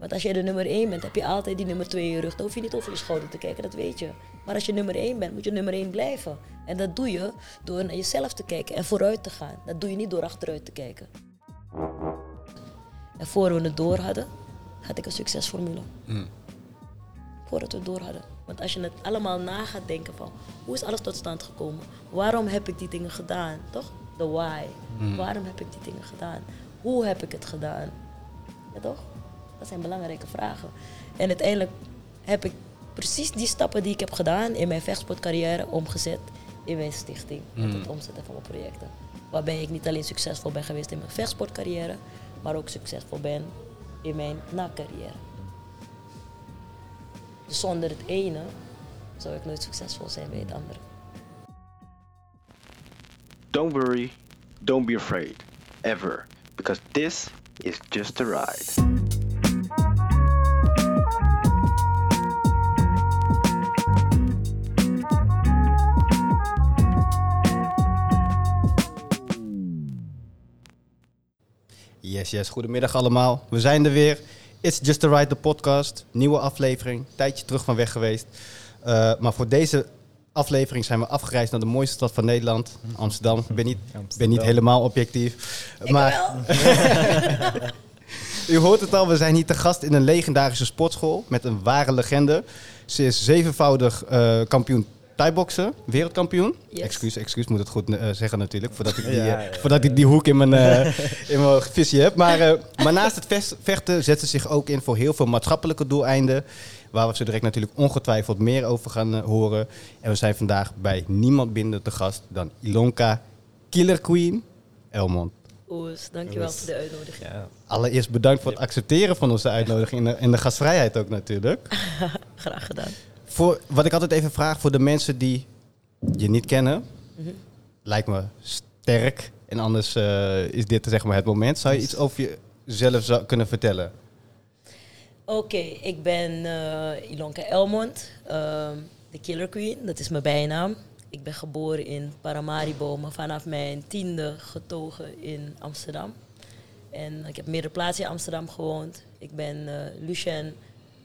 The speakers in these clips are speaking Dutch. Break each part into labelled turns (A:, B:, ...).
A: Want als je de nummer 1 bent, heb je altijd die nummer 2 in je rug. Dan hoef je niet over je schouder te kijken, dat weet je. Maar als je nummer 1 bent, moet je nummer 1 blijven. En dat doe je door naar jezelf te kijken en vooruit te gaan. Dat doe je niet door achteruit te kijken. En voor we het door hadden, had ik een succesformule. Voordat we het door hadden. Want als je het allemaal na gaat denken van, hoe is alles tot stand gekomen? Waarom heb ik die dingen gedaan? Toch? De why. Waarom heb ik die dingen gedaan? Hoe heb ik het gedaan? Ja, toch? Dat zijn belangrijke vragen. En uiteindelijk heb ik precies die stappen die ik heb gedaan in mijn vechtsportcarrière omgezet in mijn stichting. Met het omzetten van mijn projecten. Waarbij ik niet alleen succesvol ben geweest in mijn vechtsportcarrière, maar ook succesvol ben in mijn na-carrière. Dus zonder het ene zou ik nooit succesvol zijn bij het andere.
B: Don't worry, don't be afraid, ever, because this is just a ride.
C: Yes, yes. Goedemiddag allemaal. We zijn er weer. It's Just the Right, de podcast. Nieuwe aflevering. Tijdje terug van weg geweest. Uh, maar voor deze aflevering zijn we afgereisd naar de mooiste stad van Nederland, Amsterdam. Ik ben niet, ben niet helemaal objectief.
A: Ik
C: maar u hoort het al, we zijn hier te gast in een legendarische sportschool met een ware legende. Ze is zevenvoudig uh, kampioen Thai-boksen, wereldkampioen.
A: Yes.
C: Excuus, excuus, moet het goed uh, zeggen natuurlijk, voordat ik die,
D: Ja, ja, ja.
C: voordat ik die hoek in mijn, uh, in mijn visie heb. Maar, uh, maar naast het vechten zet ze zich ook in voor heel veel maatschappelijke doeleinden. Waar we zo direct natuurlijk ongetwijfeld meer over gaan uh, horen. En we zijn vandaag bij niemand minder te gast dan Ilonka Killer Queen Elmond.
A: Oes, dankjewel
D: Oes.
A: voor de uitnodiging.
D: Ja,
C: Allereerst bedankt voor het accepteren van onze uitnodiging en de, en de gastvrijheid ook natuurlijk.
A: Graag gedaan.
C: Voor, wat ik altijd even vraag voor de mensen die je niet kennen, lijkt me sterk. En anders eh, is dit zeg maar het moment. Zou je iets over jezelf kunnen vertellen?
A: Oké, ik ben eh, Ilonka Elmond, ehm, de Killer Queen, dat is mijn bijnaam. Ik ben geboren in Paramaribo, maar vanaf mijn tiende getogen in Amsterdam. En ik heb meerdere plaatsen in Amsterdam gewoond. Ik ben eh Lucien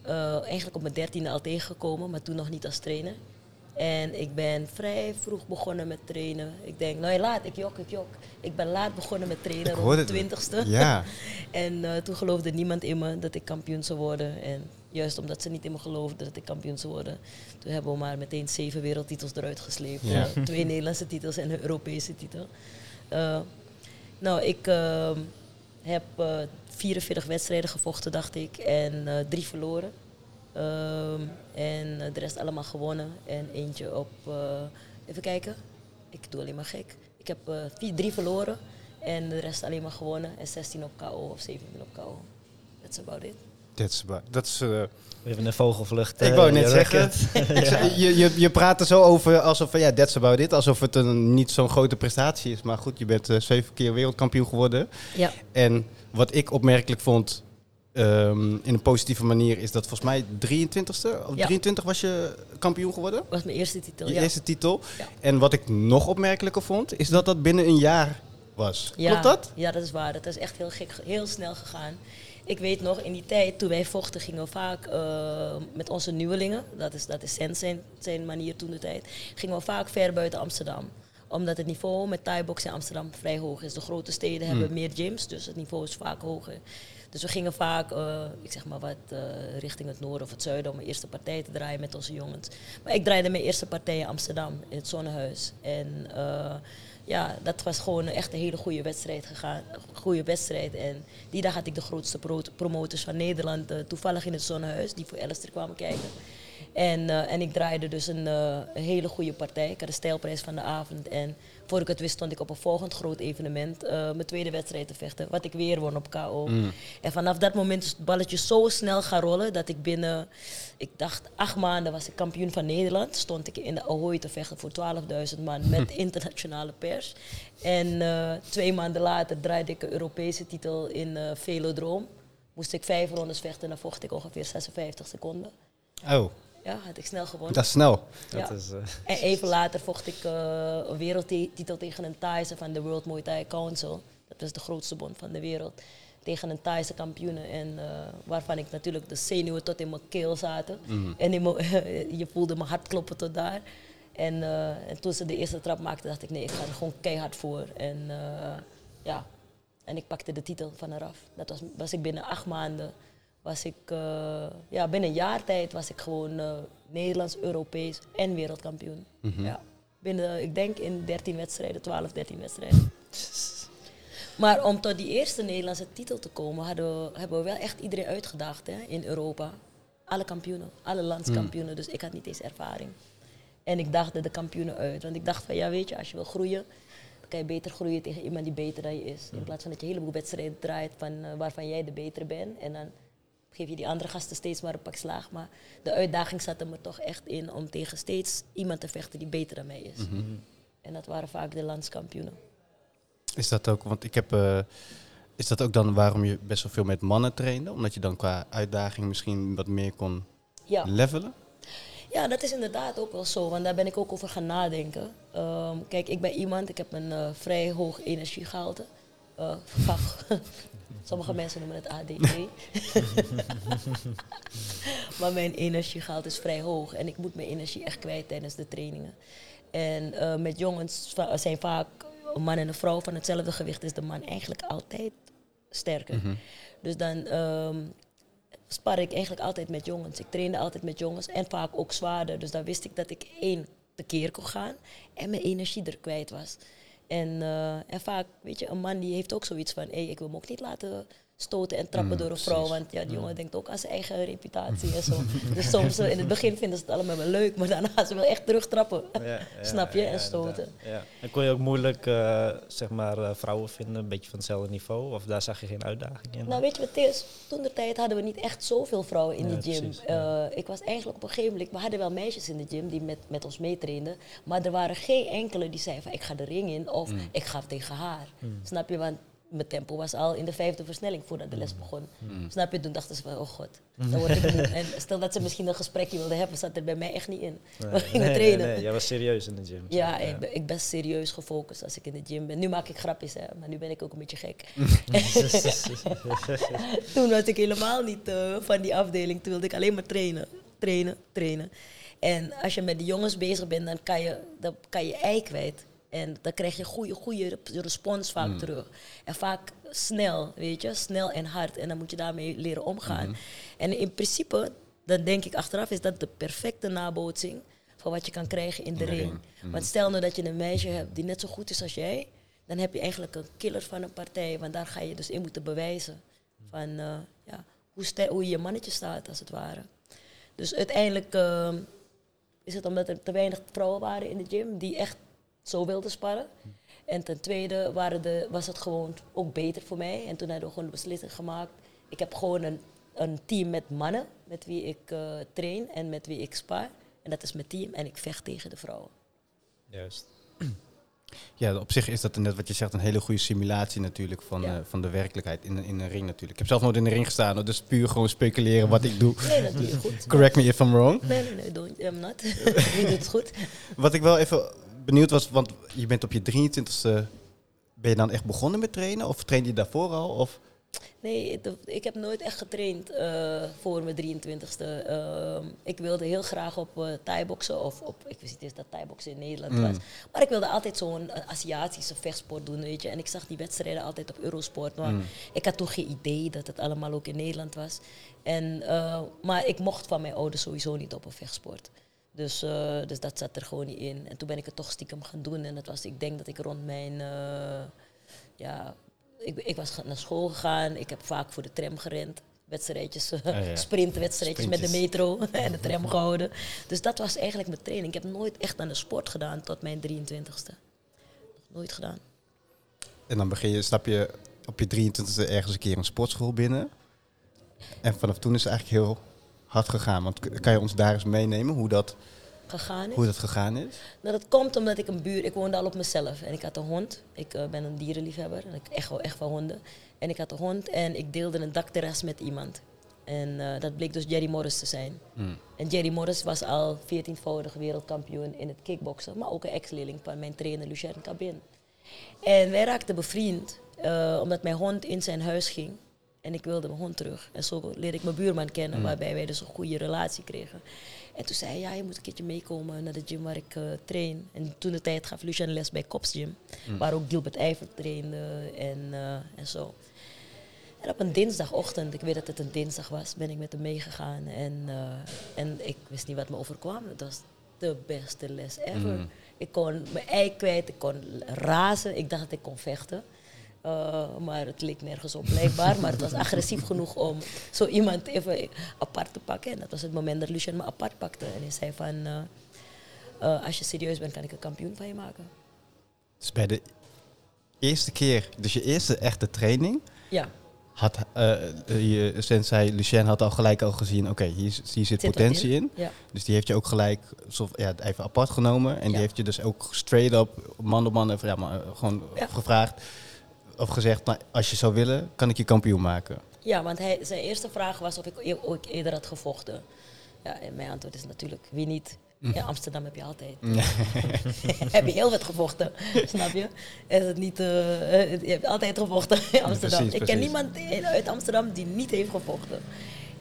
A: eh, eigenlijk op mijn dertiende al tegengekomen, maar toen nog niet als trainer. En ik ben vrij vroeg begonnen met trainen. Ik denk, nou ja, laat, ik jok, ik jok. Ik ben laat begonnen met trainen,
C: Ik
A: rond de twintigste.
C: Ja.
A: En eh, toen geloofde niemand in me dat ik kampioen zou worden. En juist omdat ze niet in me geloofden dat ik kampioen zou worden, toen hebben we maar meteen zeven wereldtitels eruit gesleept.
C: Ja.
A: Eh, twee Nederlandse titels en een Europese titel. Nou, ik heb 44 wedstrijden gevochten, dacht ik, en eh, drie verloren. Ehm, en eh, de rest allemaal gewonnen. En eentje op, eh, even kijken, ik doe alleen maar gek. Ik heb eh, vier, drie verloren en de rest alleen maar gewonnen. En 16 op KO of 17 op KO. That's about it.
C: Dat is, wa- dat is, eh,
D: even een vogelvlucht.
C: ik wou net
D: je
C: zeggen, je, je, je praat er zo over alsof, van, ja, that's about it. Alsof het een, niet zo'n grote prestatie is. Maar goed, je bent eh, zeven keer wereldkampioen geworden.
A: Ja,
C: En wat ik opmerkelijk vond, ehm, in een positieve manier, is dat volgens mij 23ste, of
A: Ja.
C: 23 was je kampioen geworden?
A: was mijn eerste titel.
C: Je
A: ja.
C: eerste titel.
A: Ja.
C: En wat ik nog opmerkelijker vond, is dat dat binnen een jaar was. Klopt dat?
A: Ja, dat is waar. Dat is echt heel gek, heel snel gegaan. Ik weet nog, in die tijd toen wij vochten, gingen we vaak eh, met onze nieuwelingen, dat is, dat is Sens zijn, zijn manier toen de tijd, gingen we vaak ver buiten Amsterdam. Omdat het niveau met Thai-box in Amsterdam vrij hoog is. De grote steden hebben meer gyms, dus het niveau is vaak hoger. Dus we gingen vaak, eh, ik zeg maar wat, eh, richting het noorden of het zuiden om mijn eerste partij te draaien met onze jongens. Maar ik draaide mijn eerste partij in Amsterdam, in het Zonnehuis. En eh, ja, dat was gewoon echt een hele goede wedstrijd gegaan. Een goede wedstrijd. En die dag had ik de grootste pro- promotors van Nederland toevallig in het Zonnehuis, die voor Alistair kwamen kijken. En, eh, en ik draaide dus een, eh, een hele goede partij. Ik had de stijlprijs van de avond. En voor ik het wist stond ik op een volgend groot evenement eh, mijn tweede wedstrijd te vechten. Wat ik weer won op KO. En vanaf dat moment is het balletje zo snel gaan rollen dat ik binnen, ik dacht acht maanden was ik kampioen van Nederland. Stond ik in de Ahoy te vechten voor 12.000 man met internationale pers. En twee maanden later draaide ik een Europese titel in Velodroom. Moest ik vijf rondes vechten en dan vocht ik ongeveer 56 seconden.
C: Oh,
A: Ja, had ik snel gewonnen.
C: dat is snel.
A: Ja.
D: Dat is, eh,
A: En even later vocht ik eh, een wereldtitel tegen een Thaise van de World Muay Thai Council. Dat was de grootste bond van de wereld. tegen een Thaise kampioene. En eh, waarvan ik natuurlijk de zenuwen tot in mijn keel zaten. En in mijn- je voelde mijn hart kloppen tot daar. En, eh, en toen ze de eerste trap maakte, dacht ik nee, ik ga er gewoon keihard voor. En eh, ja, en ik pakte de titel van haar af. Dat was, was ik binnen acht maanden. Was ik, eh, ja, binnen een jaar tijd was ik gewoon eh, Nederlands, Europees en wereldkampioen. Ja. Binnen, ik denk in 13 wedstrijden, 12, 13 wedstrijden. Maar om tot die eerste Nederlandse titel te komen, hadden we, hebben we wel echt iedereen uitgedaagd hè, in Europa. Alle kampioenen, alle landskampioenen. Dus ik had niet eens ervaring. En ik daagde de kampioenen uit. Want ik dacht van, ja weet je, als je wil groeien, dan kan je beter groeien tegen iemand die beter dan je is. In plaats van dat je een heleboel wedstrijden draait van, eh, waarvan jij de betere bent. En dan geef je die andere gasten steeds maar een pak slaag. Maar de uitdaging zat er me toch echt in om tegen steeds iemand te vechten die beter dan mij is. En dat waren vaak de landskampioenen.
C: Is dat ook, want ik heb, eh, is dat ook dan waarom je best wel veel met mannen trainde? Omdat je dan qua uitdaging misschien wat meer kon
A: Ja.
C: levelen?
A: Ja, dat is inderdaad ook wel zo, want daar ben ik ook over gaan nadenken. Ehm, kijk, ik ben iemand, ik heb een eh, vrij hoog energiegehalte. Vaak- Sommige mensen noemen het ADD. maar mijn energiegehalte is vrij hoog en ik moet mijn energie echt kwijt tijdens de trainingen. En eh, met jongens va- zijn vaak een man en een vrouw van hetzelfde gewicht, is de man eigenlijk altijd sterker. Dus dan ehm, spar ik eigenlijk altijd met jongens. Ik trainde altijd met jongens en vaak ook zwaarder. Dus dan wist ik dat ik één tekeer kon gaan en mijn energie er kwijt was. En, eh, en vaak, weet je, een man die heeft ook zoiets van... Hey, ik wil me ook niet laten stoten en trappen door een vrouw. Want ja, die jongen denkt ook aan zijn eigen reputatie en zo. dus soms, eh, in het begin vinden ze het allemaal wel leuk... maar daarna gaan ze wel echt terug trappen.
D: Ja, ja,
A: Snap je?
D: ja,
A: en stoten.
D: En kon je ook moeilijk eh, zeg maar, eh, vrouwen vinden, een beetje van hetzelfde niveau? Of daar zag je geen uitdaging in?
A: Nou, weet je wat het is? Toen de tijd hadden we niet echt zoveel vrouwen in
D: Ja,
A: de gym.
D: precies,
A: Eh, ik was eigenlijk op een gegeven moment, we hadden wel meisjes in de gym die met, met ons meetrainden, maar er waren geen enkele die zeiden van ik ga de ring in of
D: Mm.
A: ik ga tegen haar. Snap je? Want mijn tempo was al in de vijfde versnelling voordat de
D: Mm.
A: les begon. Snap je? Toen dachten ze van, oh god, dan word ik. En stel dat ze misschien een gesprekje wilden hebben, zat er bij mij echt niet in.
D: Nee,
A: we gingen
D: nee,
A: trainen.
D: Nee, nee, jij was serieus in de gym.
A: Ja, Ik, ben, ik ben serieus gefocust als ik in de gym ben. Nu maak ik grapjes, hè, maar nu ben ik ook een beetje gek. Toen was ik helemaal niet eh, van die afdeling. Toen wilde ik alleen maar trainen, trainen, trainen. En als je met de jongens bezig bent, dan kan je, dan kan je ei kwijt. En dan krijg je goede, goede respons vaak terug. En vaak snel, weet je, snel en hard. En dan moet je daarmee leren omgaan. En in principe, dan denk ik achteraf, is dat de perfecte nabootsing van wat je kan krijgen in de, ring. Want stel nou dat je een meisje hebt die net zo goed is als jij, dan heb je eigenlijk een killer van een partij. Want daar ga je dus in moeten bewijzen van eh, ja, hoe, hoe je je mannetje staat, als het ware. Dus uiteindelijk eh, is het omdat er te weinig vrouwen waren in de gym die echt zo wilden sparren. En ten tweede waren de, was het gewoon ook beter voor mij. En toen hebben we gewoon de beslissing gemaakt. Ik heb gewoon een, een team met mannen met wie ik eh, train en met wie ik spar. En dat is mijn team en ik vecht tegen de vrouwen.
D: Juist.
C: Ja, op zich is dat net wat je zegt een hele goede simulatie natuurlijk van,
A: Ja.
C: eh, van de werkelijkheid in, een- in een ring natuurlijk. Ik heb zelf nooit in een ring gestaan, dus puur gewoon speculeren wat ik doe.
A: Nee, dat doe je goed.
C: Correct me if I'm wrong.
A: Nee, nee, nee, don't, I'm not. je doet het goed.
C: Wat ik wel even benieuwd was, want je bent op je 23ste, ben je dan echt begonnen met trainen? Of trainde je daarvoor al? Of?
A: Nee, ik heb nooit echt getraind eh, voor mijn 23ste. Ehm, ik wilde heel graag op uh, thai-boksen, of op, ik wist niet eens dat thai-boksen in Nederland was. Maar ik wilde altijd zo'n eh, Aziatische vechtsport doen, weet je. En ik zag die wedstrijden altijd op Eurosport. Maar ik had toch geen idee dat het allemaal ook in Nederland was. En, eh, maar ik mocht van mijn ouders sowieso niet op een vechtsport. Dus, eh, dus dat zat er gewoon niet in. En toen ben ik het toch stiekem gaan doen. En dat was, ik denk dat ik rond mijn... eh, ja, ik, ik was naar school gegaan. Ik heb vaak voor de tram gerend. Wedstrijdjes, eh,
C: Ah, ja.
A: sprintwedstrijdjes met de metro en de tram gehouden. Dus dat was eigenlijk mijn training. Ik heb nooit echt aan de sport gedaan tot mijn 23ste. Nooit gedaan.
C: En dan begin je, stap je op je 23ste ergens een keer een sportschool binnen. En vanaf toen is het eigenlijk heel hard gegaan. Want kan je ons daar eens meenemen hoe dat,
A: Gegaan is.
C: hoe dat gegaan is?
A: Nou, dat komt omdat ik een buur... Ik woonde al op mezelf en ik had een hond. Ik eh, ben een dierenliefhebber en ik echt, wel- echt van honden. En ik had een hond en ik deelde een dakterras met iemand. En eh, dat bleek dus Jerry Morris te zijn. En Jerry Morris was al 14-voudig wereldkampioen in het kickboksen. Maar ook een ex-leerling van mijn trainer Lucien Cabin. En wij raakten bevriend, eh, omdat mijn hond in zijn huis ging. En ik wilde mijn hond terug. En zo leerde ik mijn buurman kennen,
C: Mm.
A: waarbij wij dus een goede relatie kregen. En toen zei hij, ja, je moet een keertje meekomen naar de gym waar ik eh, train. En toen de tijd gaf Lucian les bij Kops Gym,
C: Mm.
A: waar ook Gilbert Ijver trainde en, eh, en zo. En op een dinsdagochtend, ik weet dat het een dinsdag was, ben ik met hem meegegaan. En, eh, en ik wist niet wat me overkwam. Het was de beste les ever.
C: Mm.
A: Ik kon mijn ei kwijt, ik kon razen. Ik dacht dat ik kon vechten. Uh, maar het leek nergens op blijkbaar. maar het was agressief genoeg om zo iemand even apart te pakken. En dat was het moment dat Lucien me apart pakte. En hij zei van, uh, uh, als je serieus bent, kan ik een kampioen van je maken.
C: Dus bij de eerste keer, dus je eerste echte training,
A: Ja.
C: had je sensei Lucien had al gelijk al gezien, oké, okay, hier, hier, zit, potentie in.
A: in. Ja.
C: Dus die heeft je ook gelijk ja, even apart genomen. En
A: Ja.
C: die heeft je dus ook straight up, man op man, even, ja, maar, gewoon gevraagd. Of gezegd, nou, als je zou willen, kan ik je kampioen maken.
A: Ja, want hij, zijn eerste vraag was of ik e- ooit eerder had gevochten. Ja, en mijn antwoord is natuurlijk, wie niet? In Amsterdam heb je altijd. heb je heel wat gevochten, snap je? Is het niet, uh, je hebt altijd gevochten in Amsterdam.
C: precies,
A: ik ken niemand uit Amsterdam die niet heeft gevochten.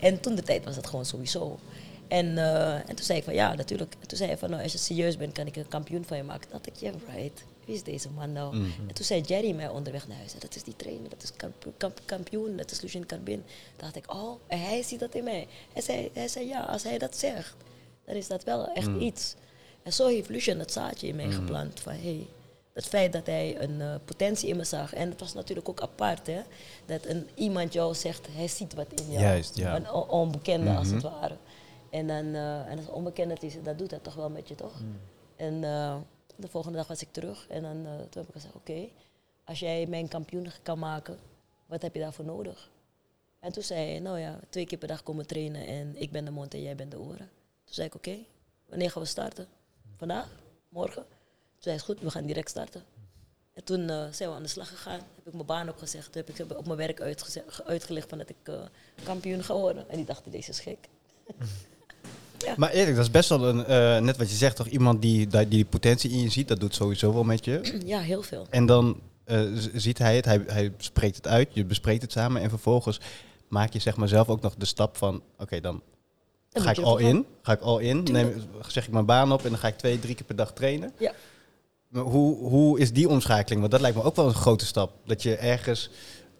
A: En toen de tijd was dat gewoon sowieso. En, uh, en toen zei ik van ja, natuurlijk. En toen zei hij van nou, als je serieus bent, kan ik een kampioen van je maken. Dacht ik, yeah, right. Wie is deze man nou?
C: Mhm.
A: En toen zei Jerry mij onderweg naar huis. Dat is die trainer, dat is kamp kamp kampioen, dat is Lucien Carbin. Toen dacht ik, oh, en hij ziet dat in mij. Hij zei, hij zei ja, als hij dat zegt, dan is dat wel echt
C: Mhm.
A: iets. En zo heeft Lucien het zaadje in mij geplant. Van hey, het feit dat hij een uh, potentie in me zag. En het was natuurlijk ook apart, hè. Dat een, iemand jou zegt, hij ziet wat in jou.
C: Juist, ja.
A: Een on- onbekende, als
C: Mhm.
A: het ware. En, dan, uh, en als onbekende is, dat doet dat toch wel met je, toch? En uh, de volgende dag was ik terug. En dan, uh, toen heb ik gezegd, oké, als jij mijn kampioen kan maken, wat heb je daarvoor nodig? En toen zei hij, nou ja, twee keer per dag komen trainen en ik ben de mond en jij bent de oren. Toen zei ik, oké, wanneer gaan we starten? Vandaag? Morgen? Toen zei hij, goed, we gaan direct starten. En toen uh, zijn we aan de slag gegaan. Heb ik mijn baan opgezegd. Toen heb ik op mijn werk uitgelegd van dat ik uh, kampioen ga worden. En die dachten, deze is gek.
C: ja. Maar eerlijk, dat is best wel een, uh, net wat je zegt, toch iemand die, die die potentie in je ziet, dat doet sowieso wel met je.
A: Ja, heel veel.
C: En dan uh, ziet hij het, hij, hij spreekt het uit, je bespreekt het samen en vervolgens maak je zeg maar zelf ook nog de stap van, oké, okay, dan, ga ik al in, ga ik al in, neem, zeg ik mijn baan op en dan ga ik twee, drie keer per dag trainen.
A: Ja.
C: Maar hoe, hoe is die omschakeling? Want dat lijkt me ook wel een grote stap. Dat je ergens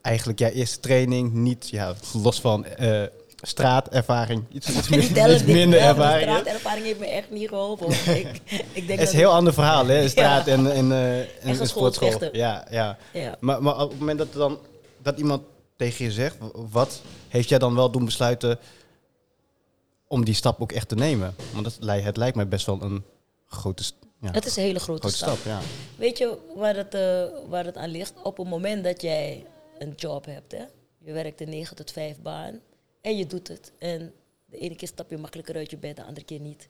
C: eigenlijk jouw eerste training niet, ja, los van uh, straatervaring, iets, iets, meer, iets minder ervaring.
A: Straatervaring heeft me echt niet geholpen. ik, ik denk
C: het is een heel ander verhaal, hè? Straat
A: Ja.
C: en, en, uh, en,
A: en
C: en sportschool.
A: vechten.
C: Ja, ja.
A: Ja.
C: Maar, maar op het moment dat, dan, dat iemand tegen je zegt, wat heeft jij dan wel doen besluiten om die stap ook echt te nemen? Want dat, het lijkt mij best wel een grote stap. Ja,
A: het is een hele grote,
C: grote stap. ja.
A: Weet je waar het, uh, waar het aan ligt? Op het moment dat jij een job hebt, hè? je werkt een 9 tot 5 baan en je doet het. En de ene keer stap je makkelijker uit je bed, de andere keer niet.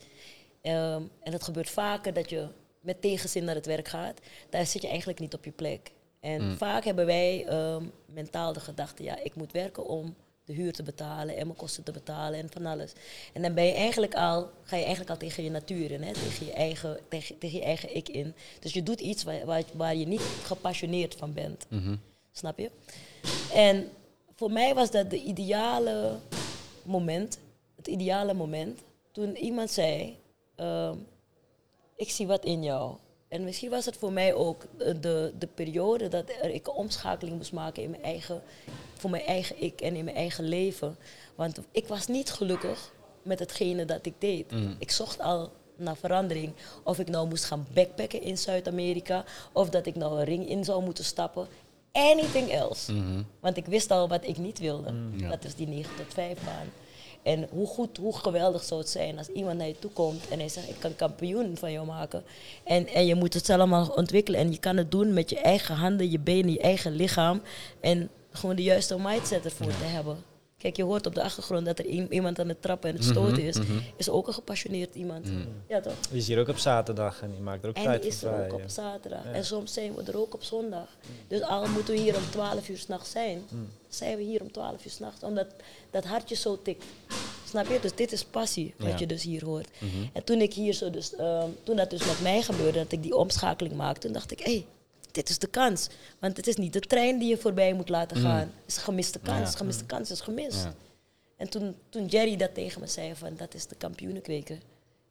A: Um, en het gebeurt vaker dat je met tegenzin naar het werk gaat. Daar zit je eigenlijk niet op je plek. En mm. vaak hebben wij um, mentaal de gedachte, ja, ik moet werken om de huur te betalen en mijn kosten te betalen en van alles. En dan ben je eigenlijk al, ga je eigenlijk al tegen je natuur in, hè? Tegen, je eigen, tegen, tegen je eigen ik in. Dus je doet iets waar, waar, waar je niet gepassioneerd van bent.
C: Mm -hmm.
A: Snap je? En voor mij was dat de ideale moment, het ideale moment, toen iemand zei, uh, ik zie wat in jou. En misschien was het voor mij ook de, de periode dat ik een omschakeling moest maken in mijn eigen, voor mijn eigen ik en in mijn eigen leven. Want ik was niet gelukkig met hetgene dat ik deed.
C: Mm.
A: Ik zocht al naar verandering. Of ik nou moest gaan backpacken in Zuid-Amerika, of dat ik nou een ring in zou moeten stappen. Anything else.
C: Mm -hmm.
A: Want ik wist al wat ik niet wilde.
C: Mm, ja.
A: Dat is die 9 tot 5 baan. En hoe goed, hoe geweldig zou het zijn als iemand naar je toe komt en hij zegt, ik kan kampioen van jou maken. En, en je moet het allemaal ontwikkelen. En je kan het doen met je eigen handen, je benen, je eigen lichaam. En gewoon de juiste mindset ervoor te hebben. Kijk, je hoort op de achtergrond dat er iemand aan het trappen en het stoten is.
C: Mm -hmm.
A: Is ook een gepassioneerd iemand.
C: Mm.
A: Ja toch?
D: Die is hier ook op zaterdag en die maakt er ook
A: En
D: tijd
A: die
D: voor
A: is er
D: vrij.
A: ook op zaterdag.
D: Ja.
A: En soms zijn we er ook op zondag. Dus al moeten we hier om 12 uur s'nachts zijn,
D: Mm.
A: zijn we hier om 12 uur s'nachts. Omdat dat hartje zo tikt. Snap je? Dus dit is passie, wat
C: Ja.
A: je dus hier hoort.
C: Mhm.
A: En toen ik hier zo dus, ehm, toen dat dus met mij gebeurde, dat ik die omschakeling maakte, toen dacht ik, hé, hey, dit is de kans. Want het is niet de trein die je voorbij moet laten gaan. Het is een gemiste kans.
C: Ja.
A: Gemiste kans is gemist.
C: Ja.
A: En toen, toen Jerry dat tegen me zei van dat is de kampioenenkweker.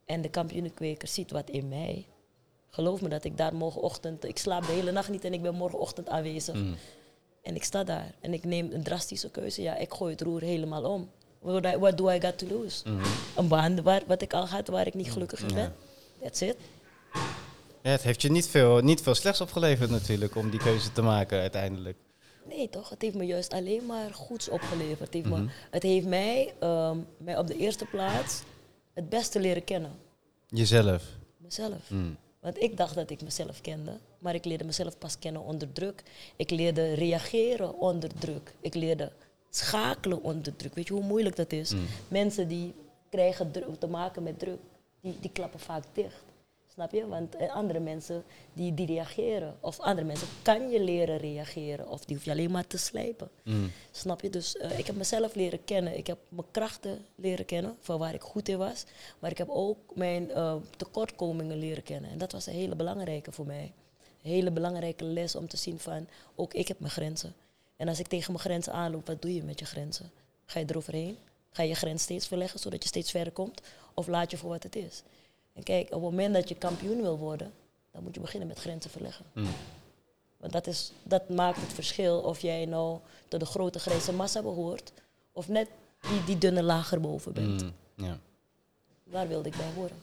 A: En de kampioenenkweker ziet wat in mij. Geloof me dat ik daar morgenochtend, ik slaap de hele nacht niet en ik ben morgenochtend aanwezig. En ik sta daar en ik neem een drastische keuze. Ja, ik gooi het roer helemaal om. What, I- what do I got to lose? Een baan waar, wat ik al had waar ik niet gelukkig in ben. That's it.
C: Ja, het heeft je niet veel, niet veel slechts opgeleverd natuurlijk om die keuze te maken uiteindelijk.
A: Nee, toch? Het heeft me juist alleen maar goeds opgeleverd. Het heeft, me, het heeft mij, ehm, mij op de eerste plaats het beste leren kennen.
C: Jezelf.
A: Mezelf.
C: Mm.
A: Want ik dacht dat ik mezelf kende, maar ik leerde mezelf pas kennen onder druk. Ik leerde reageren onder druk. Ik leerde schakelen onder druk. Weet je hoe moeilijk dat is? Mensen die krijgen te maken met druk, die, die klappen vaak dicht. Snap je? Want eh, andere mensen die, die reageren. Of andere mensen kan je leren reageren. Of die hoef je alleen maar te slijpen. Snap je? Dus eh, ik heb mezelf leren kennen. Ik heb mijn krachten leren kennen, van waar ik goed in was. Maar ik heb ook mijn eh, tekortkomingen leren kennen. En dat was een hele belangrijke voor mij. Een hele belangrijke les om te zien van, ook ik heb mijn grenzen. En als ik tegen mijn grenzen aanloop, wat doe je met je grenzen? Ga je eroverheen? Ga je je grens steeds verleggen, zodat je steeds verder komt? Of laat je voor wat het is? En kijk, op het moment dat je kampioen wil worden, dan moet je beginnen met grenzen verleggen. Want dat, is, dat maakt het verschil of jij nou tot de grote grijze massa behoort, of net die, die dunne laag erboven bent.
C: Mm, ja.
A: Daar wilde ik bij horen.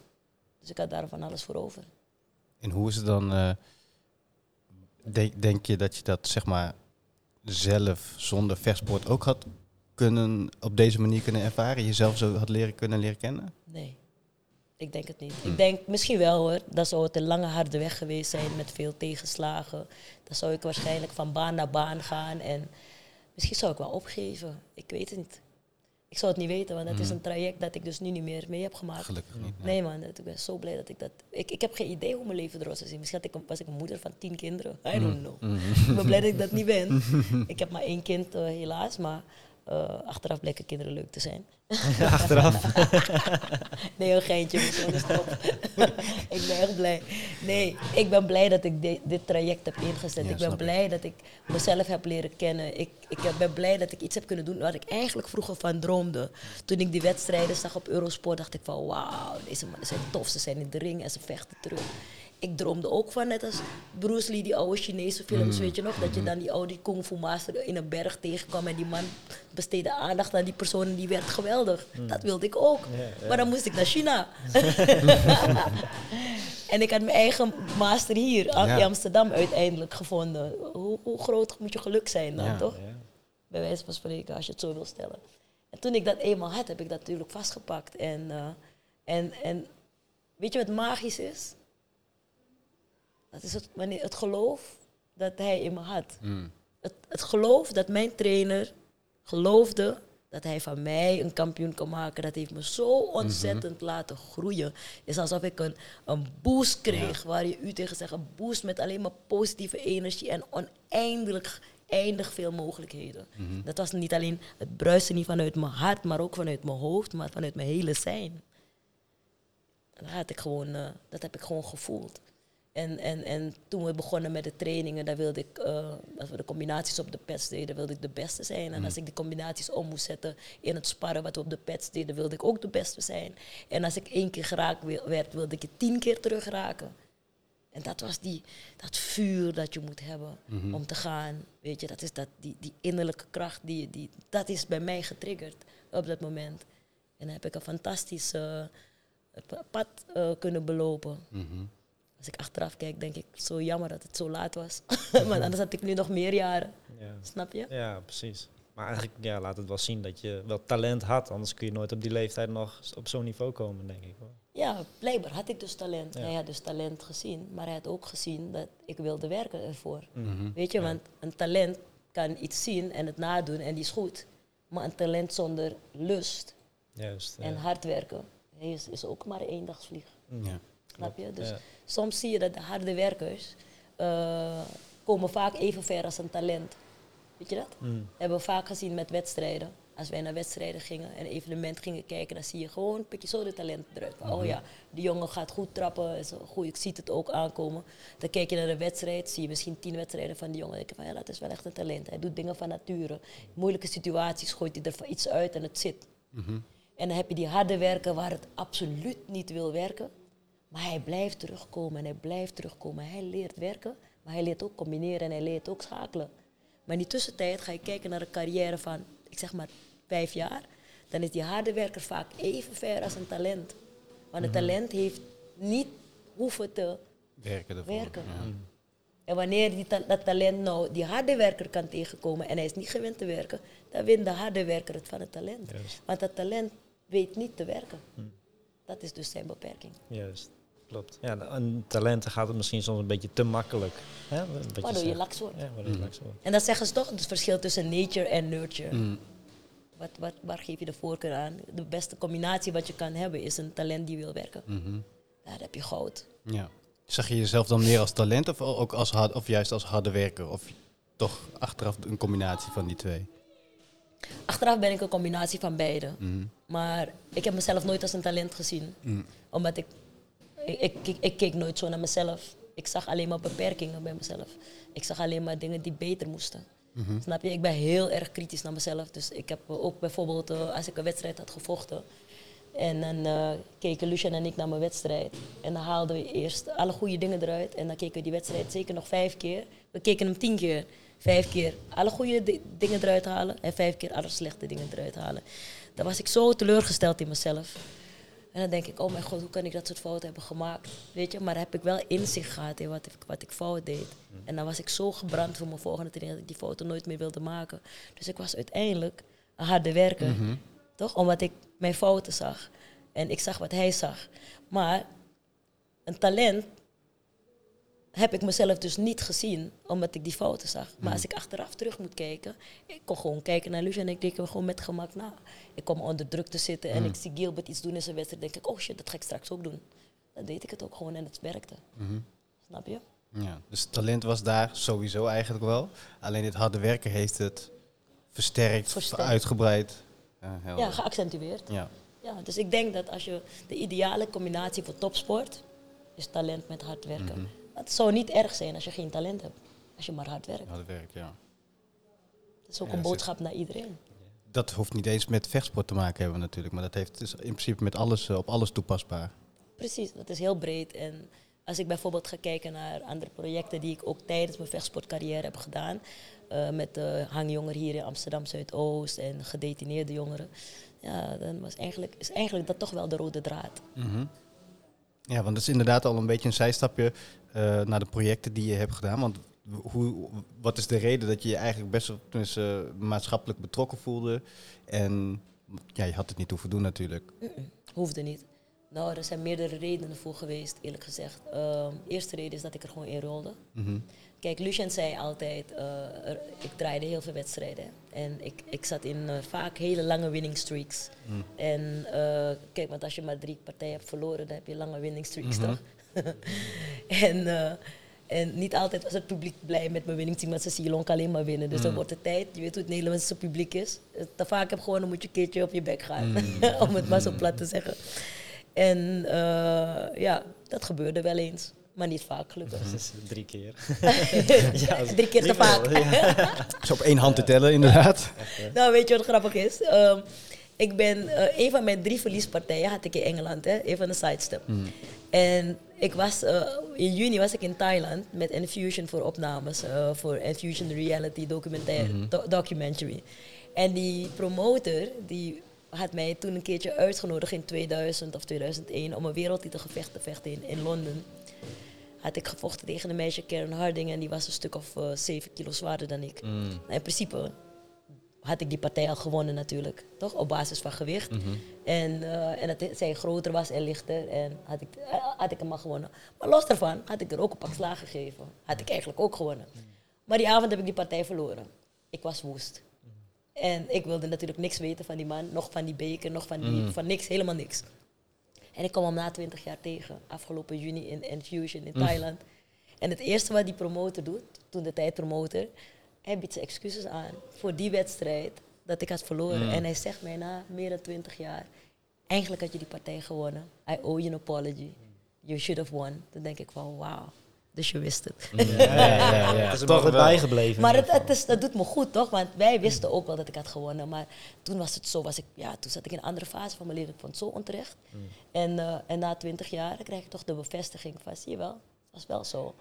A: Dus ik had daar van alles voor over.
C: En hoe is het dan, eh, denk, denk je dat je dat zeg maar zelf zonder vechtsport ook had kunnen, op deze manier kunnen ervaren? Jezelf zo had leren kunnen leren kennen?
A: Nee, ik denk het niet. Ik denk misschien wel hoor, dat zou het een lange harde weg geweest zijn met veel tegenslagen. Dan zou ik waarschijnlijk van baan naar baan gaan en misschien zou ik wel opgeven. Ik weet het niet. Ik zou het niet weten, want het is een traject dat ik dus nu niet meer mee heb gemaakt.
C: Gelukkig niet.
A: Nee man, dat- ik ben zo blij dat ik dat... Ik, ik heb geen idee hoe mijn leven eruit zou zien. Misschien had ik, een- was ik een moeder van tien kinderen. I don't know. Ik ben blij dat ik dat niet ben. ik heb maar één kind eh, helaas, maar eh, achteraf blijken kinderen leuk te zijn.
D: Achteraf.
A: nee, een geintje, ik ben echt blij. Nee, ik ben blij dat ik di- dit traject heb ingezet.
C: Ja,
A: ik ben
C: ik.
A: blij dat ik mezelf heb leren kennen. Ik, ik ben blij dat ik iets heb kunnen doen waar ik eigenlijk vroeger van droomde. Toen ik die wedstrijden zag op Eurosport, dacht ik van wauw, deze mannen zijn tof. Ze zijn in de ring en ze vechten terug. Ik droomde ook van, net als Bruce Lee, die oude Chinese films,
C: Mm.
A: weet je nog? Dat je dan die oude kung fu master in een berg tegenkwam en die man besteedde aandacht aan die persoon en die werd geweldig. Dat wilde ik ook. Maar dan moest ik naar China. en ik had mijn eigen master hier
C: Ja.
A: in Amsterdam uiteindelijk gevonden. Hoe, hoe groot moet je geluk zijn dan,
C: Ja.
A: toch? Bij wijze van spreken, als je het zo wil stellen. En toen ik dat eenmaal had, heb ik dat natuurlijk vastgepakt. En, eh, en, en weet je wat magisch is? Dat is het, wanneer, het geloof dat hij in me had.
C: Mm.
A: Het, het geloof dat mijn trainer geloofde dat hij van mij een kampioen kon maken, dat heeft me zo ontzettend laten groeien. Het is alsof ik een, een boost kreeg, waar je u tegen zegt, een boost met alleen maar positieve energie en oneindig eindig veel mogelijkheden. Dat was niet alleen het bruisen niet vanuit mijn hart, maar ook vanuit mijn hoofd, maar vanuit mijn hele zijn. En dat, had ik gewoon, eh, dat heb ik gewoon gevoeld. En, en, en toen we begonnen met de trainingen, daar wilde ik, eh, als we de combinaties op de pads deden, wilde ik de beste zijn. En als ik die combinaties om moest zetten in het sparren wat we op de pads deden, wilde ik ook de beste zijn. En als ik één keer geraakt werd, wilde ik je tien keer terug raken. En dat was die, dat vuur dat je moet hebben om te gaan. Weet je, dat is dat, die, die innerlijke kracht, die, die, dat is bij mij getriggerd op dat moment. En dan heb ik een fantastisch eh, pa- pad eh, kunnen belopen. Als ik achteraf kijk, denk ik, zo jammer dat het zo laat was. Want anders had ik nu nog meer jaren.
D: Ja.
A: Snap je?
D: ja, precies. Maar eigenlijk ja, laat het wel zien dat je wel talent had. Anders kun je nooit op die leeftijd nog op zo'n niveau komen, denk ik. wel.
A: Ja, blijkbaar had ik dus talent.
D: Ja.
A: Hij had dus talent gezien, maar hij had ook gezien dat ik wilde werken ervoor.
C: Mhm.
A: Weet je, want een talent kan iets zien en het nadoen en die is goed. Maar een talent zonder lust
D: Juist.
A: en
D: ja.
A: hard werken is, is ook maar een eendagsvlieg.
C: Ja.
A: Snap je? Dus
D: Ja.
A: soms zie je dat de harde werkers eh, komen vaak even ver als een talent. Weet je dat?
D: Mm.
A: hebben we vaak gezien met wedstrijden. Als wij naar wedstrijden gingen en evenement gingen kijken, dan zie je gewoon een beetje zo de talent eruit. Oh ja, die jongen gaat goed trappen, is goed, ik zie het ook aankomen. Dan kijk je naar de wedstrijd, zie je misschien tien wedstrijden van die jongen. Dan denk je van, ja, dat is wel echt een talent. Hij doet dingen van nature. Moeilijke situaties gooit hij er iets uit en het zit. En dan heb je die harde werken waar het absoluut niet wil werken. Maar hij blijft terugkomen en hij blijft terugkomen. Hij leert werken, maar hij leert ook combineren en hij leert ook schakelen. Maar in die tussentijd ga je kijken naar een carrière van, ik zeg maar, vijf jaar. Dan is die harde werker vaak even ver als een talent. Want een talent heeft niet hoeven te
C: Werken ervoor.
A: werken.
C: Ja.
A: En wanneer die ta- dat talent nou die harde werker kan tegenkomen en hij is niet gewend te werken, dan wint de harde werker het van het talent.
D: Juist.
A: Want dat talent weet niet te werken. Dat is dus zijn beperking.
D: Juist, klopt. Ja, en talenten gaat het misschien soms een beetje te makkelijk. Hè?
A: Waardoor je laks wordt.
D: Ja, waardoor je laks wordt.
A: En dat zeggen ze toch, het verschil tussen nature en nurture.
C: Mm.
A: Wat, wat, waar geef je de voorkeur aan? De beste combinatie wat je kan hebben is een talent die wil werken.
C: Mhm.
A: Daar heb je goud.
C: Ja. Zag je jezelf dan meer als talent of ook als hard, of juist als harde werker? Of toch achteraf een combinatie van die twee?
A: Achteraf ben ik een combinatie van beide.
C: Mhm.
A: Maar ik heb mezelf nooit als een talent gezien.
C: Mm.
A: Omdat ik, ik, ik, ik, ik keek nooit zo naar mezelf. Ik zag alleen maar beperkingen bij mezelf. Ik zag alleen maar dingen die beter moesten. Snap je? Ik ben heel erg kritisch naar mezelf. Dus ik heb ook bijvoorbeeld, eh, als ik een wedstrijd had gevochten. En dan eh, keken Lucian en ik naar mijn wedstrijd. En dan haalden we eerst alle goede dingen eruit. En dan keken we die wedstrijd zeker nog vijf keer. We keken hem tien keer. Vijf keer alle goede di- dingen eruit halen. En vijf keer alle slechte dingen eruit halen. Dan was ik zo teleurgesteld in mezelf. En dan denk ik, oh mijn god, hoe kan ik dat soort fouten hebben gemaakt? Weet je, maar heb ik wel inzicht gehad in wat ik, wat ik fout deed. En dan was ik zo gebrand voor mijn volgende training dat ik die foto nooit meer wilde maken. Dus ik was uiteindelijk een harde werker. Toch? Omdat ik mijn fouten zag. En ik zag wat hij zag. Maar een talent heb ik mezelf dus niet gezien, omdat ik die fouten zag. Maar als ik achteraf terug moet kijken, ik kon gewoon kijken naar Lucia en ik denk er gewoon met gemak na. Ik kom onder druk te zitten en ik zie Gilbert iets doen in zijn wedstrijd, denk ik, oh shit, dat ga ik straks ook doen. Dan deed ik het ook gewoon en het werkte. Snap je?
C: Ja. Dus talent was daar sowieso eigenlijk wel. Alleen dit harde werken heeft het versterkt,
A: Versterkt.
C: uitgebreid. Ja,
A: geaccentueerd.
C: ja.
A: Ja, dus ik denk dat als je de ideale combinatie voor topsport is talent met hard werken. Het zou niet erg zijn als je geen talent hebt, als je maar hard werkt.
C: harde werk, ja.
A: Dat is ook
C: Ja,
A: een boodschap naar iedereen.
C: Dat hoeft niet eens met vechtsport te maken hebben natuurlijk. Maar dat heeft, is in principe met alles, eh, op alles toepasbaar.
A: Precies, dat is heel breed. En als ik bijvoorbeeld ga kijken naar andere projecten die ik ook tijdens mijn vechtsportcarrière heb gedaan. eh, met de hangjongeren hier in Amsterdam Zuidoost en gedetineerde jongeren. Ja, dan was eigenlijk, is eigenlijk dat toch wel de rode draad.
C: Ja, want dat is inderdaad al een beetje een zijstapje eh, naar de projecten die je hebt gedaan. Want hoe, wat is de reden dat je je eigenlijk best wel tenminste, maatschappelijk betrokken voelde? En ja, je had het niet hoeven doen natuurlijk.
A: Hoefde niet. Nou, er zijn meerdere redenen voor geweest, eerlijk gezegd. Ehm, eerste reden is dat ik er gewoon in rolde. Kijk, Lucien zei altijd, eh, er- ik draaide heel veel wedstrijden. En ik, ik zat in eh, vaak hele lange winning streaks. En eh, kijk, want als je maar drie partijen hebt verloren, dan heb je lange winning streaks, toch? en, en niet altijd was het publiek blij met mijn winning team, want ze zien je lonk alleen maar winnen. Dus dan wordt het tijd, je weet hoe het Nederlandse publiek is. Te vaak heb gewonnen, moet je een keertje op je bek gaan. Om het maar zo plat te zeggen. En ja, dat gebeurde wel eens. Maar niet vaak, gelukkig.
D: Dat is drie keer.
A: Drie keer te vaak.
C: Zo op één hand te tellen, inderdaad.
A: Nou, weet je wat grappig is? Ehm, ik ben, eh, een van mijn drie verliespartijen had ik in Engeland, hè, een van de sidestep. En ik was, eh, in juni was ik in Thailand met Infusion voor opnames, eh, voor Infusion Reality documentaire, do- documentary. En die promotor, die had mij toen een keertje uitgenodigd in 2000 of 2001 om een wereldtitelgevecht te vechten in, in Londen. Had ik gevochten tegen een meisje, Karen Harding, en die was een stuk of eh 7 kilo zwaarder dan ik. Nou, in principe had ik die partij al gewonnen natuurlijk, toch? Op basis van gewicht. En, eh, en dat zij groter was en lichter en had ik, eh, had ik hem al gewonnen. Maar los daarvan had ik er ook een pak slagen gegeven. Had ik eigenlijk ook gewonnen. Maar die avond heb ik die partij verloren. Ik was woest. En ik wilde natuurlijk niks weten van die man, nog van die beker, nog van, die, van niks, helemaal niks. En ik kwam hem na 20 jaar tegen, afgelopen juni in Infusion in Thailand. En het eerste wat die promotor doet, toen de tijd promotor, hij biedt zijn excuses aan voor die wedstrijd. dat ik had verloren. En hij zegt mij na meer dan 20 jaar, eigenlijk had je die partij gewonnen. I owe you an apology. You should have won. Dan denk ik van, wauw. Dus je wist het.
C: Ja, ja, ja.
D: Het is
C: Toch
D: altijd
C: wel.
D: bijgebleven.
A: Maar het, het is, dat doet me goed, toch? Want wij wisten ook wel dat ik had gewonnen. Maar toen was het zo, was ik, ja, toen zat ik in een andere fase van mijn leven. Ik vond het zo onterecht. En, eh, en na twintig jaar krijg ik toch de bevestiging van, zie je wel, het was wel zo.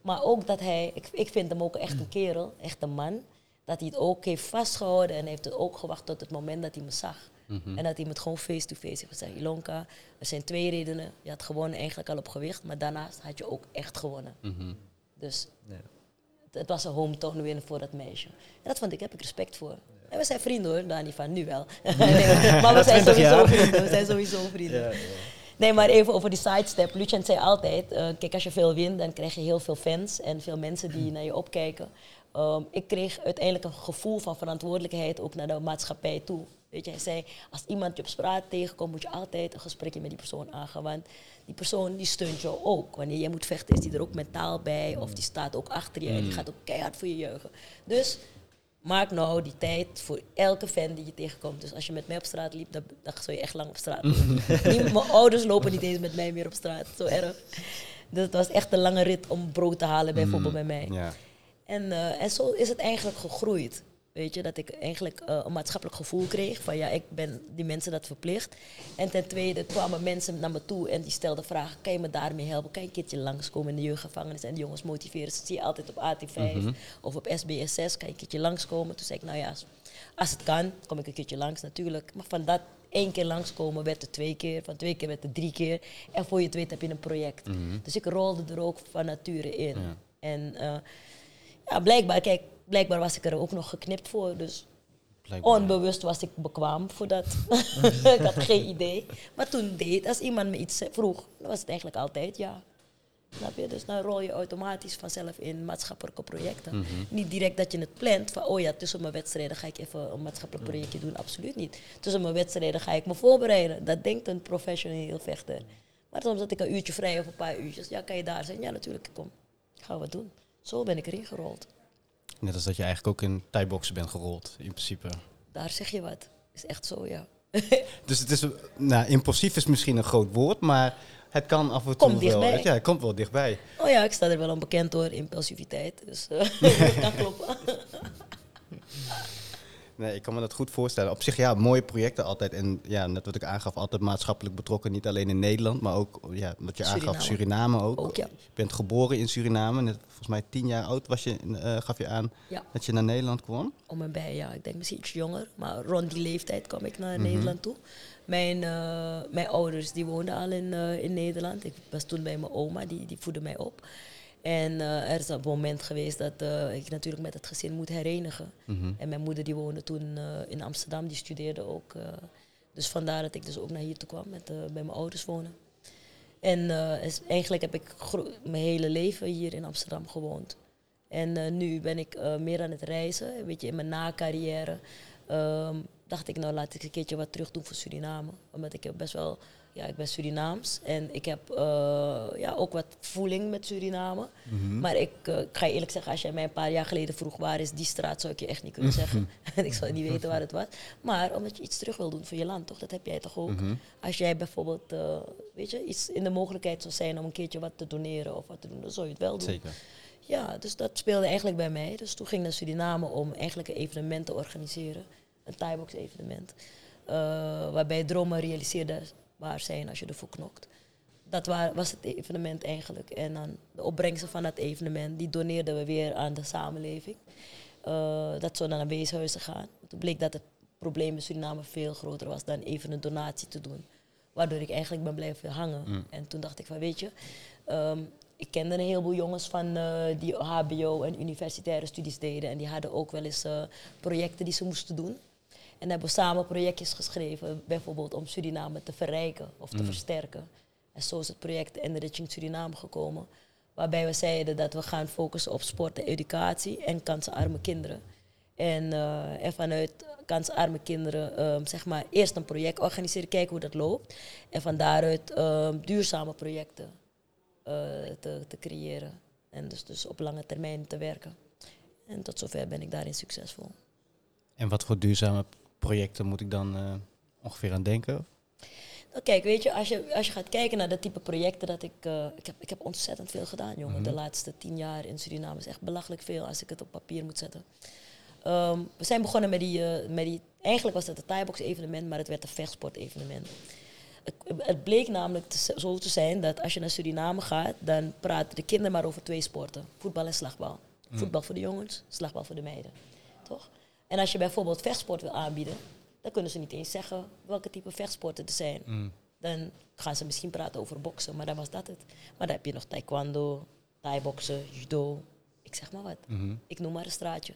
A: Maar ook dat hij, ik, ik vind hem ook echt een kerel, echt een man. Dat hij het ook heeft vastgehouden en heeft het ook gewacht tot het moment dat hij me zag. En dat het gewoon face-to-face heeft gezegd. Ilonka, er zijn twee redenen. Je had gewonnen eigenlijk al op gewicht, maar daarnaast had je ook echt gewonnen. Dus
D: Ja.
A: het, het was een hometown win voor dat meisje. En dat vond ik, heb ik respect voor. En we zijn vrienden hoor, daar niet van, nu wel. Nee, maar we zijn
D: 20
A: sowieso
D: jaar.
A: vrienden. We zijn sowieso vrienden.
D: Ja, ja.
A: Nee, maar even over die sidestep. Lucien zei altijd, eh, kijk, als je veel wint, dan krijg je heel veel fans en veel mensen die naar je opkijken. Ehm, ik kreeg uiteindelijk een gevoel van verantwoordelijkheid ook naar de maatschappij toe. Weet je, hij zei, als iemand je op straat tegenkomt, moet je altijd een gesprekje met die persoon aangaan. Want die persoon die steunt jou ook. Wanneer jij moet vechten, is die er ook mentaal bij. Of die staat ook achter je en die gaat ook keihard voor je juichen. Dus maak nou die tijd voor elke fan die je tegenkomt. Dus als je met mij op straat liep, dan, dan zou je echt lang op straat Mijn ouders lopen niet eens met mij meer op straat. Zo erg. Dus het was echt een lange rit om brood te halen, bijvoorbeeld bij mij.
C: Ja.
A: En, eh, en zo is het eigenlijk gegroeid. Weet je, dat ik eigenlijk eh, een maatschappelijk gevoel kreeg van ja, ik ben die mensen dat verplicht. En ten tweede kwamen mensen naar me toe en die stelden vragen, kan je me daarmee helpen? Kan je een keertje langskomen in de jeugdgevangenis en de jongens motiveren? Dat zie je altijd op AT5 of op SBS 6, kan je een keertje langskomen? Toen zei ik, nou ja, als het kan, kom ik een keertje langs natuurlijk. Maar van dat één keer langskomen werd het twee keer, van twee keer werd het drie keer. En voor je het weet heb je een project. Dus ik rolde er ook van nature in.
C: Ja.
A: En eh, ja, blijkbaar, kijk, blijkbaar was ik er ook nog geknipt voor. Dus
C: Blijkbaar.
A: onbewust was ik bekwaam voor dat. ik had geen idee. Maar toen deed, als iemand me iets vroeg, dan was het eigenlijk altijd ja. Snap je? Dus dan rol je automatisch vanzelf in maatschappelijke projecten. Niet direct dat je het plant van, oh ja, tussen mijn wedstrijden ga ik even een maatschappelijk projectje doen. Absoluut niet. Tussen mijn wedstrijden ga ik me voorbereiden. Dat denkt een professioneel vechter. Maar soms had ik een uurtje vrij of een paar uurtjes. Ja, kan je daar zijn? Ja, natuurlijk, kom. Gaan we doen. Zo ben ik erin gerold.
C: Net als dat je eigenlijk ook in thai-boksen bent gerold, in principe.
A: Daar zeg je wat. Is echt zo, ja.
C: Dus het is, nou, impulsief is misschien een groot woord, maar het kan af en toe
A: Komt
C: wel.
A: dichtbij.
C: Ja, het komt wel dichtbij.
A: Oh ja, ik sta er wel aan bekend door, impulsiviteit. Dus eh, dat kan kloppen.
C: Nee, ik kan me dat goed voorstellen. Op zich, ja, mooie projecten altijd. En ja, net wat ik aangaf, altijd maatschappelijk betrokken. Niet alleen in Nederland, maar ook, ja, wat je aangaf,
A: Suriname.
C: Ook.
A: Ook, ja.
C: Je bent geboren in Suriname. Net, volgens mij tien jaar oud was je, eh, gaf je aan
A: Ja.
C: dat je naar Nederland kwam.
A: Om en bij, ja. Ik denk misschien iets jonger. Maar rond die leeftijd kwam ik
C: Mhm.
A: naar Nederland toe. Mijn, eh, mijn ouders die woonden al in, eh, in Nederland. Ik was toen bij mijn oma, die, die voedde mij op. En eh, er is een moment geweest dat eh, ik natuurlijk met het gezin moet herenigen.
C: Mhm.
A: En mijn moeder die woonde toen eh, in Amsterdam, die studeerde ook. dus vandaar dat ik dus ook naar hier toe kwam, met, bij mijn ouders wonen. En is, eigenlijk heb ik mijn hele leven hier in Amsterdam gewoond. En nu ben ik meer aan het reizen. Een beetje in mijn na-carrière ehm, dacht ik, nou laat ik een keertje wat terug doen voor Suriname. Omdat ik heb best wel, ja, ik ben Surinaams. En ik heb eh, ja, ook wat voeling met Suriname. Maar ik, eh, ik ga je eerlijk zeggen, als jij mij een paar jaar geleden vroeg waar is die straat, zou ik je echt niet kunnen zeggen. En ik zou niet weten waar het was. Maar omdat je iets terug wil doen voor je land, toch? Dat heb jij toch ook? Als jij bijvoorbeeld, eh, weet je, iets in de mogelijkheid zou zijn om een keertje wat te doneren of wat te doen, dan zou je het wel doen.
C: Zeker.
A: Ja, dus dat speelde eigenlijk bij mij. Dus toen ging ik naar Suriname om eigenlijk een evenement te organiseren. Een Thaibox evenement. waarbij dromen realiseerbaar zijn als je ervoor knokt. Dat wa- was het evenement eigenlijk. En dan de opbrengsten van dat evenement, die doneerden we weer aan de samenleving. Eh, dat zou naar weeshuizen gaan. Toen bleek dat het probleem in Suriname veel groter was dan even een donatie te doen. Waardoor ik eigenlijk ben blijven hangen. En toen dacht ik van, weet je, ehm, ik kende een heleboel jongens van eh, die HBO en universitaire studies deden. En die hadden ook wel eens eh, projecten die ze moesten doen. En hebben we samen projectjes geschreven, bijvoorbeeld om Suriname te verrijken of te versterken. En zo is het project Enriching Suriname gekomen. Waarbij we zeiden dat we gaan focussen op sport en educatie en kansenarme kinderen. En, eh, en vanuit kansarme kinderen ehm, zeg maar, eerst een project organiseren, kijken hoe dat loopt. En van daaruit ehm, duurzame projecten eh, te, te creëren. En dus, dus op lange termijn te werken. En tot zover ben ik daarin succesvol.
C: En wat voor duurzame projecten moet ik dan eh, ongeveer aan denken?
A: Nou, kijk, weet je als, je, als je gaat kijken naar de type projecten dat ik... eh, ik, heb, ik heb ontzettend veel gedaan, jongen. De laatste tien jaar in Suriname is echt belachelijk veel als ik het op papier moet zetten. Ehm, we zijn begonnen met die, eh, met die... Eigenlijk was het een Thai-box evenement, maar het werd een vechtsport evenement. Het, het bleek namelijk te, zo te zijn dat als je naar Suriname gaat, dan praten de kinderen maar over twee sporten. Voetbal en slagbal. Voetbal voor de jongens, slagbal voor de meiden. En als je bijvoorbeeld vechtsport wil aanbieden, dan kunnen ze niet eens zeggen welke type vechtsporten er zijn. Dan gaan ze misschien praten over boksen, maar dan was dat het. Maar dan heb je nog taekwondo, thai-boksen, judo, ik zeg maar wat. Ik noem maar een straatje.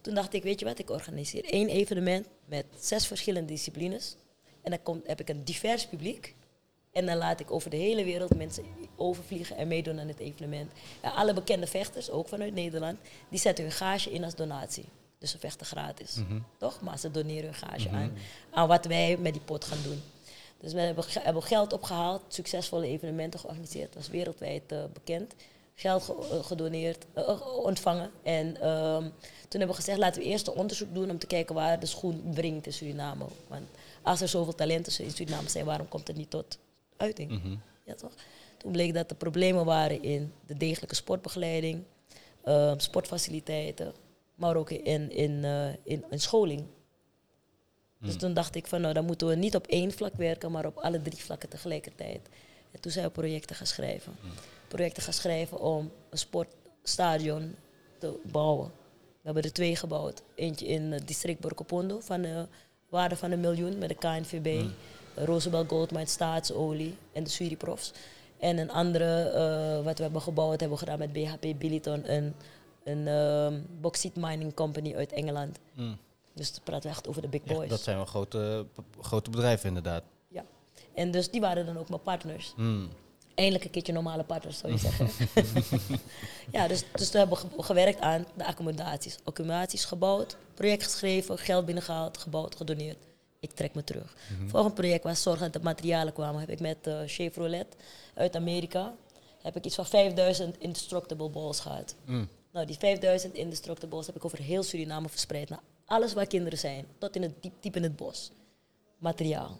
A: Toen dacht ik, weet je wat, ik organiseer één evenement met zes verschillende disciplines. En dan komt, heb ik een divers publiek. En dan laat ik over de hele wereld mensen overvliegen en meedoen aan het evenement. En alle bekende vechters, ook vanuit Nederland, die zetten hun gage in als donatie. Dus ze vechten gratis. Toch? Maar ze doneren hun gage aan, aan wat wij met die pot gaan doen. Dus we hebben, hebben geld opgehaald, succesvolle evenementen georganiseerd, was wereldwijd eh, bekend. Geld ge- eh, gedoneerd, eh, ontvangen. En ehm, toen hebben we gezegd, laten we eerst een onderzoek doen om te kijken waar de schoen wringt in Suriname. Want als er zoveel talenten in Suriname zijn, waarom komt het niet tot uiting? Ja, toch? Toen bleek dat er problemen waren in de degelijke sportbegeleiding, ehm, sportfaciliteiten, maar ook in, in, eh, in, in scholing. Dus toen dacht ik van nou, dan moeten we niet op één vlak werken, maar op alle drie vlakken tegelijkertijd. En toen zijn we projecten gaan schrijven. Projecten gaan schrijven om een sportstadion te bouwen. We hebben er twee gebouwd. Eentje in het district Borkopondo van de waarde van een miljoen met de KNVB, Roosevelt Goldmine Staatsolie en de Suriprofs. En een andere eh, wat we hebben gebouwd, hebben we gedaan met BHP Billiton, een, een ehm bauxite mining company uit Engeland. Dus dan praten we echt over de big
C: Ja,
A: boys.
C: dat zijn wel grote, grote bedrijven inderdaad.
A: Ja. En dus die waren dan ook mijn partners.
C: Hmm.
A: Eindelijk een keertje normale partners, zou je zeggen. ja, dus, dus hebben we ge- gewerkt aan de accommodaties. Accommodaties gebouwd, project geschreven, geld binnengehaald, gebouwd, gedoneerd. Ik trek me terug. Volgend project was zorgen dat de materialen kwamen. Heb ik met eh Chevrolet uit Amerika heb ik iets van 5000 indestructible balls gehad. Nou, die 5000 indestructible balls heb ik over heel Suriname verspreid. Naar alles waar kinderen zijn, tot in het diep, diep in het bos materiaal.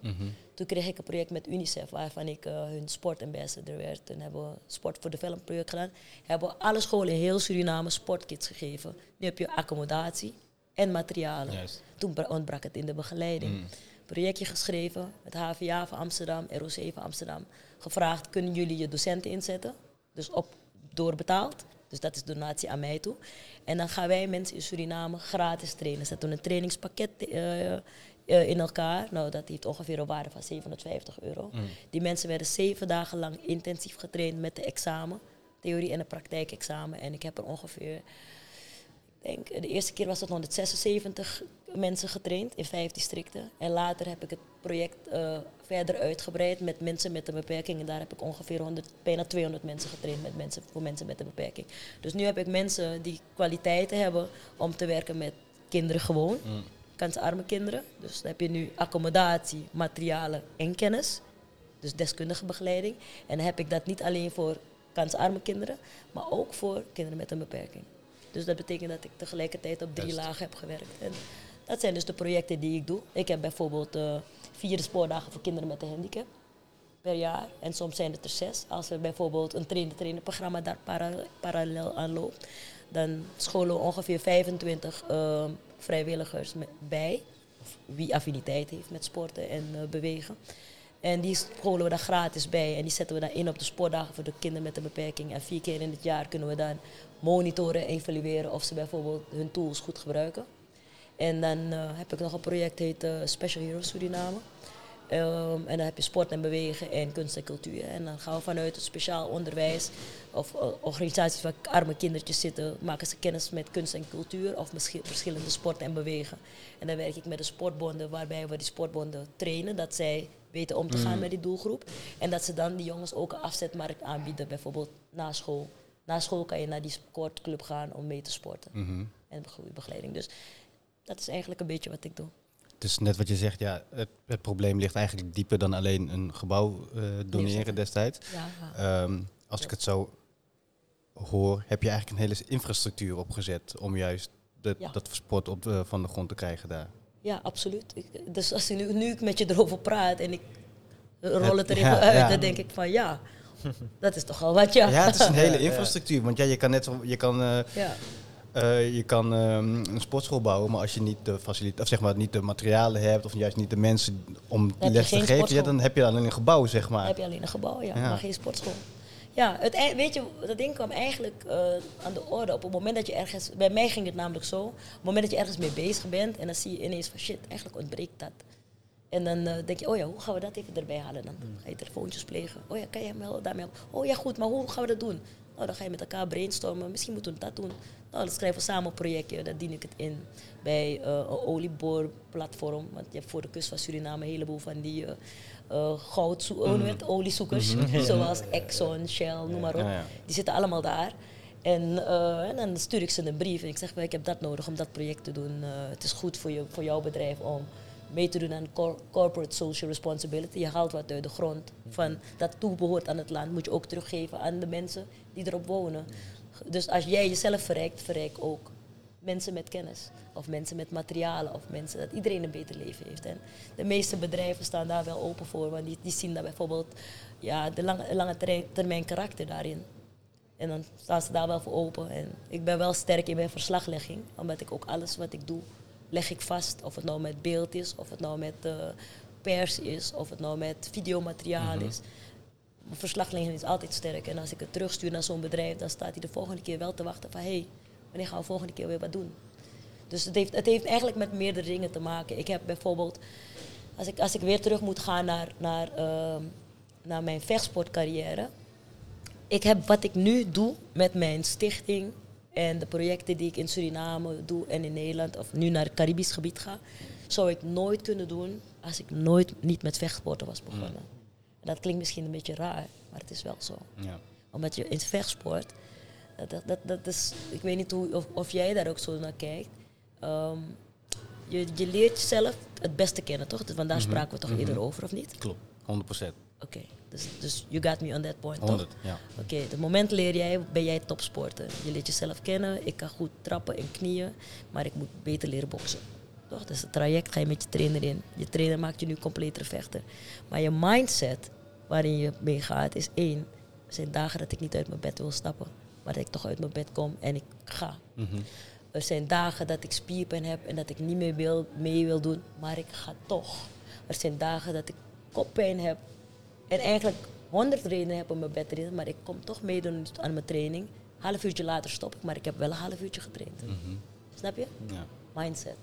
A: Toen kreeg ik een project met UNICEF, waarvan ik eh, hun sportambassador werd. Toen hebben we Sport for Development project gedaan. Hebben we alle scholen in heel Suriname sportkits gegeven. Nu heb je accommodatie en materialen.
C: Juist.
A: Toen bra- ontbrak het in de begeleiding. Projectje geschreven met HVA van Amsterdam, ROC van Amsterdam. Gevraagd, kunnen jullie je docenten inzetten? Dus op, doorbetaald. Dus dat is donatie aan mij toe. En dan gaan wij mensen in Suriname gratis trainen. Zetten we een trainingspakket eh, eh, in elkaar. Nou, dat heeft ongeveer een waarde van 750 euro. Die mensen werden zeven dagen lang intensief getraind met de examen. Theorie en een praktijkexamen. En ik heb er ongeveer denk, de eerste keer was het 176 mensen getraind in vijf districten. En later heb ik het project eh, verder uitgebreid met mensen met een beperking. En daar heb ik ongeveer 100, bijna 200 mensen getraind met mensen, voor mensen met een beperking. Dus nu heb ik mensen die kwaliteiten hebben om te werken met kinderen gewoon. Kansarme kinderen. Dus dan heb je nu accommodatie, materialen en kennis. Dus deskundige begeleiding. En dan heb ik dat niet alleen voor kansarme kinderen, maar ook voor kinderen met een beperking. Dus dat betekent dat ik tegelijkertijd op drie lagen heb gewerkt. En dat zijn dus de projecten die ik doe. Ik heb bijvoorbeeld eh, vier spoordagen voor kinderen met een handicap per jaar. En soms zijn het er zes. Als er bijvoorbeeld een trainer-trainer programma daar para- parallel aan loopt, dan scholen we ongeveer 25 ehm, vrijwilligers bij. Of wie affiniteit heeft met sporten en eh, bewegen. En die scholen we daar gratis bij. En die zetten we dan in op de sportdagen voor de kinderen met een beperking. En vier keer in het jaar kunnen we dan monitoren en evalueren of ze bijvoorbeeld hun tools goed gebruiken. En dan eh, heb ik nog een project heet eh, Special Heroes Suriname. Ehm, en dan heb je sport en bewegen en kunst en cultuur. En dan gaan we vanuit het speciaal onderwijs of eh, organisaties waar arme kindertjes zitten, maken ze kennis met kunst en cultuur of misschien verschillende sporten en bewegen. En dan werk ik met de sportbonden waarbij we die sportbonden trainen dat zij weten om te gaan met die doelgroep. En dat ze dan die jongens ook een afzetmarkt aanbieden, bijvoorbeeld na school. Na school kan je naar die sportclub gaan om mee te sporten. En goede begeleiding. Dus dat is eigenlijk een beetje wat ik doe.
C: Dus net wat je zegt, ja, het, het probleem ligt eigenlijk dieper dan alleen een gebouw eh, doneren destijds.
A: Ja,
C: Ehm, als ik het zo hoor, heb je eigenlijk een hele infrastructuur opgezet om juist dat,
A: Ja.
C: dat sport op de, van de grond te krijgen daar.
A: Ja, absoluut. Ik- dus als ik nu, nu ik met je erover praat en ik rol het er
C: Ja,
A: even uit,
C: ja.
A: dan denk ik van ja, dat is toch al wat ja.
C: Ja, het is een hele infrastructuur. Want ja, je kan net zo, je kan, eh,
A: Ja.
C: eh, je kan ehm, een sportschool bouwen, maar als je niet de faciliteit, of zeg maar niet de materialen hebt, of juist niet de mensen om les te geven, ja, dan heb je alleen een gebouw, zeg
A: Dan
C: maar.
A: heb je alleen een gebouw, ja,
C: Ja.
A: maar geen sportschool. Ja, het, weet je, dat ding kwam eigenlijk eh, aan de orde op het moment dat je ergens... Bij mij ging het namelijk zo. Op het moment dat je ergens mee bezig bent en dan zie je ineens van shit, eigenlijk ontbreekt dat. En dan eh, denk je, oh ja, hoe gaan we dat even erbij halen? Dan ga je telefoontjes plegen. Oh ja, kan je hem wel daarmee helpen? Oh ja, goed, maar hoe gaan we dat doen? Nou, dan ga je met elkaar brainstormen. Misschien moeten we dat doen. Nou, dan schrijven we samen een projectje. Dan dien ik het in bij eh, een olieboorplatform. Want je hebt voor de kust van Suriname een heleboel van die eh eh goud, het? oliezoekers. Zoals Exxon, Shell, noem maar op. Die zitten allemaal daar. En, en dan stuur ik ze een brief en ik zeg, "Wel, ik heb dat nodig om dat project te doen. Het is goed voor, je, voor jouw bedrijf om mee te doen aan cor- corporate social responsibility. Je haalt wat uit de grond van dat toebehoort aan het land, moet je ook teruggeven aan de mensen die erop wonen. Dus als jij jezelf verrijkt, verrijk ook mensen met kennis. Of mensen met materialen. Of mensen dat iedereen een beter leven heeft. En de meeste bedrijven staan daar wel open voor. Want die, die zien daar bijvoorbeeld ja, de lange, lange termijn karakter daarin. En dan staan ze daar wel voor open. En ik ben wel sterk in mijn verslaglegging. Omdat ik ook alles wat ik doe, leg ik vast. Of het nou met beeld is, of het nou met eh, pers is, of het nou met videomateriaal is. Mijn verslaglegging is altijd sterk. En als ik het terugstuur naar zo'n bedrijf, dan staat hij de volgende keer wel te wachten van... hé, hey, wanneer gaan we volgende keer weer wat doen? Dus het heeft, het heeft eigenlijk met meerdere dingen te maken. Ik heb bijvoorbeeld, als ik, als ik weer terug moet gaan naar, naar, ehm, naar mijn vechtsportcarrière. Ik heb wat ik nu doe met mijn stichting en de projecten die ik in Suriname doe en in Nederland of nu naar het Caribisch gebied ga, zou ik nooit kunnen doen als ik nooit niet met vechtsporten was begonnen. En dat klinkt misschien een beetje raar, maar het is wel zo
C: Ja.
A: omdat je in vechtsport, dat, dat, dat, dat is, ik weet niet hoe, of, of jij daar ook zo naar kijkt. Ehm, je, je leert jezelf het beste kennen, toch? Dus vandaar spraken we toch eerder over, of niet?
C: Klopt, 100%.
A: Oké, dus, dus you got me on that point,
C: 100,
A: toch?
C: ja.
A: Oké, het moment leer jij, ben jij topsporter. Je leert jezelf kennen, ik kan goed trappen en knieën, maar ik moet beter leren boksen. Toch? Dus het traject ga je met je trainer in. Je trainer maakt je nu completere vechter. Maar je mindset waarin je mee gaat is één. Er zijn dagen dat ik niet uit mijn bed wil stappen, maar dat ik toch uit mijn bed kom en ik ga.
C: Mhm.
A: Er zijn dagen dat ik spierpijn heb en dat ik niet meer wil, mee wil doen, maar ik ga toch. Er zijn dagen dat ik koppijn heb en eigenlijk honderd redenen heb om mijn bed te redden, maar ik kom toch meedoen aan mijn training. Half uurtje later stop ik, maar ik heb wel een half uurtje getraind. Snap je?
C: Ja.
A: Mindset,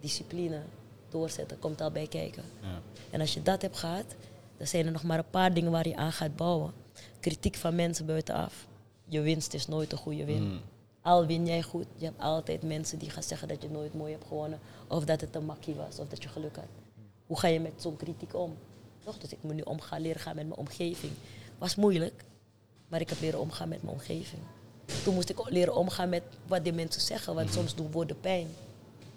A: discipline, doorzetten, komt al bij kijken.
C: Ja.
A: En als je dat hebt gehad, dan zijn er nog maar een paar dingen waar je aan gaat bouwen. Kritiek van mensen buitenaf. Je winst is nooit een goede win.
C: Mm.
A: Al win jij goed, je hebt altijd mensen die gaan zeggen dat je nooit mooi hebt gewonnen. Of dat het een makkie was, of dat je geluk had. Hoe ga je met zo'n kritiek om? Toch? Dus ik moet nu omgaan, leren gaan met mijn omgeving. Was moeilijk, maar ik heb leren omgaan met mijn omgeving. Toen moest ik ook leren omgaan met wat die mensen zeggen, want soms doen woorden pijn.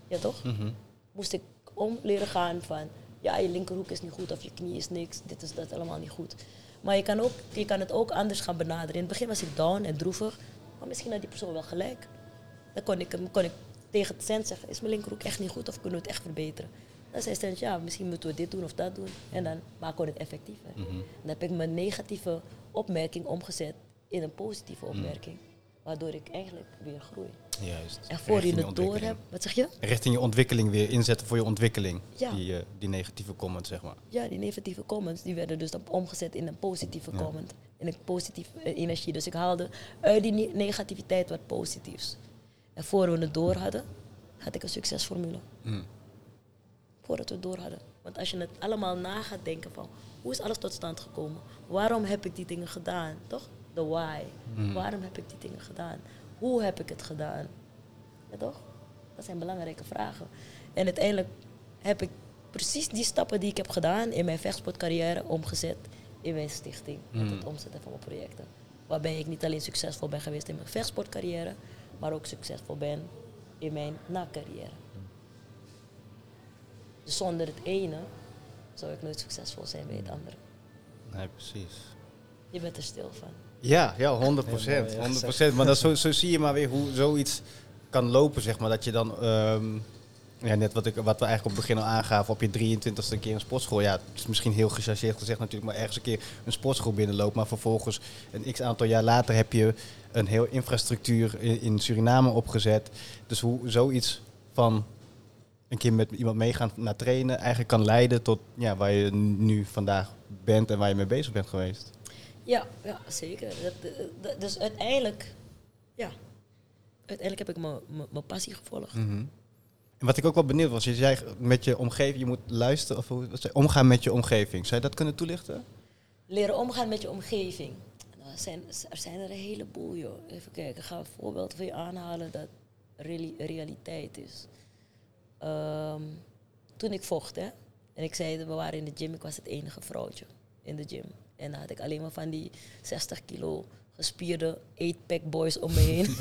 A: Ja toch?
C: Mhm.
A: moest ik om leren gaan van, ja, je linkerhoek is niet goed of je knie is niks, dit is dat allemaal niet goed. Maar je kan, ook, je kan het ook anders gaan benaderen. In het begin was ik down en droevig, maar misschien had die persoon wel gelijk. Dan kon ik, hem- kon ik tegen het cent zeggen, is mijn linkerhoek echt niet goed of kunnen we het echt verbeteren? Dan zei Cent, ja, misschien moeten we dit doen of dat doen. En dan maken we het effectiever. Dan heb ik mijn negatieve opmerking omgezet in een positieve opmerking. Waardoor ik eigenlijk weer groei.
C: Juist.
A: En voor
C: Richting
A: je het door hebt, wat zeg je?
C: Richting je ontwikkeling weer inzetten voor je ontwikkeling.
A: Ja.
C: Die, eh, die negatieve comment, zeg maar.
A: Ja, die negatieve comments die werden dus dan omgezet in een positieve
C: Ja.
A: comment. In een positieve eh, energie. Dus ik haalde uit die ne- negativiteit wat positiefs. En voor we het door hadden, had ik een succesformule.
C: Mm.
A: Voordat we het door hadden. Want als je het allemaal na gaat denken van, hoe is alles tot stand gekomen? Waarom heb ik die dingen gedaan? Toch? De why. Waarom heb ik die dingen gedaan? Hoe heb ik het gedaan? Ja, toch? Dat zijn belangrijke vragen. En uiteindelijk heb ik precies die stappen die ik heb gedaan in mijn vechtsportcarrière omgezet in mijn stichting. Met het omzetten van mijn projecten. Waarbij ik niet alleen succesvol ben geweest in mijn vechtsportcarrière, maar ook succesvol ben in mijn na-carrière. Dus zonder het ene zou ik nooit succesvol zijn bij het andere.
C: Nee, precies.
A: Je bent er stil van.
C: Ja, ja, 100 procent.
D: Heel mooi, ja,
C: 100 Maar dat, zo, zo zie je maar weer hoe zoiets kan lopen, zeg maar, dat je dan... ehm, ja, net wat, ik, wat we eigenlijk op het begin al aangaven, op je 23ste een keer een sportschool. Ja, het is misschien heel gechargeerd gezegd natuurlijk, maar ergens een keer een sportschool binnenloopt. Maar vervolgens, een x aantal jaar later, heb je een heel infrastructuur in, in Suriname opgezet. Dus hoe zoiets van een keer met iemand meegaan naar trainen eigenlijk kan leiden tot ja, waar je nu vandaag bent en waar je mee bezig bent geweest.
A: Ja, ja zeker. Dat, dus uiteindelijk, ja, uiteindelijk heb ik mijn- passie gevolgd.
C: Mhm. En wat ik ook wel benieuwd was, je zei met je omgeving, je moet luisteren of hoe- wat zei- omgaan met je omgeving. Zou je dat kunnen toelichten?
A: Leren omgaan met je omgeving. Nou, er, zijn, er zijn er een heleboel, joh. Even kijken, ik ga een voorbeeld voor je aanhalen dat reali- realiteit is. Ehm, toen ik vocht, hè. En ik zei, we waren in de gym, ik was het enige vrouwtje in de gym. En dan had ik alleen maar van die 60 kilo gespierde 8-pack boys om me heen.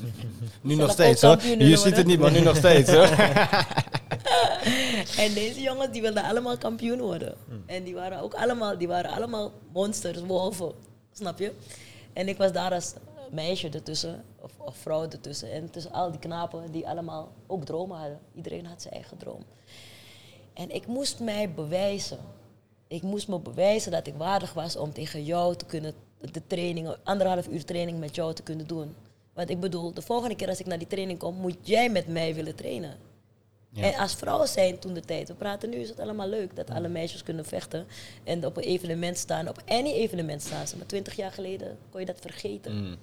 C: Nu nog steeds hoor. Je ziet het niet, maar nu nog steeds hoor.
A: En deze jongens die wilden allemaal kampioen worden.
C: Hmm.
A: En die waren ook allemaal, die waren allemaal monsters, wolven. Snap je? En ik was daar als meisje ertussen, of, of vrouw ertussen. En tussen al die knapen die allemaal ook dromen hadden. Iedereen had zijn eigen droom. En ik moest mij bewijzen. Ik moest me bewijzen dat ik waardig was om tegen jou te kunnen, de training, anderhalf uur training met jou te kunnen doen. Want ik bedoel, de volgende keer als ik naar die training kom, moet jij met mij willen trainen.
C: Ja.
A: En als vrouwen zijn toen de tijd, we praten nu, is het allemaal leuk dat alle meisjes kunnen vechten en op een evenement staan. Op any evenement staan ze. Maar twintig jaar geleden kon je dat vergeten.
C: Mm.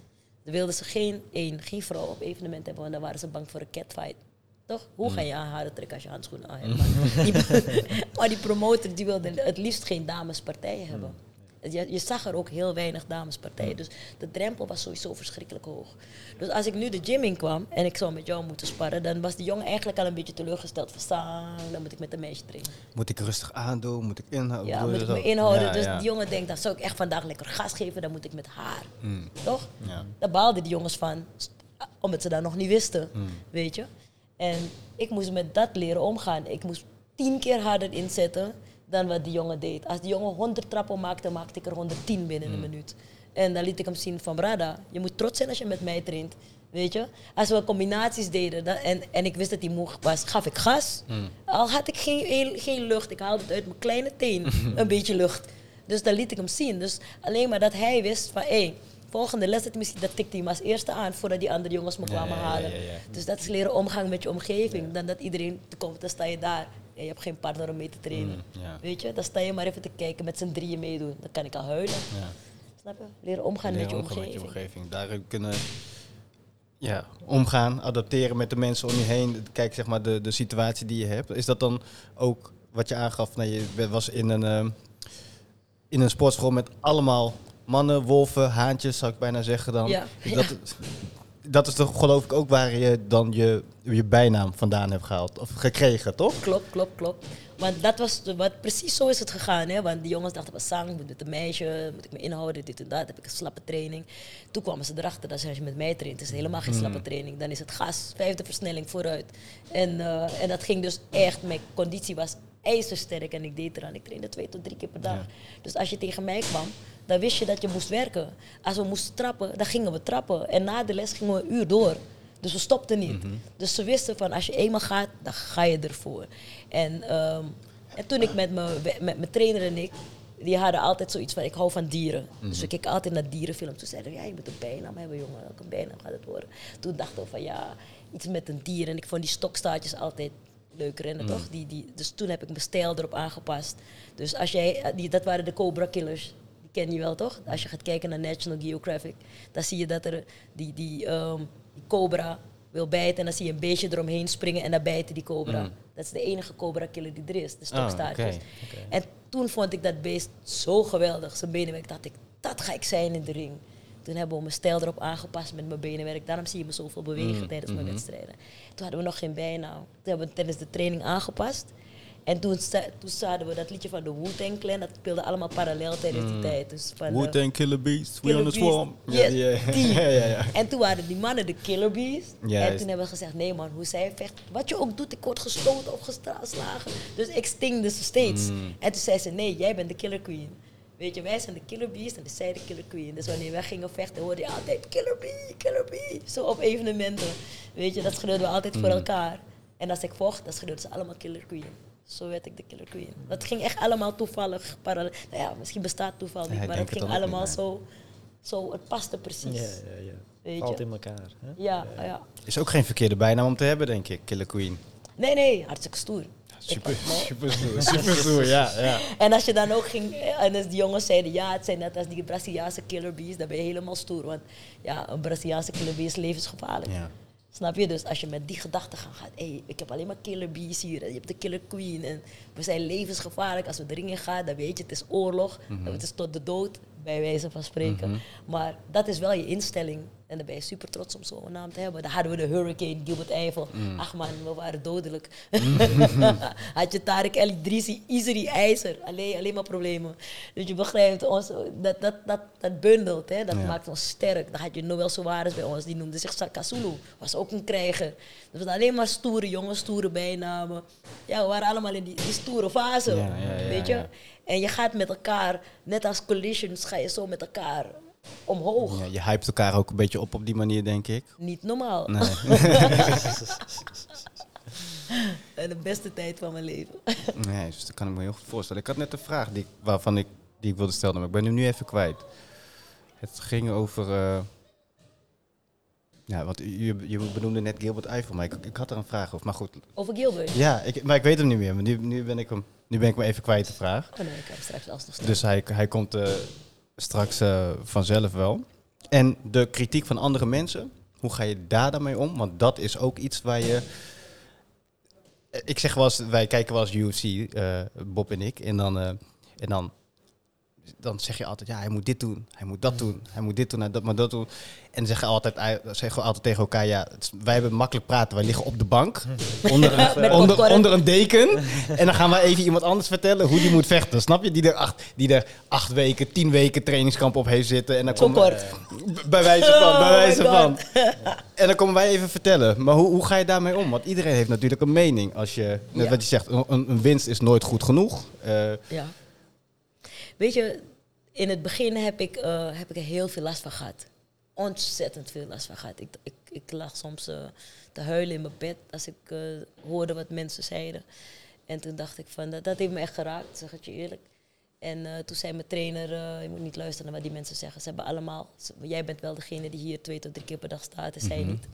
A: Dan wilden ze geen, één, geen vrouw op evenement hebben, want dan waren ze bang voor een catfight. Toch? Hoe ga je aan haren trekken als je handschoenen aan hebt? Maar die, maar die promotor die wilde het liefst geen damespartijen hebben. Je, je zag er ook heel weinig damespartijen. Dus de drempel was sowieso verschrikkelijk hoog. Dus als ik nu de gym in kwam en ik zou met jou moeten sparren, dan was die jongen eigenlijk al een beetje teleurgesteld. Van, "Sang, dan moet ik met een meisje trainen.
C: Moet ik rustig aandoen? Moet ik inhouden?
A: Ja, moet ik me inhouden.
C: Ja,
A: dus
C: ja.
A: die jongen denkt, dan zou ik echt vandaag lekker gas geven, dan moet ik met haar.
C: Mm.
A: Toch?
C: Ja.
A: Daar baalden die jongens van, omdat ze dat nog niet wisten,
C: Mm.
A: weet je. En ik moest met dat leren omgaan. Ik moest tien keer harder inzetten dan wat die jongen deed. Als die jongen 100 trappen maakte, maakte ik er 110 binnen
C: Mm.
A: een minuut. En dan liet ik hem zien van, Brada, je moet trots zijn als je met mij traint. Weet je? Als we combinaties deden dan- en, en ik wist dat hij moe was, gaf ik gas.
C: Mm.
A: Al had ik geen, geen lucht, ik haalde het uit mijn kleine teen, een beetje lucht. Dus dan liet ik hem zien. Dus alleen maar dat hij wist van, hé, volgende les, dat, misschien, dat tikte hij me als eerste aan voordat die andere jongens me kwamen halen. Dus dat is leren omgaan met je omgeving. Dan dat iedereen komt, dan sta je daar. Ja, je hebt geen partner om mee te trainen.
C: Mm.
A: Weet je, dan sta je maar even te kijken met z'n drieën meedoen. Dan kan ik al huilen.
C: Ja.
A: Snap je? Leren omgaan met je
C: omgaan
A: omgeving.
C: met je omgeving. Daar kunnen ja, omgaan, adapteren met de mensen om je heen. Kijk, zeg maar, de, de situatie die je hebt. Is dat dan ook wat je aangaf? Nou, je was in een, ehm, in een sportschool met allemaal mannen, wolven, haantjes, zou ik bijna zeggen dan.
A: Ja.
C: Dat, dat is toch geloof ik ook waar je dan je, je bijnaam vandaan hebt gehaald. Of gekregen, toch?
A: Klopt, klopt, klopt. Want dat was wat, precies zo is het gegaan. Hè? Want die jongens dachten, wat zang, moet met een meisje, moet ik me inhouden, dit en dat. Heb ik een slappe training. Toen kwamen ze erachter dat als je met mij traint, is het helemaal geen slappe training. Dan is het gas, vijfde versnelling vooruit. En, eh, en dat ging dus echt, mijn conditie was ijzersterk en ik deed eraan. Ik trainde twee tot drie keer per dag.
C: Ja.
A: Dus als je tegen mij kwam, dan wist je dat je moest werken. Als we moesten trappen, dan gingen we trappen. En na de les gingen we een uur door. Dus we stopten niet. Dus ze wisten van als je eenmaal gaat, dan ga je ervoor. En, ehm, en toen ik met mijn met mijn trainer en ik, die hadden altijd zoiets van ik hou van dieren. Dus we keken altijd naar dierenfilms. Toen zeiden we, ja, je moet een bijnaam hebben, jongen. Welke bijnaam gaat het worden? Toen dachten we van ja, iets met een dier. En ik vond die stokstaartjes altijd leuk rennen, toch? Die, die, dus toen heb ik mijn stijl erop aangepast. Dus als jij, die, dat waren de Cobra Killers. Die ken je wel, toch? Als je gaat kijken naar National Geographic, dan zie je dat er die, die, die cobra wil bijten en dan zie je een beestje eromheen springen en dan bijten die cobra.
C: Mm.
A: Dat is de enige cobra killer die er is, de
C: Ah,
A: stokstaartjes. En toen vond ik dat beest zo geweldig, zijn benenwerk, dacht ik, dat ga ik zijn in de ring. Toen hebben we mijn stijl erop aangepast met mijn benenwerk. Daarom zie je me zoveel bewegen
C: Mm,
A: tijdens
C: mhm.
A: mijn wedstrijden. Toen hadden we nog geen bijnaam. Toen hebben we tijdens de training aangepast. En toen, toen zouden we dat liedje van de Wu-Tang Clan, dat speelde allemaal parallel tijdens die tijd. Dus van, eh,
C: Wu-Tang Killer Beast, we
A: Killer
C: on the swarm.
A: Yes,
C: Ja, ja, ja, ja, ja.
A: En toen waren die mannen de Killer Bees. En toen hebben we gezegd, nee man, hoe zij vecht, wat je ook doet, ik word gestoten of geslagen. Dus ik stingde ze steeds.
C: Mm.
A: En toen zei ze, nee, jij bent de Killer Queen. Weet je, wij zijn de killer bees en zij de killer queen. Dus wanneer wij gingen vechten, hoorde je altijd killer bee, killer bee. Zo op evenementen. Weet je, dat schreeuwden we altijd voor elkaar. En als ik vocht, dan schreeuwden ze allemaal killer queen. Zo werd ik de killer queen. Dat ging echt allemaal toevallig. Parallel. Nou ja, misschien bestaat toeval niet,
C: Ja,
A: maar het ging allemaal
C: niet,
A: zo, zo. Het paste precies.
D: Ja, ja, ja.
A: Weet
D: Valt
A: je?
D: in elkaar. Hè?
A: Ja, ja.
C: Is ook geen verkeerde bijnaam om te hebben, denk ik, Killer Queen.
A: Nee, nee, hartstikke stoer.
C: Super, super stoer. Super stoer, ja. ja.
A: En als je dan ook ging, en als die jongens zeiden, ja, het zijn net als die Braziliaanse killer bees, dan ben je helemaal stoer. Want ja, een Braziliaanse killer bee is levensgevaarlijk.
C: ja.
A: Snap je? Dus als je met die gedachte gaat, gaat hey, ik heb alleen maar killer bees hier, en je hebt de killer queen en we zijn levensgevaarlijk. Als we de ring in gaan, dan weet je, het is oorlog, het is tot de dood, bij wijze van spreken. Maar dat is wel je instelling. En dan ben je super trots om zo'n naam te hebben. Dan hadden we de Hurricane, Gilbert Eiffel. Ach man, we waren dodelijk. Had je Tarek El Idrissi, Iseri, IJzer. Alleen, alleen maar problemen. Dus je begrijpt, ons, dat, dat, dat, dat bundelt, hè? dat
C: Ja.
A: maakt ons sterk. Dan had je Noël Soares bij ons, die noemde zich Sakasulu. Was ook een krijger. Dat was alleen maar stoere jongens, stoere bijnamen. Ja, we waren allemaal in die, die stoere fase.
C: Ja, ja, ja,
A: weet je? En je gaat met elkaar, net als collisions, ga je zo met elkaar omhoog.
C: Ja, je hypt elkaar ook een beetje op op die manier, denk ik.
A: Niet normaal.
C: Nee.
A: De beste tijd van mijn leven.
C: nee, dus dat kan ik me heel goed voorstellen. Ik had net een vraag die, waarvan ik, die ik wilde stellen, maar ik ben hem nu even kwijt. Het ging over... eh, ja, want je, je benoemde net Gilbert Eiffel, maar ik, ik had er een vraag over. Maar goed,
A: Over Gilbert.
C: ja, ik, maar ik weet hem niet meer. Maar nu, nu, ben ik hem, nu ben ik me even kwijt, de vraag.
A: Oh nee, ik heb straks alsnog staan.
C: Dus hij, hij komt eh, straks eh, vanzelf wel. En de kritiek van andere mensen, hoe ga je daar dan mee om? Want dat is ook iets waar je... Eh, Ik zeg wel eens, wij kijken wel eens UFC, eh, Bob en ik. En dan, en dan, dan zeg je altijd, ja, hij moet dit doen, hij moet dat doen, hij moet dit doen, hij dat, maar dat doen. En zeggen, altijd, zeggen altijd tegen elkaar, ja, is- wij hebben makkelijk praten. Wij liggen op de bank, onder,
A: Met
C: een, onder, onder een deken. En dan gaan wij even iemand anders vertellen hoe die moet vechten. Snap je? Die er acht, die er acht weken, tien weken trainingskamp op heeft zitten. En dan
A: Zo
C: komen-
A: kort.
C: Bij wijze van, bij
A: Oh
C: wijze van.
A: God.
C: En dan komen wij even vertellen. Maar hoe, hoe ga je daarmee om? Want iedereen heeft natuurlijk een mening. Als je, net
A: Ja.
C: wat je zegt, een, een winst is nooit goed genoeg. Eh,
A: Ja. Weet je, in het begin heb ik, eh, heb ik er heel veel last van gehad. Ontzettend veel last van gehad. Ik, ik, ik lag soms eh, te huilen in mijn bed als ik eh, hoorde wat mensen zeiden. En toen dacht ik van, dat, dat heeft me echt geraakt, zeg het je eerlijk. En toen zei mijn trainer, je moet niet luisteren naar wat die mensen zeggen. Ze hebben allemaal, ze- jij bent wel degene die hier twee tot drie keer per dag staat en zij niet.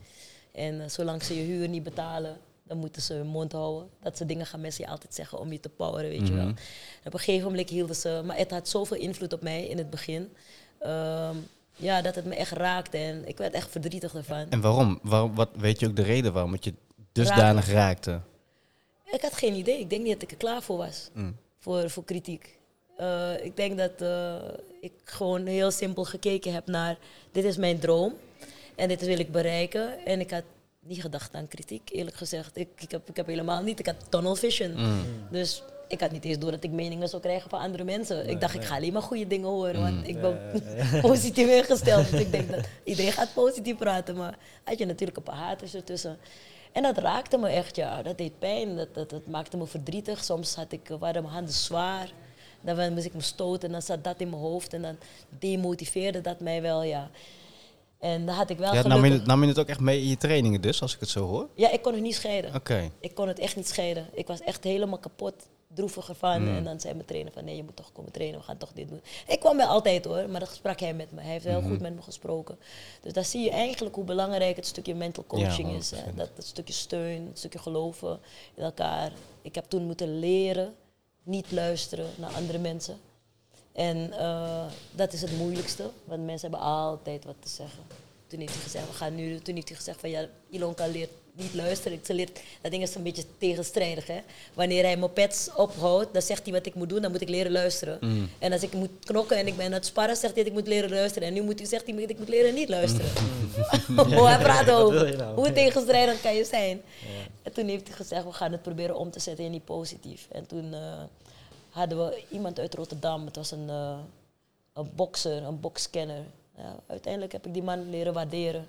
A: En zolang ze je huur niet betalen, dan moeten ze hun mond houden. Dat soort dingen gaan mensen je altijd zeggen om je te poweren, weet je wel. En op een gegeven moment hielden ze... Maar het had zoveel invloed op mij in het begin. ehm, ja, dat het me echt raakte. En ik werd echt verdrietig ervan.
C: en waarom? waarom wat, weet je ook de reden waarom het je dusdanig raakte?
A: Ik had geen idee. Ik denk niet dat ik er klaar voor was.
C: Mm.
A: Voor, voor kritiek. Eh, ik denk dat eh, ik gewoon heel simpel gekeken heb naar... Dit is mijn droom. En dit wil ik bereiken. En ik had niet gedacht aan kritiek, eerlijk gezegd. Ik, ik, heb, ik heb helemaal niet... Ik had tunnel vision.
C: Mm.
A: Dus ik had niet eens door dat ik meningen zou krijgen van andere mensen. ik dacht, ik ga alleen maar goede dingen horen. Want ik ben positief ingesteld. Dus ik denk dat iedereen gaat positief praten. Maar had je natuurlijk een paar haters ertussen. En dat raakte me echt, ja. Dat deed pijn. Dat, dat, dat maakte me verdrietig. Soms had ik, eh, waren mijn handen zwaar. Dan moest ik me stoten en dan zat dat in mijn hoofd. En dan demotiveerde dat mij wel, ja. En dan had ik wel
C: Ja, nam, je, nam je het ook echt mee in je trainingen dus, als ik het zo hoor?
A: Ja, ik kon het niet scheiden.
C: Oké.
A: Ik kon het echt niet scheiden. Ik was echt helemaal kapot, droevig ervan.
C: Hmm.
A: En dan zei mijn trainer van, nee, je moet toch komen trainen, we gaan toch dit doen. Ik kwam wel altijd hoor, maar dat sprak hij met me. Hij heeft heel
C: Hmm.
A: goed met me gesproken. Dus daar zie je eigenlijk hoe belangrijk het stukje mental coaching
C: Ja,
A: is. Hè.
C: 100%.
A: Dat, dat stukje steun, het stukje geloven in elkaar. Ik heb toen moeten leren niet luisteren naar andere mensen. En eh, dat is het moeilijkste, want mensen hebben altijd wat te zeggen. Toen heeft hij gezegd, we gaan nu, toen heeft hij gezegd van ja, Ilonka leert niet luisteren. Ze leert, dat ding is een beetje tegenstrijdig. Hè? Wanneer hij mopeds ophoudt, dan zegt hij wat ik moet doen, dan moet ik leren luisteren.
C: Mm.
A: En als ik moet knokken en ik ben aan het sparren, zegt hij dat ik moet leren luisteren. En nu moet hij, zegt hij dat ik moet leren niet luisteren. Hoe hij praat over.
D: nou?
A: Hoe tegenstrijdig kan je zijn? En toen heeft hij gezegd, we gaan het proberen om te zetten in die positief. En toen eh, hadden we iemand uit Rotterdam, het was een, eh, een bokser, een bokscanner. Ja, uiteindelijk heb ik die man leren waarderen.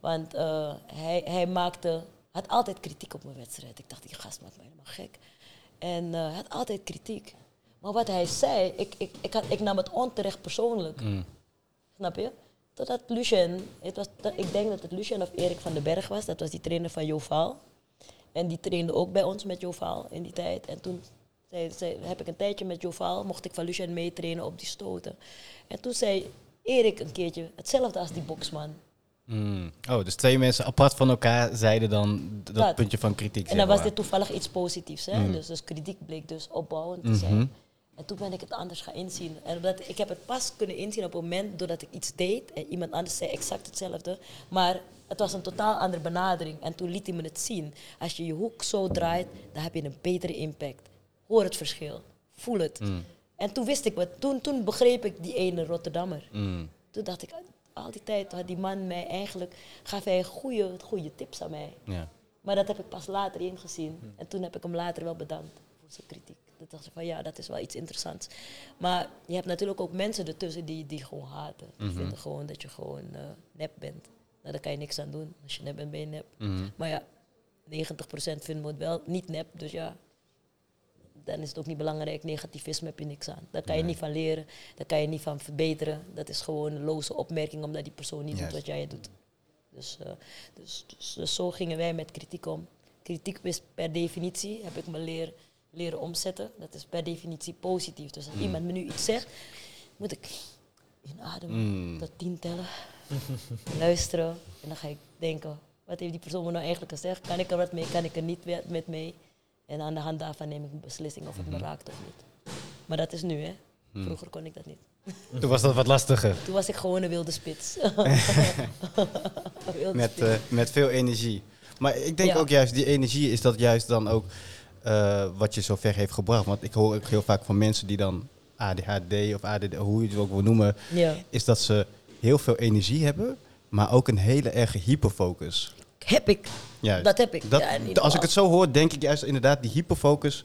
A: Want eh, hij, hij maakte, had altijd kritiek op mijn wedstrijd. Ik dacht, die gast maakt me helemaal gek. En eh, hij had altijd kritiek. Maar wat hij zei, ik, ik, ik, had, ik nam het onterecht persoonlijk.
C: Mm.
A: Snap je? Totdat Lucien, het was, ik denk dat het Lucien of Erik van den Berg was, dat was die trainer van Jovaal. En die trainde ook bij ons met Jovaal in die tijd. En toen zei, zei, heb ik een tijdje met Jovaal, mocht ik van Lucien meetrainen op die stoten. En toen zei Erik een keertje hetzelfde als die boksman.
C: Mm. Oh, dus twee mensen apart van elkaar zeiden dan dat,
A: Dat.
C: puntje van kritiek.
A: En dan was dit toevallig iets positiefs. Hè?
C: Mm.
A: Dus, dus kritiek bleek dus opbouwend te
C: Mhm.
A: zijn. En toen ben ik het anders gaan inzien. En omdat, ik heb het pas kunnen inzien op het moment doordat ik iets deed en iemand anders zei exact hetzelfde. Maar het was een totaal andere benadering. En toen liet hij me het zien. Als je je hoek zo draait, dan heb je een betere impact. Hoor het verschil. Voel het.
C: Mm.
A: En toen wist ik wat. Toen, toen begreep ik die ene Rotterdammer.
C: Mm.
A: Toen dacht ik, al die tijd had die man mij eigenlijk, gaf hij goede, goede tips aan mij.
C: Ja.
A: Maar dat heb ik pas later ingezien. En toen heb ik hem later wel bedankt voor zijn kritiek. Toen dacht ik van ja, dat is wel iets interessants. Maar je hebt natuurlijk ook mensen ertussen die, die gewoon haten. Die vinden gewoon dat je gewoon eh, nep bent. Nou, daar kan je niks aan doen. Als je nep bent, ben je nep.
C: Mhm.
A: Maar ja, 90% vinden het wel niet nep. Dus ja, dan is het ook niet belangrijk. Negativisme heb je niks aan. Daar kan je
C: Nee.
A: niet van leren. Daar kan je niet van verbeteren. Dat is gewoon een loze opmerking omdat die persoon niet doet wat jij doet. Dus, eh, dus, dus, dus zo gingen wij met kritiek om. Kritiek is per definitie, heb ik me leer, leren omzetten. Dat is per definitie positief. Dus als iemand me nu iets zegt, moet ik inademen,
C: Mm.
A: tot tien tellen, luisteren. En dan ga ik denken, wat heeft die persoon me nou eigenlijk gezegd? Kan ik er wat mee, kan ik er niet met mee? En aan de hand daarvan neem ik een beslissing of het me raakt of niet. Maar dat is nu, hè. Vroeger kon ik dat niet.
C: Toen was dat wat lastiger.
A: Toen was ik gewoon een wilde spits. Wilde
C: Met,
A: spits.
C: eh, met veel energie. Maar ik denk
A: Ja.
C: ook juist, die energie is dat juist dan ook eh, wat je zo ver heeft gebracht. Want ik hoor ook heel vaak van mensen die dan ADHD of ADD, hoe je het ook wil noemen,
A: ja.
C: is dat ze heel veel energie hebben, maar ook een hele erge hyperfocus.
A: Heb ik.
C: Juist.
A: Dat heb ik.
C: Dat,
A: Ja,
C: als ik het zo hoor, denk ik juist inderdaad die hyperfocus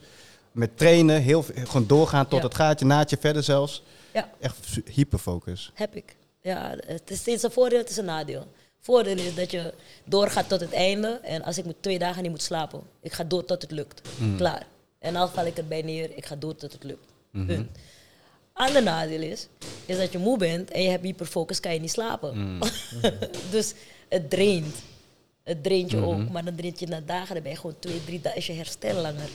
C: met trainen, heel, gewoon doorgaan tot
A: Ja.
C: het gaatje, naadje, verder zelfs.
A: Ja.
C: Echt hyperfocus.
A: Heb ik. Ja, het is, het is een voordeel, het is een nadeel. Voordeel is dat je doorgaat tot het einde. En als ik moet twee dagen niet moet slapen, ik ga door tot het lukt. Klaar. En dan val ik erbij neer, ik ga door tot het lukt. Punt. Ander nadeel is, is dat je moe bent en je hebt hyperfocus, kan je niet slapen. dus het draint. Het draint je ook, maar dan draint je na dagen, dan ben je gewoon twee, drie dagen, is je herstel langer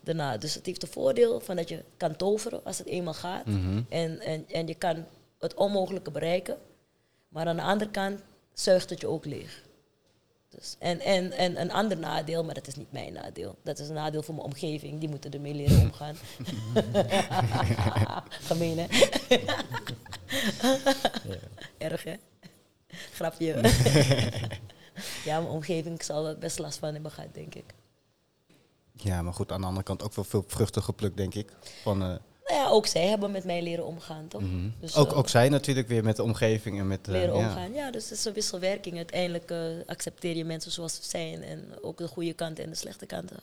A: daarna. Dus het heeft het voordeel van dat je kan toveren als het eenmaal gaat. en, en, en je kan het onmogelijke bereiken. Maar aan de andere kant zuigt het je ook leeg. Dus, en, en, en een ander nadeel, maar dat is niet mijn nadeel. Dat is een nadeel voor mijn omgeving. Die moeten ermee leren omgaan. Gemeen, hè? Erg, hè? Grapje. Ja, mijn omgeving zal er best last van hebben gehad, denk ik.
C: Ja, maar goed, aan de andere kant ook wel veel vruchten geplukt, denk ik. Van, eh,
A: Nou ja, ook zij hebben met mij leren omgaan, toch?
C: mhm.
A: Dus,
C: ook,
A: eh,
C: ook zij natuurlijk weer met de omgeving en met... eh,
A: leren
C: ja.
A: omgaan. Ja, dus het is een wisselwerking. Uiteindelijk accepteer je mensen zoals ze zijn. En ook de goede kanten en de slechte kanten.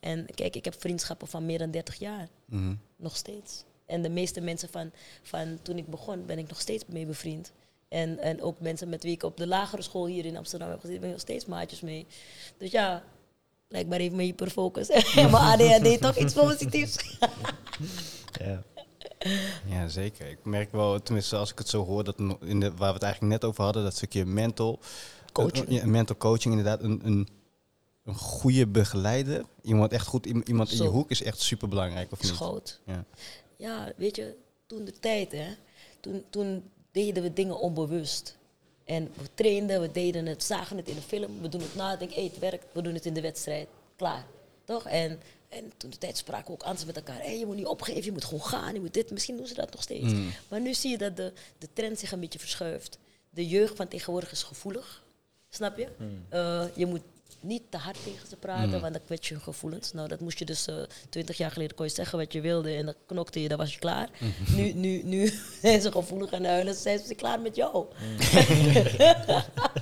A: En kijk, ik heb vriendschappen van meer dan 30 jaar.
C: Mhm.
A: Nog steeds. En de meeste mensen van, van toen ik begon, ben ik nog steeds mee bevriend. En, en ook mensen met wie ik op de lagere school hier in Amsterdam heb gezeten, ben ik nog steeds maatjes mee. Dus ja, blijkbaar heeft me hyperfocus. en mijn ADHD toch iets positiefs.
D: Ja.
C: Ja, zeker. Ik merk wel, tenminste als ik het zo hoor, dat in de, waar we het eigenlijk net over hadden, dat stukje mental
A: Coaching.
C: eh, ja, mental coaching, inderdaad. Een, een, een goede begeleider, iemand echt goed, iem- iemand in je hoek is echt super belangrijk, of niet?
A: groot.
C: Ja.
A: Ja, weet je, toen de tijd, hè, toen, toen deden we dingen onbewust. En we trainden, we deden het, zagen het in de film, we doen het na, denk, hey, het werkt, we doen het in de wedstrijd, klaar. Toch? En, en toen de tijd spraken we ook anders met elkaar. Hey, je moet niet opgeven, je moet gewoon gaan, je moet dit. Misschien doen ze dat nog steeds.
C: Mm.
A: Maar nu zie je dat de, de trend zich een beetje verschuift. De jeugd van tegenwoordig is gevoelig, snap je? Eh, je moet niet te hard tegen ze praten, want dan kwets je hun gevoelens. Nou, dat moest je dus twintig jaar geleden kon je zeggen wat je wilde en dan knokte je, dan was je klaar. Nu, nu, nu zijn ze gevoelig en huilen, zijn ze klaar met jou.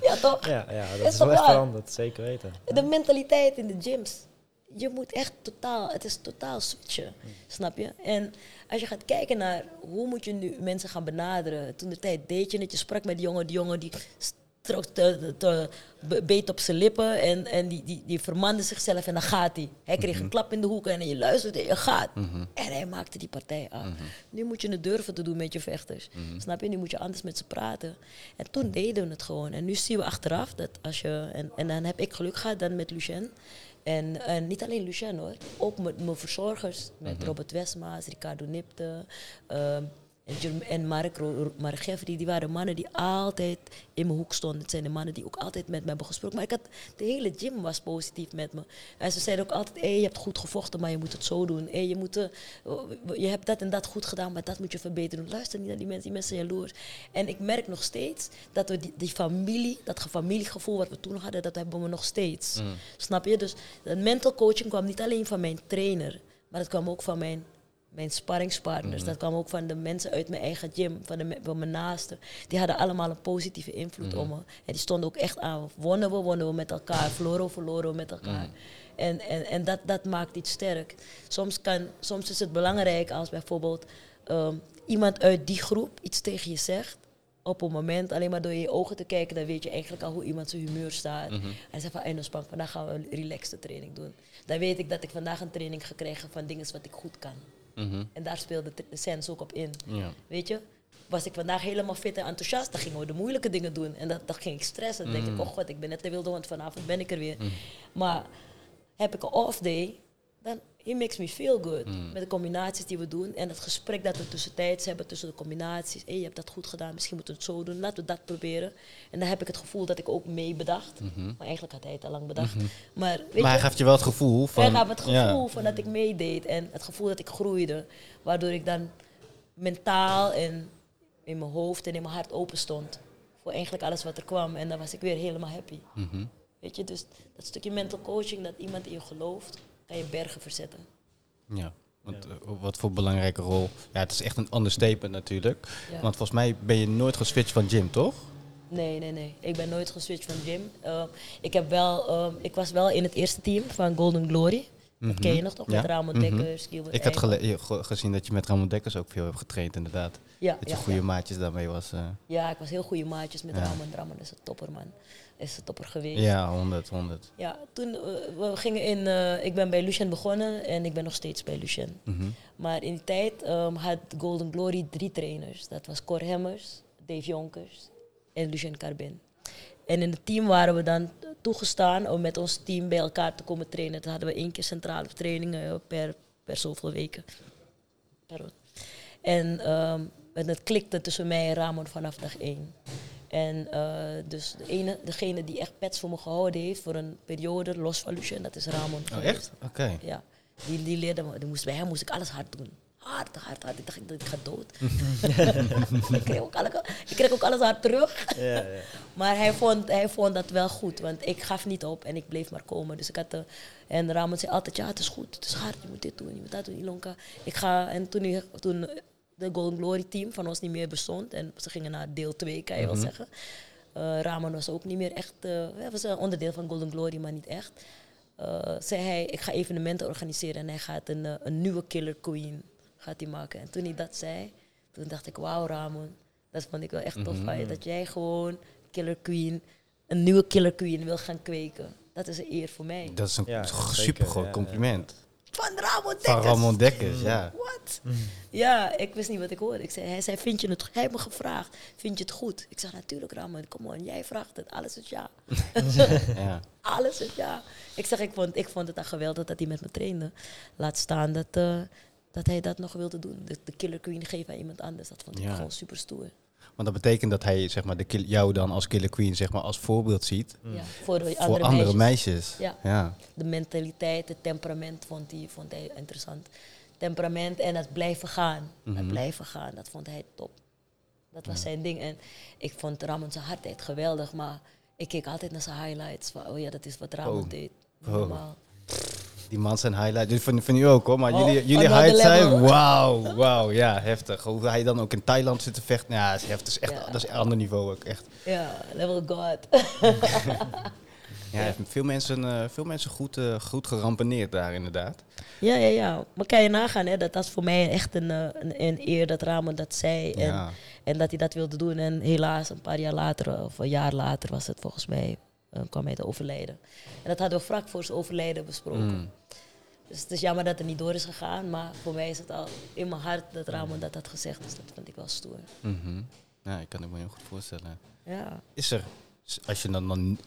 A: ja, toch?
D: Ja, ja, dat
A: Is
D: wel echt veranderd, zeker weten.
A: De mentaliteit in de gyms. Je moet echt totaal, het is totaal switchen, snap je? En als je gaat kijken naar hoe moet je nu mensen gaan benaderen. Toen de tijd deed je het, je sprak met die jongen, die jongen die te, te, be- beet op zijn lippen en, en die, die, die vermande zichzelf en dan gaat hij. Hij kreeg een klap in de hoek en je luistert en je gaat. En hij maakte die partij af. Nu moet je het durven te doen met je vechters. Snap je? Nu moet je anders met ze praten. En toen deden we het gewoon. En nu zien we achteraf dat als je... En, en dan heb ik geluk gehad dan met Lucien. En, en niet alleen Lucien hoor, ook met mijn verzorgers, met Robert Westmaas, Ricardo Nipte ehm, en, en Mark, Mark Jeffrey. Die waren mannen die altijd in mijn hoek stonden. Het zijn de mannen die ook altijd met me hebben gesproken. Maar ik had, de hele gym was positief met me. En ze zeiden ook altijd, hey, je hebt goed gevochten, maar je moet het zo doen. Hey, je, moet, eh, je hebt dat en dat goed gedaan, maar dat moet je verbeteren. Luister niet naar die mensen, die mensen zijn jaloers. En ik merk nog steeds dat we die, die familie, dat ge- familiegevoel wat we toen hadden, dat hebben we nog steeds. Snap je? Dus de mental coaching kwam niet alleen van mijn trainer, maar het kwam ook van mijn, mijn sparringspartners. Dat kwam ook van de mensen uit mijn eigen gym, van, de, van mijn naasten. Die hadden allemaal een positieve invloed op me. En die stonden ook echt aan. Wonnen we, wonnen we met elkaar. Verloren we, verloren we met elkaar. En, en, en dat, dat maakt iets sterk. Soms, kan, soms is het belangrijk als bijvoorbeeld ehm, iemand uit die groep iets tegen je zegt op een moment, alleen maar door je ogen te kijken, dan weet je eigenlijk al hoe iemand zijn humeur staat. En hij zegt van, "Hey, Spank, vandaag gaan we een relaxte training doen. Dan weet ik dat ik vandaag een training gekregen van dingen wat ik goed kan. En daar speelde de sens ook op in.
C: Ja.
A: Weet je? Was ik vandaag helemaal fit en enthousiast, dan gingen we de moeilijke dingen doen. En dat, dan ging ik stressen. Dan denk ik, oh god, ik ben net de wilde hond, vanavond ben ik er weer. Maar heb ik een off day, dan he makes me feel good. Met de combinaties die we doen en het gesprek dat we tussentijds hebben tussen de combinaties. Hé, je hebt dat goed gedaan, misschien moeten we het zo doen, laten we dat proberen. En dan heb ik het gevoel dat ik ook mee bedacht. Maar eigenlijk had hij het al lang bedacht. Maar, weet
C: Maar hij gaf je wel het gevoel van...
A: hij gaf het gevoel
C: Ja.
A: van dat ik meedeed en het gevoel dat ik groeide. Waardoor ik dan mentaal en in mijn hoofd en in mijn hart open stond. Voor eigenlijk alles wat er kwam. En dan was ik weer helemaal happy.
C: Mhm.
A: Weet je, dus dat stukje mental coaching, dat iemand in je gelooft, kan je bergen verzetten.
C: Ja. Want, eh, wat voor belangrijke rol. Ja, het is echt een understatement natuurlijk.
A: Ja.
C: Want volgens mij ben je nooit geswitcht van gym, toch?
A: Nee, nee, nee. Ik ben nooit geswitcht van gym. Uh, ik, heb wel, uh, ik was wel in het eerste team van Golden Glory. Dat ken je nog toch?
C: Ja.
A: Met Ramon
C: Mhm.
A: Dekkers,
C: Ik had ge- gezien dat je met Ramon Dekkers ook veel hebt getraind, inderdaad.
A: Ja,
C: Dat je
A: ja,
C: goede
A: ja.
C: maatjes daarmee was. eh.
A: ja, ik was heel goede maatjes met
C: Ja.
A: Ramon. Ramon is een topper, man. Is een topper geweest.
C: ja, 100, 100.
A: Ja, toen eh, we gingen in, eh, ik ben bij Lucien begonnen en ik ben nog steeds bij Lucien.
C: Mhm.
A: Maar in die tijd ehm, had Golden Glory drie trainers. Dat was Cor Hemmers, Dave Jonkers en Lucien Carbin. En in het team waren we dan toegestaan om met ons team bij elkaar te komen trainen. Toen hadden we één keer centrale trainingen per, per zoveel weken. Pardon. En en het klikte tussen mij en Ramon vanaf dag één. En eh, dus de ene, degene die echt pets voor me gehouden heeft voor een periode, los van Lucien, dat is Ramon.
C: Oh, echt? Oké.
A: Ja, die, die leerde me. Die moest, bij hem moest ik alles hard doen. Hard, hard, hard. Ik dacht, ik, ik ga dood. ik, kreeg ook alle, ik kreeg ook alles hard terug.
D: Ja, ja.
A: maar hij vond, hij vond dat wel goed, want ik gaf niet op en ik bleef maar komen. Dus ik had de, en Ramon zei altijd, ja, het is goed, het is hard, je moet dit doen, je moet dat doen, Ilonka. Ik ga, en toen, toen de Golden Glory team van ons niet meer bestond en ze gingen naar deel 2, kan je wel zeggen. Eh, Ramon was ook niet meer echt, eh, hij was een onderdeel van Golden Glory, maar niet echt. Eh, zei hij, ik ga evenementen organiseren en hij gaat een, een nieuwe Killer Queen gaat hij maken. En toen hij dat zei, toen dacht ik, wauw Ramon, dat vond ik wel echt tof van je. Dat jij gewoon Killer Queen, een nieuwe Killer Queen wil gaan kweken. Dat is een eer voor mij.
C: Dat is een
D: Ja,
C: super
D: ja,
C: compliment.
A: Van Ramon
C: Van
A: Dekkers.
C: Ramon Dekkers, ja.
A: Wat? Ja, ik wist niet wat ik hoorde. Ik zei, hij zei, vind je het Hij heeft me gevraagd, vind je het goed? Ik zeg, natuurlijk Ramon, kom on, jij vraagt het. Alles is ja.
C: ja.
A: Alles is ja. Ik zeg, ik vond, ik vond het dan geweldig dat hij met me trainde. Laat staan dat, eh, dat hij dat nog wilde doen. De, de Killer Queen geven aan iemand anders. Dat vond ik
C: Ja.
A: gewoon super stoer.
C: Want dat betekent dat hij zeg maar, de kill- jou dan als Killer Queen zeg maar, als voorbeeld ziet
A: Ja, voor de
C: voor
A: andere,
C: andere
A: meisjes.
C: meisjes.
A: Ja.
C: ja.
A: De mentaliteit, het temperament vond hij, vond hij interessant. Temperament en het blijven gaan. Het blijven gaan, dat vond hij top. Dat was zijn ding. En ik vond Ramon zijn hardheid geweldig, maar ik keek altijd naar zijn highlights. Van, oh ja, dat is wat Ramon
C: Oh.
A: deed.
C: Oh. Die man zijn highlight. Dit van, van u ook hoor. Maar
A: Oh,
C: jullie, jullie
A: another
C: highlights zijn. Wauw, wauw. Ja, heftig. Hoe hij dan ook in Thailand zit te vechten. Ja, dat is heftig. Dat is echt
A: Ja.
C: dat is een ander niveau ook. Echt.
A: Ja, level God.
C: Ja, heeft veel mensen, eh, veel mensen goed, eh, goed gerampeneerd daar inderdaad.
A: Ja, ja, ja. Maar kan je nagaan, hè, dat is voor mij echt een, eh, een, een eer dat Ramon dat zei. En,
C: Ja.
A: en dat hij dat wilde doen. En helaas, een paar jaar later, of een jaar later was het volgens mij, kwam hij te overlijden. En dat hadden we vlak voor zijn overlijden besproken.
C: Mm.
A: Dus het is jammer dat het niet door is gegaan. Maar voor mij is het al in mijn hart dat Ramon dat had gezegd. Dus dat vind ik wel stoer.
C: Mhm. Ja, ik kan het me heel goed voorstellen.
A: Ja.
C: Is er, als je dan, dan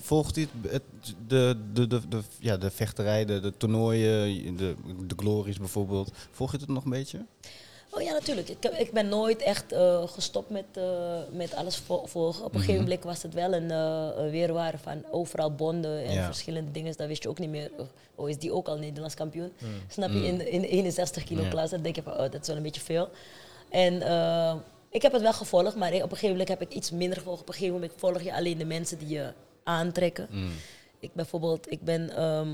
C: volgt dit het, de, de, de, de, ja, de vechterij, de, de toernooien, de, de glories bijvoorbeeld, volg je het nog een beetje?
A: Oh ja, natuurlijk. Ik, ik ben nooit echt eh, gestopt met, eh, met alles vo- volgen. Op een gegeven moment was het wel een, eh een weerwaar van overal bonden en
C: Ja.
A: verschillende dingen. Dan wist je ook niet meer, oh, oh, is die ook al Nederlands kampioen? Snap je, in, de- in de 61 kilo klasse, dan denk je van, oh, dat is wel een beetje veel. En eh, ik heb het wel gevolgd, maar op een gegeven moment heb ik iets minder gevolgd. Op een gegeven moment volg je alleen de mensen die je aantrekken.
C: Mm.
A: Ik bijvoorbeeld, ik ben ehm,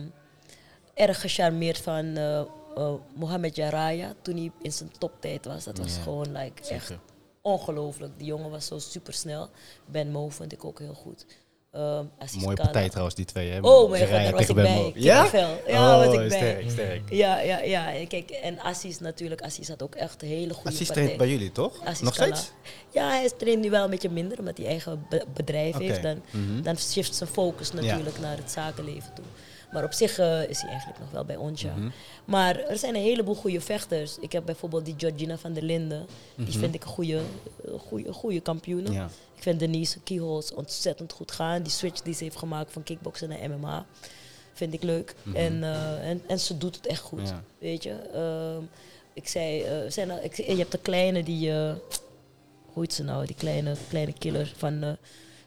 A: erg gecharmeerd van eh eh, Mohamed Jaraya toen hij in zijn toptijd was. Dat was
C: Ja,
A: gewoon like,
C: zeker.
A: echt ongelooflijk. Die jongen was zo super snel. Ben Mo vond ik ook heel goed. Ehm
C: Mooie partij trouwens, die twee. Hè?
A: Oh
C: Geraya
A: daar was ik
C: Ben
A: bij.
C: Ja?
A: Ja, was
C: oh,
A: ik bij.
C: sterk, sterk.
A: Ja, ja, ja. En kijk, en Assis natuurlijk. Assis had ook echt een hele goede
C: Assis traint bij jullie, toch?
A: Assis
C: Nog
A: Kala.
C: steeds?
A: Ja, hij traint nu wel een beetje minder, omdat hij eigen be- bedrijf heeft. Dan,
C: Mhm.
A: dan shift zijn focus natuurlijk naar het zakenleven toe. Maar op zich eh, is hij eigenlijk nog wel bij ons, ja.
C: Mhm.
A: Maar er zijn een heleboel goede vechters. Ik heb bijvoorbeeld die Georgina van der Linden. Die vind ik een goede, goede, goede kampioen.
C: Mhm. Ja.
A: Ik vind Denise Keyholes ontzettend goed gaan. Die switch die ze heeft gemaakt van kickboksen naar MMA. Vind ik leuk. en, eh, en, en ze doet het echt goed.
C: Mhm. Ja.
A: Weet je. Ehm, ik zei, eh, zijn er, ik, je hebt de kleine die... hoe heet ze nou? Die kleine, kleine killer van...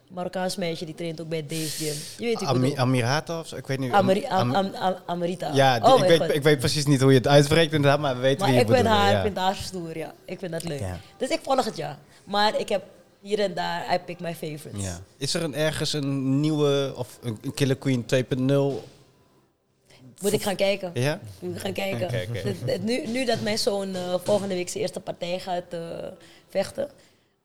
A: Marokkaans meisje, die traint ook bij Dave Gym. Je weet ik
C: Ami-. Amirata of zo? Ik weet niet.
A: Ameri-
C: Am-
A: Am-
C: ja,
A: oh
C: ik, weet,
A: god.
C: ik weet precies niet hoe je het uitspreekt inderdaad, maar we weten
A: Maar
C: wie je
A: ik ben haar,
C: ja.
A: ik vind haar stoer, ja. Ik vind dat leuk.
C: Ja.
A: Dus ik volg het, ja. Maar ik heb hier en daar, I pick my favorites.
C: Ja. Is er een, ergens een nieuwe, of een, Killer Queen 2.0?
A: Moet ik gaan kijken?
C: Ja?
A: We gaan kijken. Nu, nu dat mijn zoon eh, volgende week zijn eerste partij gaat eh, vechten.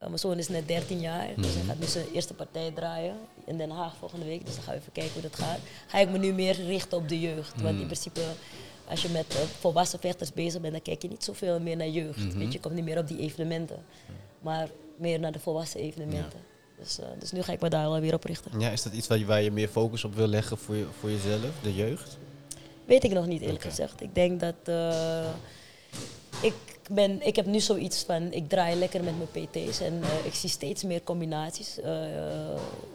A: Eh, mijn zoon is net 13 jaar, dus
C: Mhm.
A: hij gaat nu zijn eerste partij draaien in Den Haag volgende week. Dus dan gaan we even kijken hoe dat gaat. Ga ik me nu meer richten op de jeugd. Want
C: Mhm.
A: in principe, als je met eh, volwassen vechters bezig bent, dan kijk je niet zoveel meer naar jeugd.
C: Mhm.
A: Weet je, je komt niet meer op die evenementen. Maar meer naar de volwassen evenementen. Dus, eh, dus nu ga ik me daar wel weer op richten.
C: Ja, is dat iets waar je, waar je meer focus op wil leggen voor, je, voor jezelf, de jeugd?
A: Weet ik nog niet eerlijk gezegd. Ik denk dat ik ben, ik heb nu zoiets van, ik draai lekker met mijn PT's en eh, ik zie steeds meer combinaties eh,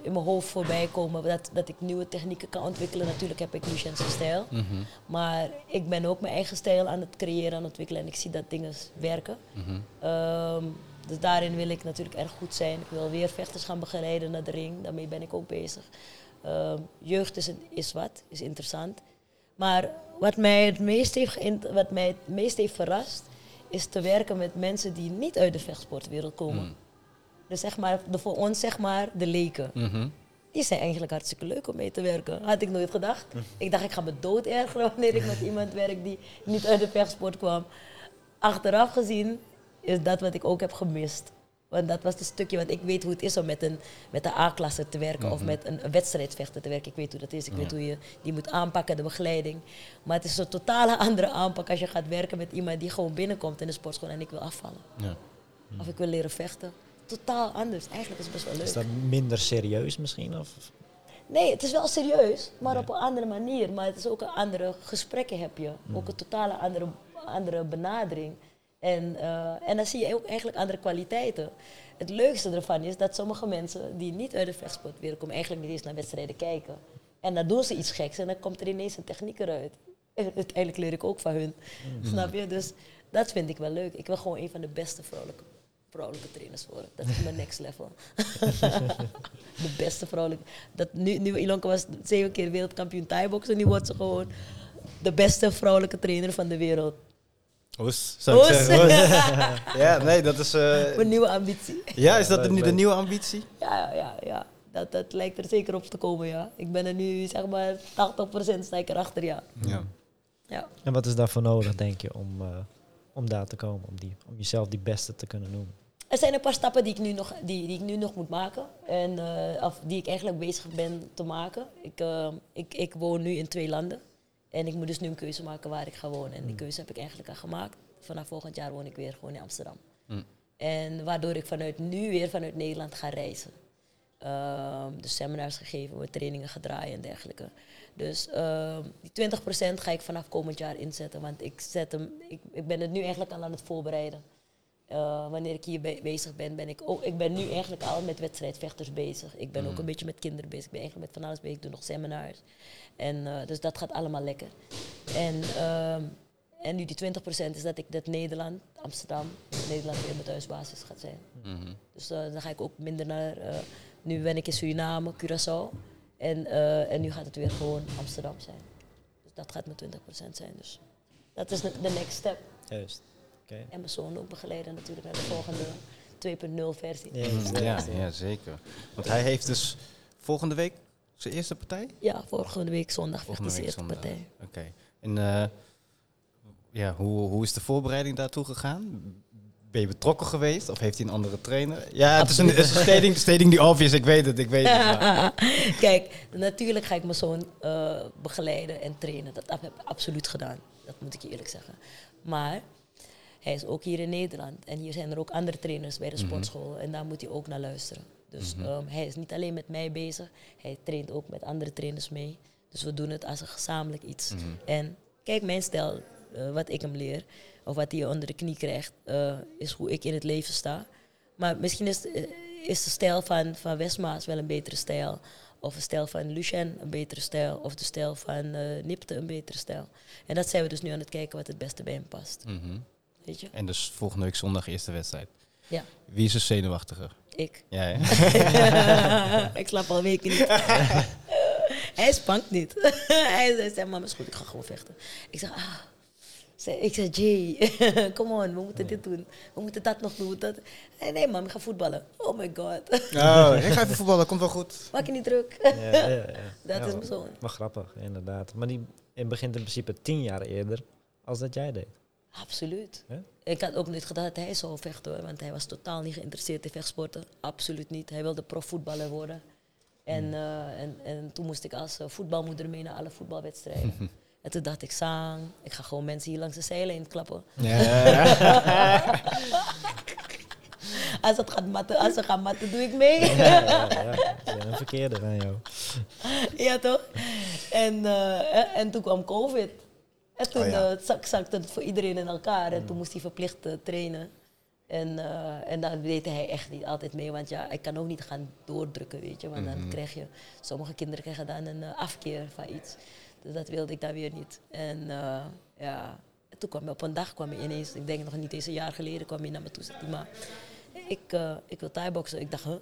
A: in mijn hoofd voorbij komen. Dat, dat ik nieuwe technieken kan ontwikkelen. Natuurlijk heb ik nu Jensen stijl.
C: Mhm.
A: Maar ik ben ook mijn eigen stijl aan het creëren, aan het ontwikkelen en ik zie dat dingen werken. Ehm, dus daarin wil ik natuurlijk erg goed zijn. Ik wil weer vechters gaan begeleiden naar de ring. Daarmee ben ik ook bezig. Ehm, jeugd is, is wat, is interessant. Maar wat mij, het meest heeft, wat mij het meest heeft verrast, is te werken met mensen die niet uit de vechtsportwereld komen.
C: Mm.
A: Dus zeg maar, de, voor ons zeg maar de leken.
C: Mhm.
A: Die zijn eigenlijk hartstikke leuk om mee te werken. Had ik nooit gedacht. Ik dacht, ik ga me dood ergeren wanneer ik met iemand werk die niet uit de vechtsport kwam. Achteraf gezien is dat wat ik ook heb gemist. Want dat was het stukje, want ik weet hoe het is om met een, met de A-klasse te werken of met een, een wedstrijdvechter te werken. Ik weet hoe dat is, ik weet hoe je die moet aanpakken, de begeleiding. Maar het is een totale andere aanpak als je gaat werken met iemand die gewoon binnenkomt in de sportschool en ik wil afvallen.
C: Ja.
A: Of ik wil leren vechten. Totaal anders. Eigenlijk is het best wel leuk.
D: Is dat minder serieus misschien? Of?
A: Nee, het is wel serieus, maar op een andere manier. Maar het is ook een andere gesprekken heb je. Ook een totale andere, andere benadering. En, eh, en dan zie je ook eigenlijk andere kwaliteiten. Het leukste ervan is dat sommige mensen die niet uit de vechtsportwereld komen, eigenlijk niet eens naar wedstrijden kijken. En dan doen ze iets geks en dan komt er ineens een techniek eruit. En uiteindelijk leer ik ook van hun. Snap je? Dus dat vind ik wel leuk. Ik wil gewoon een van de beste vrouwelijke, vrouwelijke trainers worden. Dat is mijn next level. de beste vrouwelijke. Dat nu, nu Ilonka was zeven keer wereldkampioen Thai-boksen. Nu wordt ze gewoon de beste vrouwelijke trainer van de wereld.
C: Oes, zou ik
A: Oes.
C: zeggen. Oes. ja, nee, dat is... eh,
A: Mijn nieuwe ambitie.
C: ja, is dat de,
D: leuk,
C: de nieuwe ambitie?
A: Ja, ja, ja. ja. Dat, dat lijkt er zeker op te komen, ja. Ik ben er nu, zeg maar, 80% sta ik erachter, ja.
C: Ja.
A: ja.
D: En wat is daarvoor nodig, denk je, om, eh, om daar te komen? Om, die, om jezelf die beste te kunnen noemen?
A: er zijn een paar stappen die ik nu nog, die, die ik nu nog moet maken. En, eh, of die ik eigenlijk bezig ben te maken. Ik, eh, ik, ik woon nu in twee landen. En ik moet dus nu een keuze maken waar ik ga wonen. En die keuze heb ik eigenlijk al gemaakt. Vanaf volgend jaar woon ik weer gewoon in Amsterdam. En waardoor ik vanuit nu weer vanuit Nederland ga reizen. Dus seminars gegeven, trainingen gedraaid en dergelijke. Dus ehm, die 20% ga ik vanaf komend jaar inzetten. Want ik, zet hem, ik, ik ben het nu eigenlijk al aan het voorbereiden. Eh, wanneer ik hier be- bezig ben, ben ik ook. Ik ben nu eigenlijk al met wedstrijdvechters bezig. Ik ben ook een beetje met kinderen bezig. Ik ben eigenlijk met van alles bezig. Ik doe nog seminars. En, eh, dus dat gaat allemaal lekker. En, ehm, en nu die 20% is dat ik dat Nederland, Amsterdam, Nederland weer mijn thuisbasis gaat zijn. Dus eh, dan ga ik ook minder naar. nu ben ik in Suriname, Curaçao. En, en nu gaat het weer gewoon Amsterdam zijn. Dus dat gaat mijn 20% zijn. Dus dat is de next step.
D: Juist. Oké.
A: En mijn zoon ook begeleiden natuurlijk naar de volgende 2.0 versie.
D: Ja,
C: Ja, ja, zeker. Want hij heeft dus volgende week zijn eerste partij?
A: Ja, vorige week zondag
C: Volgende
A: hij
C: week
A: zijn eerste
C: zondag.
A: partij.
C: Oké. En eh, ja, hoe, hoe is de voorbereiding daartoe gegaan? Ben je betrokken geweest of heeft hij een andere trainer? Ja, het is een, het is een stating, stating die obvious, ik weet het, ik weet het. maar-
A: Kijk, natuurlijk ga ik mijn zoon eh, begeleiden en trainen. Dat heb ik absoluut gedaan. Dat moet ik je eerlijk zeggen. Maar hij is ook hier in Nederland. En hier zijn er ook andere trainers bij de sportschool. En daar moet hij ook naar luisteren. Dus ehm, hij is niet alleen met mij bezig. Hij traint ook met andere trainers mee. Dus we doen het als een gezamenlijk iets. En kijk, mijn stijl, eh, wat ik hem leer, of wat hij onder de knie krijgt, eh, is hoe ik in het leven sta. Maar misschien is, eh, is de stijl van, van Westmaas wel een betere stijl. Of de stijl van Lucien een betere stijl. Of de stijl van eh, Nipte een betere stijl. En dat zijn we dus nu aan het kijken wat het beste bij hem past.
C: Mhm.
A: Weet je?
C: En dus volgende week zondag eerste wedstrijd.
A: Ja,
C: Wie is er zenuwachtiger?
A: ik.
C: Ja, ja.
A: ik slaap al weken niet. hij spankt niet. hij zei, zei, mama is goed, ik ga gewoon vechten. Ik zeg, ah. Zei- Ik zeg, Jay, come on, we moeten dit doen. We moeten dat nog doen. Dat. Nee, nee, mam, ik ga voetballen. Oh my god.
C: Oh, ik ga even voetballen, komt wel goed.
A: Maak je niet druk.
D: Ja, ja, ja.
A: Dat
D: Ja,
A: is mijn zoon.
D: Maar grappig, inderdaad. Maar die in begint in principe tien jaar eerder als dat jij deed.
A: Absoluut. Ik had ook niet gedacht dat hij zou vechten hoor, want hij was totaal niet geïnteresseerd in vechtsporten. Absoluut niet. Hij wilde profvoetballer worden. En, eh, en, en toen moest ik als eh, voetbalmoeder mee naar alle voetbalwedstrijden. en toen dacht ik, Sang, ik ga gewoon mensen hier langs de zijlijn klappen.
C: Ja.
A: Als, het gaat matten, als ze gaan matten, doe ik mee.
D: Ja, een verkeerde van jou.
A: ja, toch? En, eh, en toen kwam COVID. En toen
C: Oh ja.
A: eh, zak, zakte het voor iedereen in elkaar. En toen moest hij verplicht eh, trainen. En, eh, en dan deed hij echt niet altijd mee. Want ja, ik kan ook niet gaan doordrukken, weet je. Want dan krijg je... Sommige kinderen krijgen dan een afkeer van iets. Dus dat wilde ik dan weer niet. En ja... En toen kwam op een dag, kwam hij ineens... Ik denk nog niet eens een jaar geleden, kwam hij naar me toe. Zei maar ik, ik wil thai-boksen. Ik dacht, huh?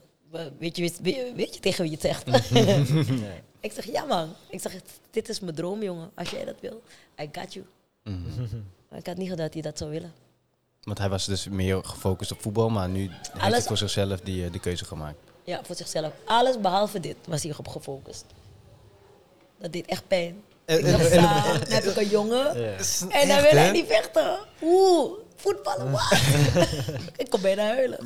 A: Weet je, weet, weet je tegen wie je het zegt? Ik zeg, ja man. Ik zeg, dit is mijn droom, jongen. Als jij dat wil, I got you. Maar ik had niet gedacht dat hij dat zou willen.
C: Want hij was dus meer gefocust op voetbal, maar nu heeft hij voor zichzelf die, eh, die keuze gemaakt.
A: Ja, voor zichzelf. Alles behalve dit was hij op gefocust. Dat deed echt pijn.
C: En-
A: Ik dacht, "Sam, dan heb ik een jongen.
D: Ja.
A: En dan wil hij niet vechten. Oeh, voetballen, wat? ik kom bijna huilen.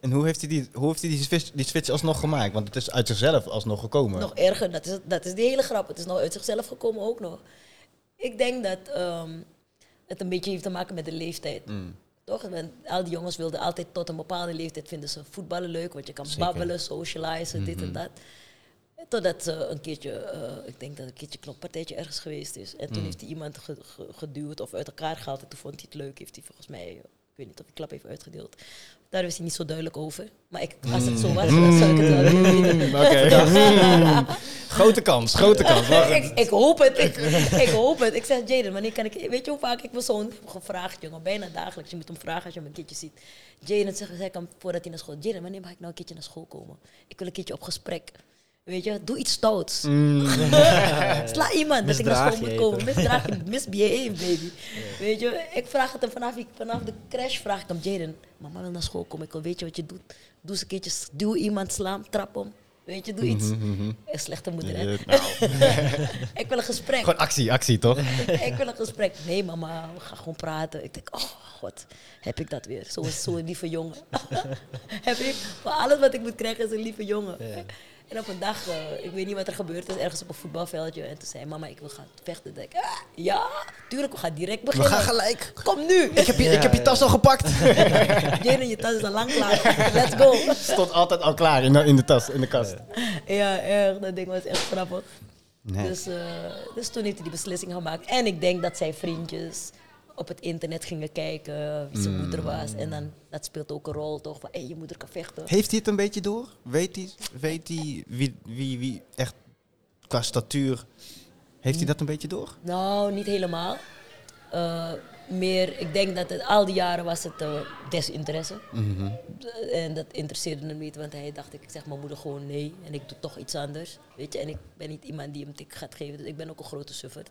C: En hoe heeft hij, die, hoe heeft hij die, switch, die switch alsnog gemaakt? Want het is uit zichzelf alsnog gekomen.
A: Nog erger, dat is, dat is die hele grap. Het is nog uit zichzelf gekomen ook nog. Ik denk dat ehm, het een beetje heeft te maken met de leeftijd.
C: Mm.
A: Toch? Al die jongens wilden altijd tot een bepaalde leeftijd vinden ze voetballen leuk, want je kan
C: Zeker.
A: Babbelen, socializen, dit en dat. Totdat ze een keertje, eh, ik denk dat een keertje een knokpartijtje ergens geweest is. En toen
C: Mm.
A: heeft hij iemand ge- ge- geduwd of uit elkaar gehaald. En toen vond hij het leuk. Heeft hij volgens mij, ik weet niet of hij klap heeft uitgedeeld. Daar was hij niet zo duidelijk over. Maar ik, als het zo was, dan zou ik het wel willen weten.
C: Mm, Oké. grote kans, grote kans.
A: Ik, ik hoop het, ik, ik hoop het. Ik zeg, Jaden, wanneer kan ik... Weet je hoe vaak ik mijn zoon heb gevraagd, jongen? Bijna dagelijks. Je moet hem vragen als je hem een keertje ziet. Jaden zegt, zei ik hem voordat hij naar school... Jaden, wanneer mag ik nou een keertje naar school komen? Ik wil een keertje op gesprek. Weet je, doe iets stouts. Sla iemand dat ik naar school moet
D: je
A: komen. Misdraag je, misbehave, baby. Weet je, ik vraag het hem vanaf, ik- vanaf de crash vraag ik hem, Jaden, mama wil naar school komen. Ik wil weten wat je doet. Doe eens een keertje, duw iemand, sla hem, trap hem. Weet Weet je, doe iets. Een slechte moeder, hè?
C: Nou,
A: Ik wil een gesprek.
C: gewoon actie, actie toch?
A: ik wil een gesprek. Nee, mama, we gaan gewoon praten. Ik denk, oh god, heb ik dat weer? Zo'n zo lieve jongen. heb ik, voor alles wat ik moet krijgen is een lieve jongen. En op een dag, eh, ik weet niet wat er gebeurd is, ergens op een voetbalveldje. En toen zei mama, ik wil gaan vechten. Ik, ah, ja, tuurlijk, we gaan direct
C: We
A: beginnen.
C: gaan gelijk.
A: Kom nu.
C: Ik heb je, ik heb je tas al gepakt.
A: Jane, je tas is al lang klaar. Let's go.
C: Stond altijd al klaar in de, in de tas, in de kast.
A: Ja, erg. Dat ding was echt grappig.
C: Nee.
A: Dus, eh, dus toen heeft hij die beslissing gemaakt. En ik denk dat zijn vriendjes op het internet gingen kijken wie zijn moeder was. En dan, dat speelt ook een rol toch, van je moeder kan vechten.
C: Heeft hij het een beetje door? Weet hij, weet hij wie, wie, wie echt qua statuur... Heeft hij dat een beetje door?
A: Nou, niet helemaal. Eh, meer, ik denk dat het al die jaren was het eh, desinteresse. Eh, En dat interesseerde hem niet, want hij dacht, ik zeg mijn moeder gewoon nee. En ik doe toch iets anders. Weet je, en ik ben niet iemand die hem tik gaat geven. Dus ik ben ook een grote sufferd.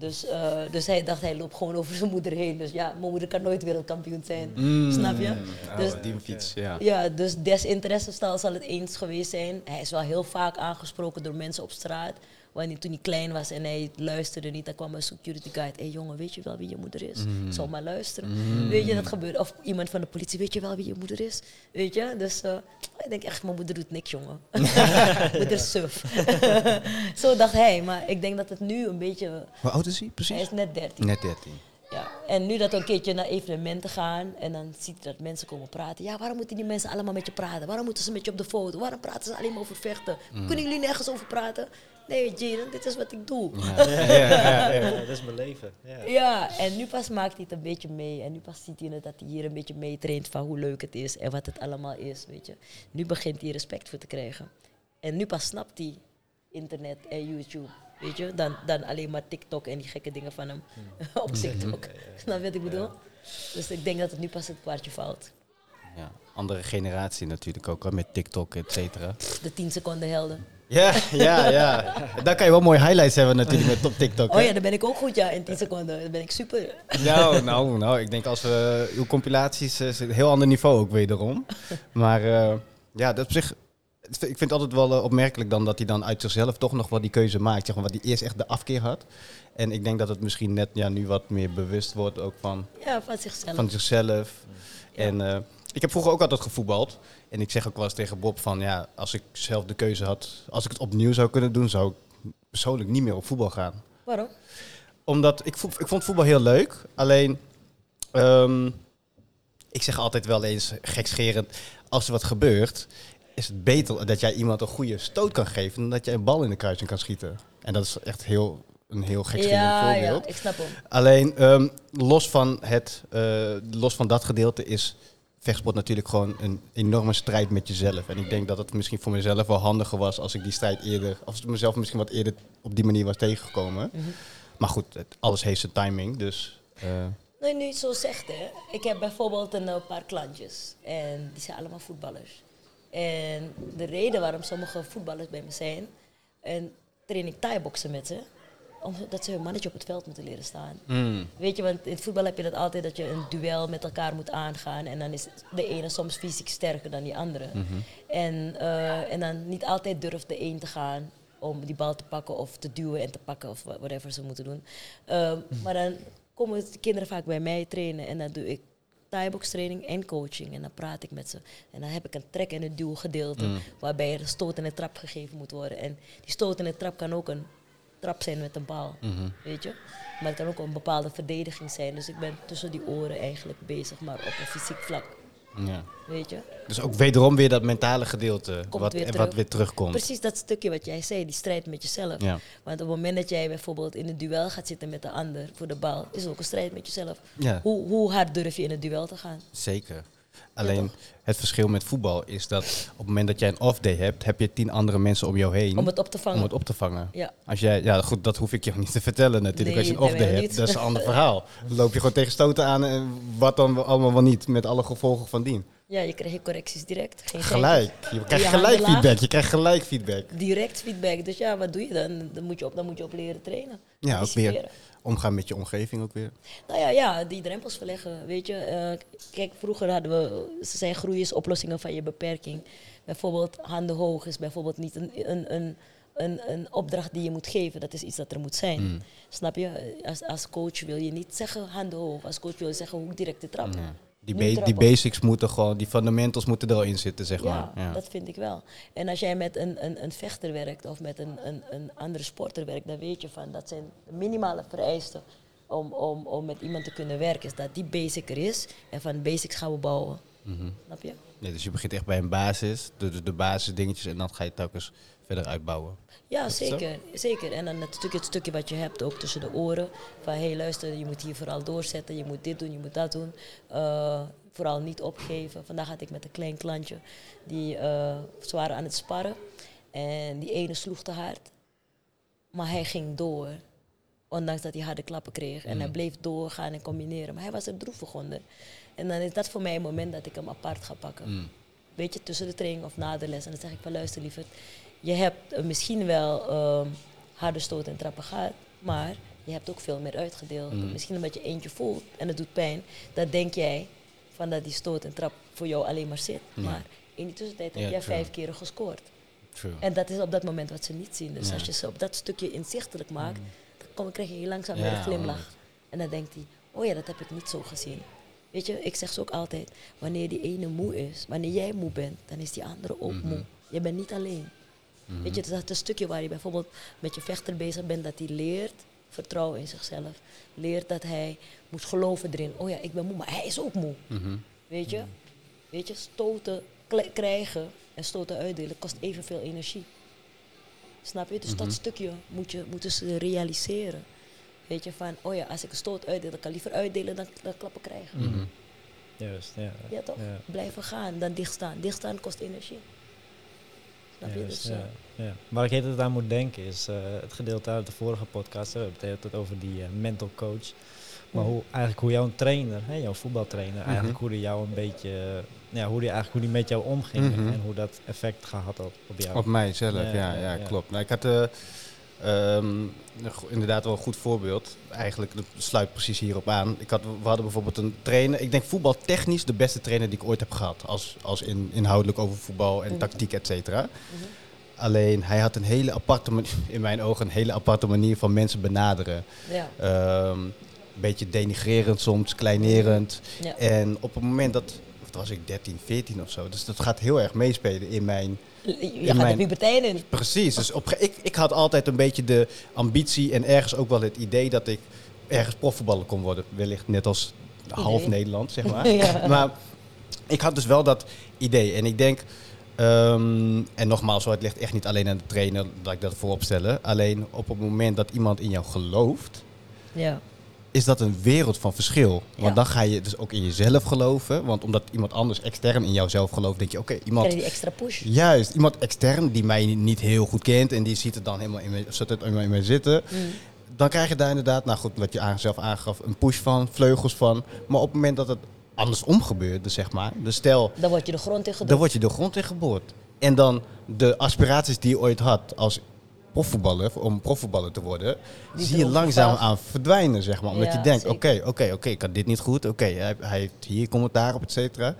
A: Dus, eh, dus hij dacht, hij loopt gewoon over zijn moeder heen. Dus ja, mijn moeder kan nooit wereldkampioen zijn. Snap je? Dus,
C: die fiets, ja.
A: ja, dus desinteresse zal zal het eens geweest zijn. Hij is wel heel vaak aangesproken door mensen op straat. Wanneer toen hij klein was en hij luisterde niet, dan kwam een security guide. Hé hey, jongen, weet je wel wie je moeder is? Ik zal maar luisteren. Weet je, dat gebeurt. Of iemand van de politie, weet je wel wie je moeder is? Weet je? Dus eh, ik denk echt, mijn moeder doet niks, jongen. moeder is suf. Zo dacht hij. Maar ik denk dat het nu een beetje...
C: Hoe oud is hij
A: Hij
C: precies?
A: is net 13.
C: Net 13.
A: Ja, en nu dat we een keertje naar evenementen gaan en dan ziet hij dat mensen komen praten. Ja, waarom moeten die mensen allemaal met je praten? Waarom moeten ze met je op de foto? Waarom praten ze alleen maar over vechten? Kunnen jullie nergens over praten? Nee, Jaden, dit is wat ik doe. Ja.
D: Ja, dat is mijn leven. Ja.
A: en nu pas maakt hij het een beetje mee. En nu pas ziet hij het dat hij hier een beetje meetraint van hoe leuk het is en wat het allemaal is, weet je. Nu begint hij respect voor te krijgen. En nu pas snapt hij internet en YouTube. Weet je, dan, dan alleen maar TikTok en die gekke dingen van hem op TikTok. Snap je wat ik bedoel? Dus ik denk dat het nu pas het kwartje valt.
C: Ja. Andere generatie natuurlijk ook, hè, met TikTok, et cetera.
A: De 10 seconden helden.
C: Ja, ja, ja. Daar kan je wel mooie highlights hebben natuurlijk met op TikTok.
A: Oh ja, daar ben ik ook goed, ja, in 10 seconden. Dan ben ik super.
C: Nou, nou, nou, ik denk als we uw compilaties eh, is een heel ander niveau ook wederom. Maar eh, ja, dat op zich. Ik vind het altijd wel eh, opmerkelijk dan dat hij dan uit zichzelf toch nog wel die keuze maakt. Zeg maar, wat hij eerst echt de afkeer had. En ik denk dat het misschien net ja, nu wat meer bewust wordt ook van,
A: Ja, van zichzelf.
C: van zichzelf. En ik heb vroeger ook altijd gevoetbald. En ik zeg ook wel eens tegen Bob van ja, als ik zelf de keuze had, als ik het opnieuw zou kunnen doen, zou ik persoonlijk niet meer op voetbal gaan
A: Waarom?
C: omdat ik, ik vond voetbal heel leuk. Alleen, ehm, ik zeg altijd wel eens gekscherend, als er wat gebeurt, is het beter dat jij iemand een goede stoot kan geven dan dat jij een bal in de kruising kan schieten. En dat is echt heel, een heel gekscherend
A: Ja, ja,
C: voorbeeld.
A: ik snap hem.
C: Alleen, ehm, los, van het, eh, los van dat gedeelte is vechtsport natuurlijk gewoon een enorme strijd met jezelf. En ik denk dat het misschien voor mezelf wel handiger was als ik die strijd eerder, als ik mezelf misschien wat eerder op die manier was tegengekomen.
A: Mhm.
C: Maar goed, het- alles heeft zijn timing, dus... eh,
A: Nee, nu je het zo zegt, hè. Ik heb bijvoorbeeld een eh, paar klantjes. En die zijn allemaal voetballers. En de reden waarom sommige voetballers bij me zijn... En train ik thai-boksen met ze... Omdat ze hun mannetje op het veld moeten leren staan. Weet je, want in het voetbal heb je dat altijd... dat je een duel met elkaar moet aangaan. En dan is de ene soms fysiek sterker dan die andere. en, eh, en dan niet altijd durft de een te gaan om die bal te pakken of te duwen en te pakken of whatever ze moeten doen. Ehm, Maar dan komen de kinderen vaak bij mij trainen en dan doe ik Thai-box training en coaching. En dan praat ik met ze. En dan heb ik een trek- en een duw gedeelte waarbij er een stoot en een trap gegeven moet worden. En die stoot en een trap kan ook een trap zijn met een bal, weet je. Maar het kan ook een bepaalde verdediging zijn. Dus ik ben tussen die oren eigenlijk bezig, maar op een fysiek vlak,
C: ja.
A: weet je.
C: Dus ook wederom weer dat mentale gedeelte
A: Komt
C: wat,
A: weer
C: wat weer terugkomt.
A: Precies dat stukje wat jij zei, die strijd met jezelf.
C: Ja.
A: Want op het moment dat jij bijvoorbeeld in een duel gaat zitten met de ander voor de bal, is het ook een strijd met jezelf.
C: Ja.
A: Hoe, hoe hard durf je in het duel te gaan?
C: Zeker. Alleen het verschil met voetbal is dat op het moment dat jij een off-day hebt, heb je tien andere mensen om jou heen
A: Om het op te vangen.
C: om het op te vangen.
A: Ja.
C: Als jij, ja, goed, dat hoef ik je niet te vertellen natuurlijk.
A: Nee,
C: Als je een off-day hebt,
A: niet.
C: dat is een ander verhaal. Dan loop je gewoon tegen stoten aan en wat dan allemaal wel niet, met alle gevolgen van dien.
A: Ja, je krijgt correcties direct. Geen
C: Gelijk. Je krijgt
A: Je
C: gelijk
A: laag.
C: feedback. Je krijgt gelijk feedback.
A: Direct feedback. Dus ja, wat doe je dan? Dan moet je op, dan moet je op leren trainen.
C: Ja, ook weer. Omgaan met je omgeving ook weer.
A: Nou ja, ja, die drempels verleggen. Weet je, Eh, kijk, vroeger hadden we, ze zijn groei is oplossingen van je beperking. Bijvoorbeeld handen hoog is bijvoorbeeld niet een, een, een, een, een opdracht die je moet geven. Dat is iets dat er moet zijn.
C: Mm.
A: Snap je? Als, als coach wil je niet zeggen handen hoog. Als coach wil je zeggen hoe direct de trap.
C: Die, ba- die basics moeten gewoon, die fundamentals moeten er al in zitten, zeg
A: Ja,
C: maar. Ja.
A: dat vind ik wel. En als jij met een, een, een vechter werkt of met een, een, een andere sporter werkt, dan weet je van dat zijn de minimale vereisten om, om, om met iemand te kunnen werken. Is dat die basic er is en van basics gaan we bouwen.
C: Mhm.
A: Snap je?
C: Nee, dus je begint echt bij een basis, de, de, de basisdingetjes, en dan ga je telkens verder uitbouwen.
A: Ja,
C: het
A: zeker, zeker. En dan het stukje, het stukje wat je hebt ook tussen de oren. Van hé, hey, luister, je moet hier vooral doorzetten, je moet dit doen, je moet dat doen. Eh, vooral niet opgeven. Vandaag had ik met een klein klantje, die, eh, ze waren aan het sparren. En die ene sloeg te hard. Maar hij ging door. Ondanks dat hij harde klappen kreeg. En hij bleef doorgaan en combineren. Maar hij was er droevig onder. En dan is dat voor mij een moment dat ik hem apart ga pakken. Weet je, tussen de training of na de les. En dan zeg ik van luister lieverd. Je hebt eh, misschien wel ehm, harde stoten en trappen gehad. Maar je hebt ook veel meer uitgedeeld. Misschien omdat je eentje voelt en het doet pijn. Dat denk jij van dat die stoot en trap voor jou alleen maar zit. Maar in die tussentijd heb jij
C: true.
A: vijf keren gescoord.
C: True.
A: En dat is op dat moment wat ze niet zien. Dus als je ze op dat stukje inzichtelijk maakt, dan kom, krijg je heel langzaam weer een glimlach. En dan denkt hij, oh ja, dat heb ik niet zo gezien. Weet je, ik zeg ze ook altijd, wanneer die ene moe is, wanneer jij moe bent, dan is die andere ook moe. Je bent niet alleen. Weet je, dat is een stukje waar je bijvoorbeeld met je vechter bezig bent, dat hij leert vertrouwen in zichzelf. Leert dat hij moet geloven erin. Oh ja, ik ben moe, maar hij is ook moe.
C: Mhm.
A: Weet je? Weet je, stoten krijgen en stoten uitdelen kost evenveel energie. Snap je? Dus dat stukje moet je moet dus realiseren. Weet je, van, oh ja, als ik een stoot uitdeel, dan kan ik liever uitdelen dan, dan klappen krijgen.
C: Mhm.
D: Juist, ja.
A: Ja toch?
D: Ja.
A: Blijven gaan, dan dichtstaan. Dichtstaan kost energie. Snap je? Dus, eh,
D: ja, ja. Waar ik altijd aan moet denken is eh, het gedeelte uit de vorige podcast. We hebben het over die eh, mental coach. Maar
A: Mhm.
D: hoe, eigenlijk hoe jouw trainer, hè, jouw voetbaltrainer, eigenlijk hoe die jou een beetje, ja, hoe die eigenlijk hoe die met jou omging
C: Mhm.
D: en hoe dat effect gehad had op jou.
C: Op mijzelf, ja,
D: Ja,
C: ja,
D: ja, ja.
C: klopt. Nou, ik had eh, ehm, inderdaad wel een goed voorbeeld. Eigenlijk, dat sluit precies hierop aan. Ik had, we hadden bijvoorbeeld een trainer, ik denk voetbaltechnisch de beste trainer die ik ooit heb gehad. Als, als in, inhoudelijk over voetbal en
A: Mhm.
C: tactiek, et cetera.
A: mhm.
C: Alleen, hij had een hele aparte, manier- in mijn ogen, een hele aparte manier van mensen benaderen.
A: Ja.
C: Ehm, een beetje denigrerend soms, kleinerend.
A: Ja.
C: En op het moment dat, of toen was ik 13, 14 of zo, dus dat gaat heel erg meespelen in mijn
A: Je gaat
C: mijn-
A: de puberteit in.
C: Precies, dus op, ik, ik had altijd een beetje de ambitie en ergens ook wel het idee dat ik ergens profvoetballer kon worden. Wellicht net als half. Nederland, zeg maar.
A: Ja.
C: Maar ik had dus wel dat idee. En ik denk, ehm, en nogmaals, het ligt echt niet alleen aan de trainer dat ik dat voorop stellen. Alleen op het moment dat iemand in jou gelooft,
A: Ja.
C: Is dat een wereld van verschil. Want
A: Ja.
C: dan ga je dus ook in jezelf geloven. Want omdat iemand anders extern in jouzelf gelooft, denk je, oké, iemand...
A: Krijg je die extra push.
C: Juist, iemand extern die mij niet heel goed kent en die ziet het dan helemaal in mij, zit het helemaal in mij zitten.
A: Mm.
C: Dan krijg je daar inderdaad, nou goed, wat je aan- zelf aangaf, een push van, vleugels van. Maar op het moment dat het andersom gebeurt, dus zeg maar, dus stel,
A: Dan word je de grond in
C: dan
A: gedrukt.
C: word je de grond in geboord. En dan de aspiraties die je ooit had als profvoetballer, om profvoetballer te worden,
A: Die
C: zie je langzaam aan verdwijnen, zeg maar. Omdat
A: Ja,
C: je denkt, oké, oké, oké, ik had dit niet goed. Oké, hij, hij heeft hier commentaar op, et cetera.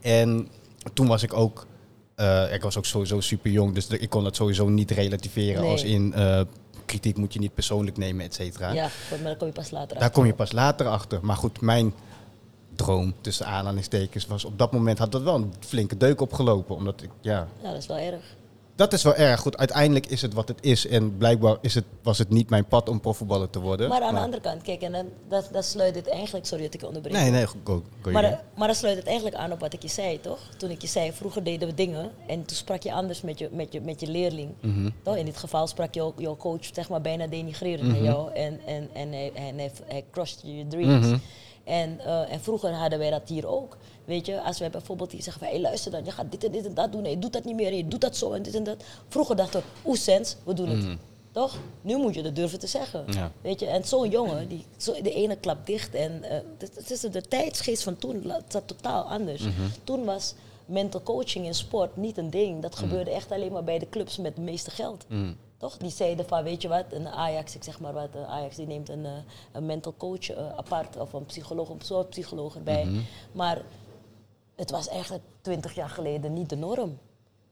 C: En toen was ik ook, eh, ik was ook sowieso super jong, dus ik kon dat sowieso niet relativeren
A: Nee.
C: als in eh, kritiek moet je niet persoonlijk nemen, et cetera.
A: Ja, maar daar kom je pas later
C: Daar
A: achter.
C: kom je pas later achter. Maar goed, mijn droom, tussen aanhalingstekens, was op dat moment had dat wel een flinke deuk opgelopen. Omdat ik, ja,
A: Ja, dat is wel erg.
C: Dat is wel erg goed. Uiteindelijk is het wat het is. En blijkbaar is het, was het niet mijn pad om profvoetballer te worden.
A: Maar aan de andere kant, kijk, en dan, dat, dat sluit het eigenlijk... Sorry dat ik je onderbreek.
C: Nee, nee, go, go
A: Maar, maar dat sluit het eigenlijk aan op wat ik je zei, toch? Toen ik je zei, vroeger deden we dingen en toen sprak je anders met je, met je, met je leerling.
C: Mhm.
A: Toch? In dit geval sprak jouw, jouw coach zeg maar, bijna denigrerend naar jou en, en, en hij, en hij, hij crushed your dreams.
C: Mhm.
A: En, eh, en vroeger hadden wij dat hier ook. Weet je, als wij bijvoorbeeld hier zeggen van, hey, luister dan, je gaat dit en dit en dat doen. Nee, je doet dat niet meer, je doet dat zo en dit en dat. Vroeger dachten we, oeh, sens, we doen het. Toch? Nu moet je dat durven te zeggen.
C: Mhm. Ja.
A: Weet je, en zo'n jongen, die, zo, de ene klap dicht. En eh, het, is de tijdsgeest van toen zat totaal anders.
C: Mhm.
A: Toen was mental coaching in sport niet een ding. Dat gebeurde echt alleen maar bij de clubs met het meeste geld.
C: Mhm.
A: Toch? Die zeiden van, weet je wat, een Ajax, ik zeg maar wat, een Ajax die neemt een, eh, een mental coach eh, apart of een psycholoog, een soort psycholoog erbij.
C: Mhm.
A: Maar het was eigenlijk twintig jaar geleden niet de norm.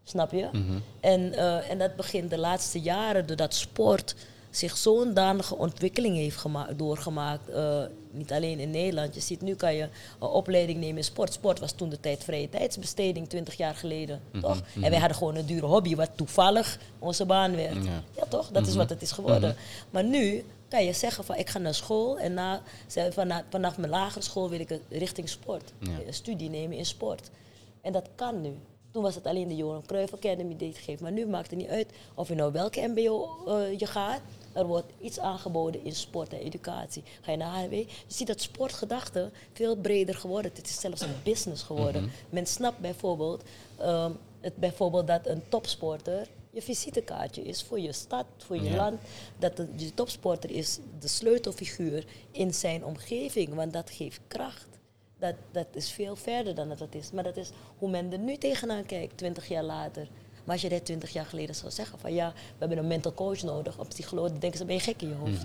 A: Snap je?
C: Mhm.
A: en, eh, en dat begint de laatste jaren doordat sport zich zo'n danige ontwikkeling heeft gema- doorgemaakt. eh, niet alleen in Nederland. Je ziet, nu kan je een opleiding nemen in sport. Sport was toen de tijd vrije tijdsbesteding, 20 jaar geleden.
C: Mhm,
A: Toch? En wij hadden gewoon een dure hobby, wat toevallig onze baan werd.
C: Ja.
A: Ja, toch? Dat is wat het is geworden. Maar nu kan je zeggen van ik ga naar school en na, vanaf, vanaf mijn lagere school wil ik richting sport.
C: Ja.
A: Een studie nemen in sport. En dat kan nu. Toen was het alleen de Johan Cruijff Academy die het geeft. Maar nu maakt het niet uit of je nou welke mbo eh, je gaat. Er wordt iets aangeboden in sport en educatie. Ga je naar HW, je ziet dat sportgedachte veel breder geworden. Het is zelfs een business geworden. Men snapt bijvoorbeeld, ehm, het, bijvoorbeeld dat een topsporter je visitekaartje is voor je stad, voor je
C: Ja.
A: land. Dat de, de topsporter is de sleutelfiguur in zijn omgeving, want dat geeft kracht. Dat, dat is veel verder dan dat het is. Maar dat is hoe men er nu tegenaan kijkt, 20 jaar later. Maar als je dat 20 jaar geleden zou zeggen van ja, we hebben een mental coach nodig, een psycholoog, dan denken ze ben je gek in je hoofd.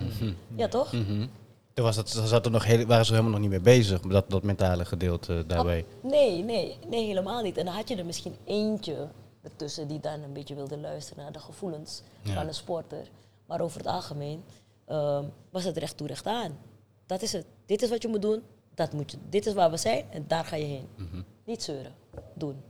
A: Ja toch?
C: Mhm. Toen was dat, zat er nog heel, waren ze helemaal nog niet mee bezig, dat, dat mentale gedeelte eh, daarbij.
A: Nee, nee, nee, helemaal niet. En dan had je er misschien eentje ertussen die dan een beetje wilde luisteren naar de gevoelens
C: Ja.
A: van een sporter. Maar over het algemeen ehm, was het recht toe recht aan. Dat is het. Dit is wat je moet doen. Dat moet je. Dit is waar we zijn en daar ga je heen.
C: Mhm.
A: Niet zeuren. Doen.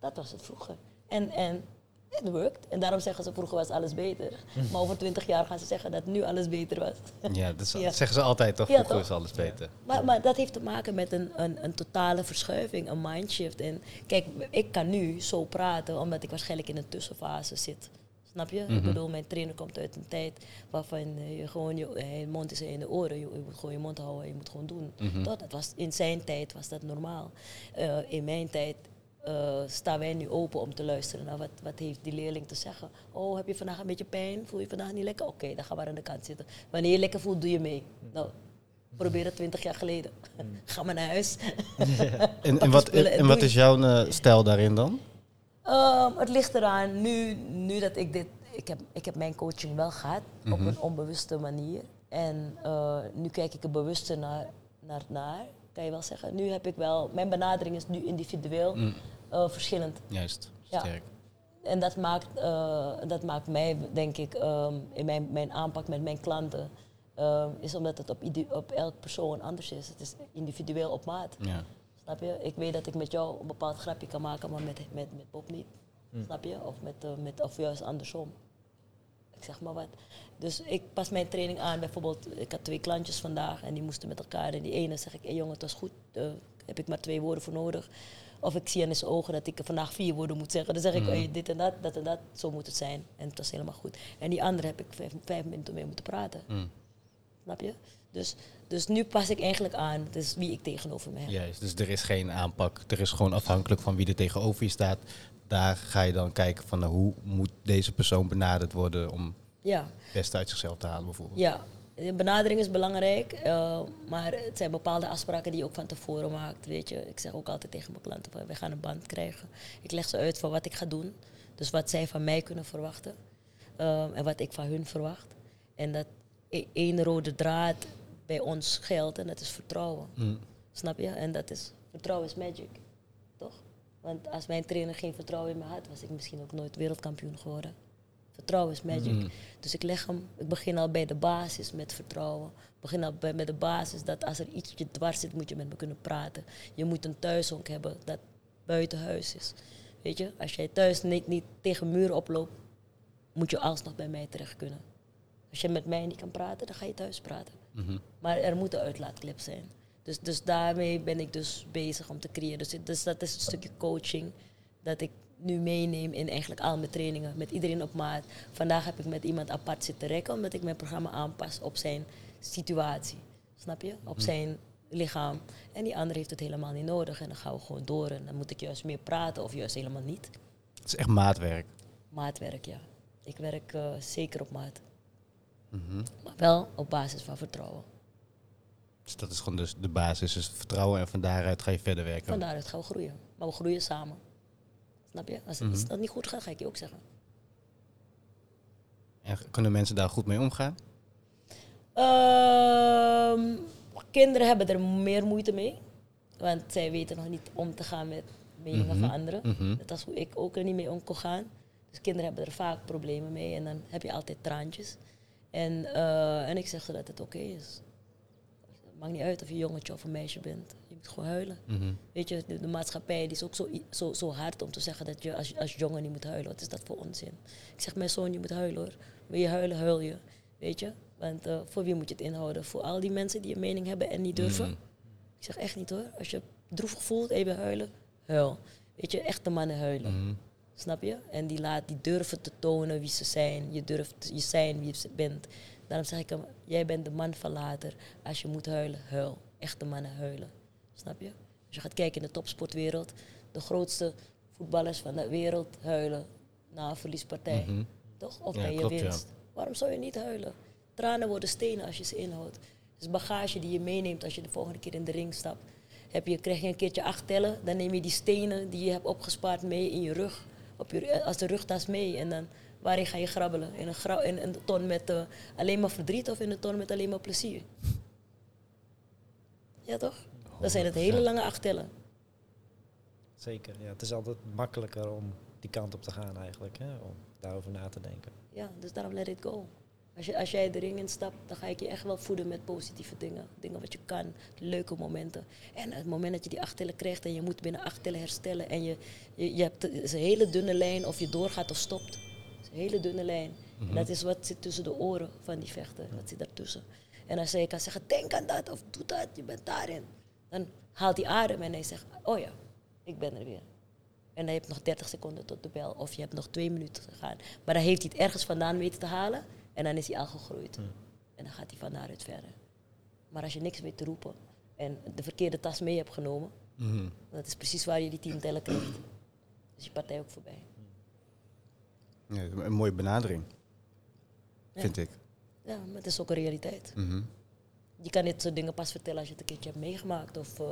A: Dat was het vroeger. En, en het werkt. En daarom zeggen ze vroeger was alles beter. Maar over twintig jaar gaan ze zeggen dat nu alles beter was.
C: Ja, dat,
A: Ja.
C: zeggen ze altijd toch? Vroeger is alles beter.
A: Maar, maar dat heeft te maken met een, een, een totale verschuiving, een mindshift. En kijk, ik kan nu zo praten omdat ik waarschijnlijk in een tussenfase zit. Snap je?
C: Mhm.
A: Ik bedoel, mijn trainer komt uit een tijd waarvan eh, je gewoon je, eh, je mond is in de oren. Je, je moet gewoon je mond houden, je moet gewoon doen.
C: Mhm.
A: Dat, dat was, in zijn tijd was dat normaal. Eh, in mijn tijd eh, staan wij nu open om te luisteren naar wat, wat heeft die leerling te zeggen. Oh, heb je vandaag een beetje pijn? Voel je vandaag niet lekker? Oké, dan ga maar aan de kant zitten. Wanneer je lekker voelt, doe je mee. Nou, probeer het twintig jaar geleden. Ga maar naar huis.
C: En, en wat,
A: en
C: en wat is jouw eh, stijl daarin dan?
A: Ehm, het ligt eraan, nu, nu dat ik dit... Ik heb, ik heb mijn coaching wel gehad, op
C: Mhm.
A: een onbewuste manier. En eh, nu kijk ik er bewuster naar, naar, naar, kan je wel zeggen. Nu heb ik wel... Mijn benadering is nu individueel
C: Mm,
A: eh, verschillend.
C: juist,
A: Ja.
C: sterk.
A: En dat maakt, eh, dat maakt mij, denk ik, ehm, in mijn, mijn aanpak met mijn klanten... ehm, is omdat het op, op elk persoon anders is. Het is individueel op maat.
C: Ja.
A: Snap je? Ik weet dat ik met jou een bepaald grapje kan maken, maar met, met, met Bob niet. Snap je? Of, met, eh, met, of juist andersom. Ik zeg maar wat. Dus ik pas mijn training aan. Bijvoorbeeld, ik had twee klantjes vandaag en die moesten met elkaar. En die ene zeg ik, hey jongen, het was goed. eh, heb ik maar twee woorden voor nodig. Of ik zie aan zijn ogen dat ik vandaag vier woorden moet zeggen. Dan zeg ik, hey, dit en dat, dat en dat, zo moet het zijn. En het was helemaal goed. En die andere heb ik vijf, vijf minuten mee moeten praten.
C: Mm,
A: Snap je? Dus, dus nu pas ik eigenlijk aan. Dus wie ik tegenover me heb.
C: juist, dus er is geen aanpak. Er is gewoon afhankelijk van wie er tegenover je staat. Daar ga je dan kijken van nou, hoe moet deze persoon benaderd worden om
A: Ja.
C: het beste uit zichzelf te halen bijvoorbeeld.
A: Ja, de benadering is belangrijk, eh, maar het zijn bepaalde afspraken die je ook van tevoren maakt. Weet je, ik zeg ook altijd tegen mijn klanten: van, wij gaan een band krijgen. Ik leg ze uit van wat ik ga doen, dus wat zij van mij kunnen verwachten eh, en wat ik van hun verwacht. En dat e- één rode draad bij ons geldt en dat is vertrouwen.
C: Mm,
A: Snap je? En dat is vertrouwen is magic, toch? Want als mijn trainer geen vertrouwen in me had, was ik misschien ook nooit wereldkampioen geworden. Vertrouwen is magic.
C: Mm.
A: Dus ik leg hem, ik begin al bij de basis met vertrouwen. Ik begin al bij, met de basis dat als er iets je dwars zit, moet je met me kunnen praten. Je moet een thuishonk hebben dat buiten huis is. Weet je, als jij thuis niet, niet tegen muren oploopt, moet je alsnog bij mij terecht kunnen. Als je met mij niet kan praten, dan ga je thuis praten.
C: mhm.
A: Maar er moet een uitlaatklep zijn. Dus, dus daarmee ben ik dus bezig om te creëren. Dus, dus dat is een stukje coaching dat ik nu meeneem in eigenlijk al mijn trainingen. Met iedereen op maat. Vandaag heb ik met iemand apart zitten rekken, omdat ik mijn programma aanpas op zijn situatie. Snap je? Op zijn lichaam. En die ander heeft het helemaal niet nodig. En dan gaan we gewoon door. En dan moet ik juist meer praten of juist helemaal niet.
C: Het is echt maatwerk.
A: Maatwerk, ja. Ik werk eh, zeker op maat.
C: Mhm.
A: Maar wel op basis van vertrouwen.
C: Dus dat is gewoon dus de basis, is vertrouwen en van daaruit ga je verder werken.
A: Van daaruit gaan we groeien. Maar we groeien samen. Snap je? Als het
C: Mhm.
A: iets dat niet goed gaat, ga ik je ook zeggen.
C: En kunnen mensen daar goed mee omgaan?
A: Ehm, kinderen hebben er meer moeite mee. Want zij weten nog niet om te gaan met meningen van anderen.
C: Mhm.
A: Dat is hoe ik ook er niet mee om kon gaan. Dus kinderen hebben er vaak problemen mee en dan heb je altijd traantjes. En, eh, en ik zeg ze dat het oké is. Het maakt niet uit of je jongetje of een meisje bent. Moet gewoon huilen.
C: Mhm.
A: Weet je, de, de maatschappij die is ook zo, zo, zo hard om te zeggen dat je als, als jongen niet moet huilen. Wat is dat voor onzin? Ik zeg, mijn zoon, je moet huilen hoor. Wil je huilen, huil je. Weet je? Want eh, voor wie moet je het inhouden? Voor al die mensen die een mening hebben en niet durven?
C: Mhm.
A: Ik zeg echt niet hoor. Als je droevig voelt en je wil huilen, huil. Weet je, echte mannen huilen.
C: Mhm.
A: Snap je? En die, laat, die durven te tonen wie ze zijn. Je durft je zijn wie je bent. Daarom zeg ik hem, jij bent de man van later. Als je moet huilen, huil. Echte mannen huilen. Snap je? Als je gaat kijken in de topsportwereld, de grootste voetballers van de wereld huilen na een verliespartij.
C: Mhm.
A: Toch? Of
C: Ja,
A: bij je
C: ja.
A: winst. Waarom zou je niet huilen? Tranen worden stenen als je ze inhoudt. Is bagage die je meeneemt als je de volgende keer in de ring stapt. Heb je, krijg je een keertje acht tellen, dan neem je die stenen die je hebt opgespaard mee in je rug. Op je, eh, als de rugtas mee. En dan, waarin ga je grabbelen? In een, gra in een ton met eh, alleen maar verdriet of in een ton met alleen maar plezier? Ja toch? Dat zijn het hele lange acht tellen.
D: Zeker, ja. Het is altijd makkelijker om die kant op te gaan eigenlijk, hè? om daarover na te denken.
A: Ja, dus daarom let it go. Als, je, als jij de ring instapt, dan ga ik je echt wel voeden met positieve dingen. Dingen wat je kan, leuke momenten. En het moment dat je die acht tellen krijgt en je moet binnen acht tellen herstellen. En je, je, je hebt is een hele dunne lijn of je doorgaat of stopt. Is een hele dunne lijn. En dat is wat zit tussen de oren van die vechter. Dat zit daartussen. En als hij kan zeggen, denk aan dat of doe dat, je bent daarin. Dan haalt hij adem en hij zegt, oh ja, ik ben er weer. En dan heb je nog 30 seconden tot de bel. Of je hebt nog twee minuten te gaan. Maar dan heeft hij het ergens vandaan weten te halen. En dan is hij al gegroeid. En dan gaat hij van daaruit verder. Maar als je niks weet te roepen. En de verkeerde tas mee hebt genomen.
C: Mhm.
A: Dat is precies waar je die tien tellen krijgt. Dus je partij ook voorbij.
C: Ja, een mooie benadering,
A: Ja.
C: vind ik.
A: Ja, maar het is ook een realiteit.
C: Mhm.
A: Je kan dit soort dingen pas vertellen als je het een keertje hebt meegemaakt. Of, eh,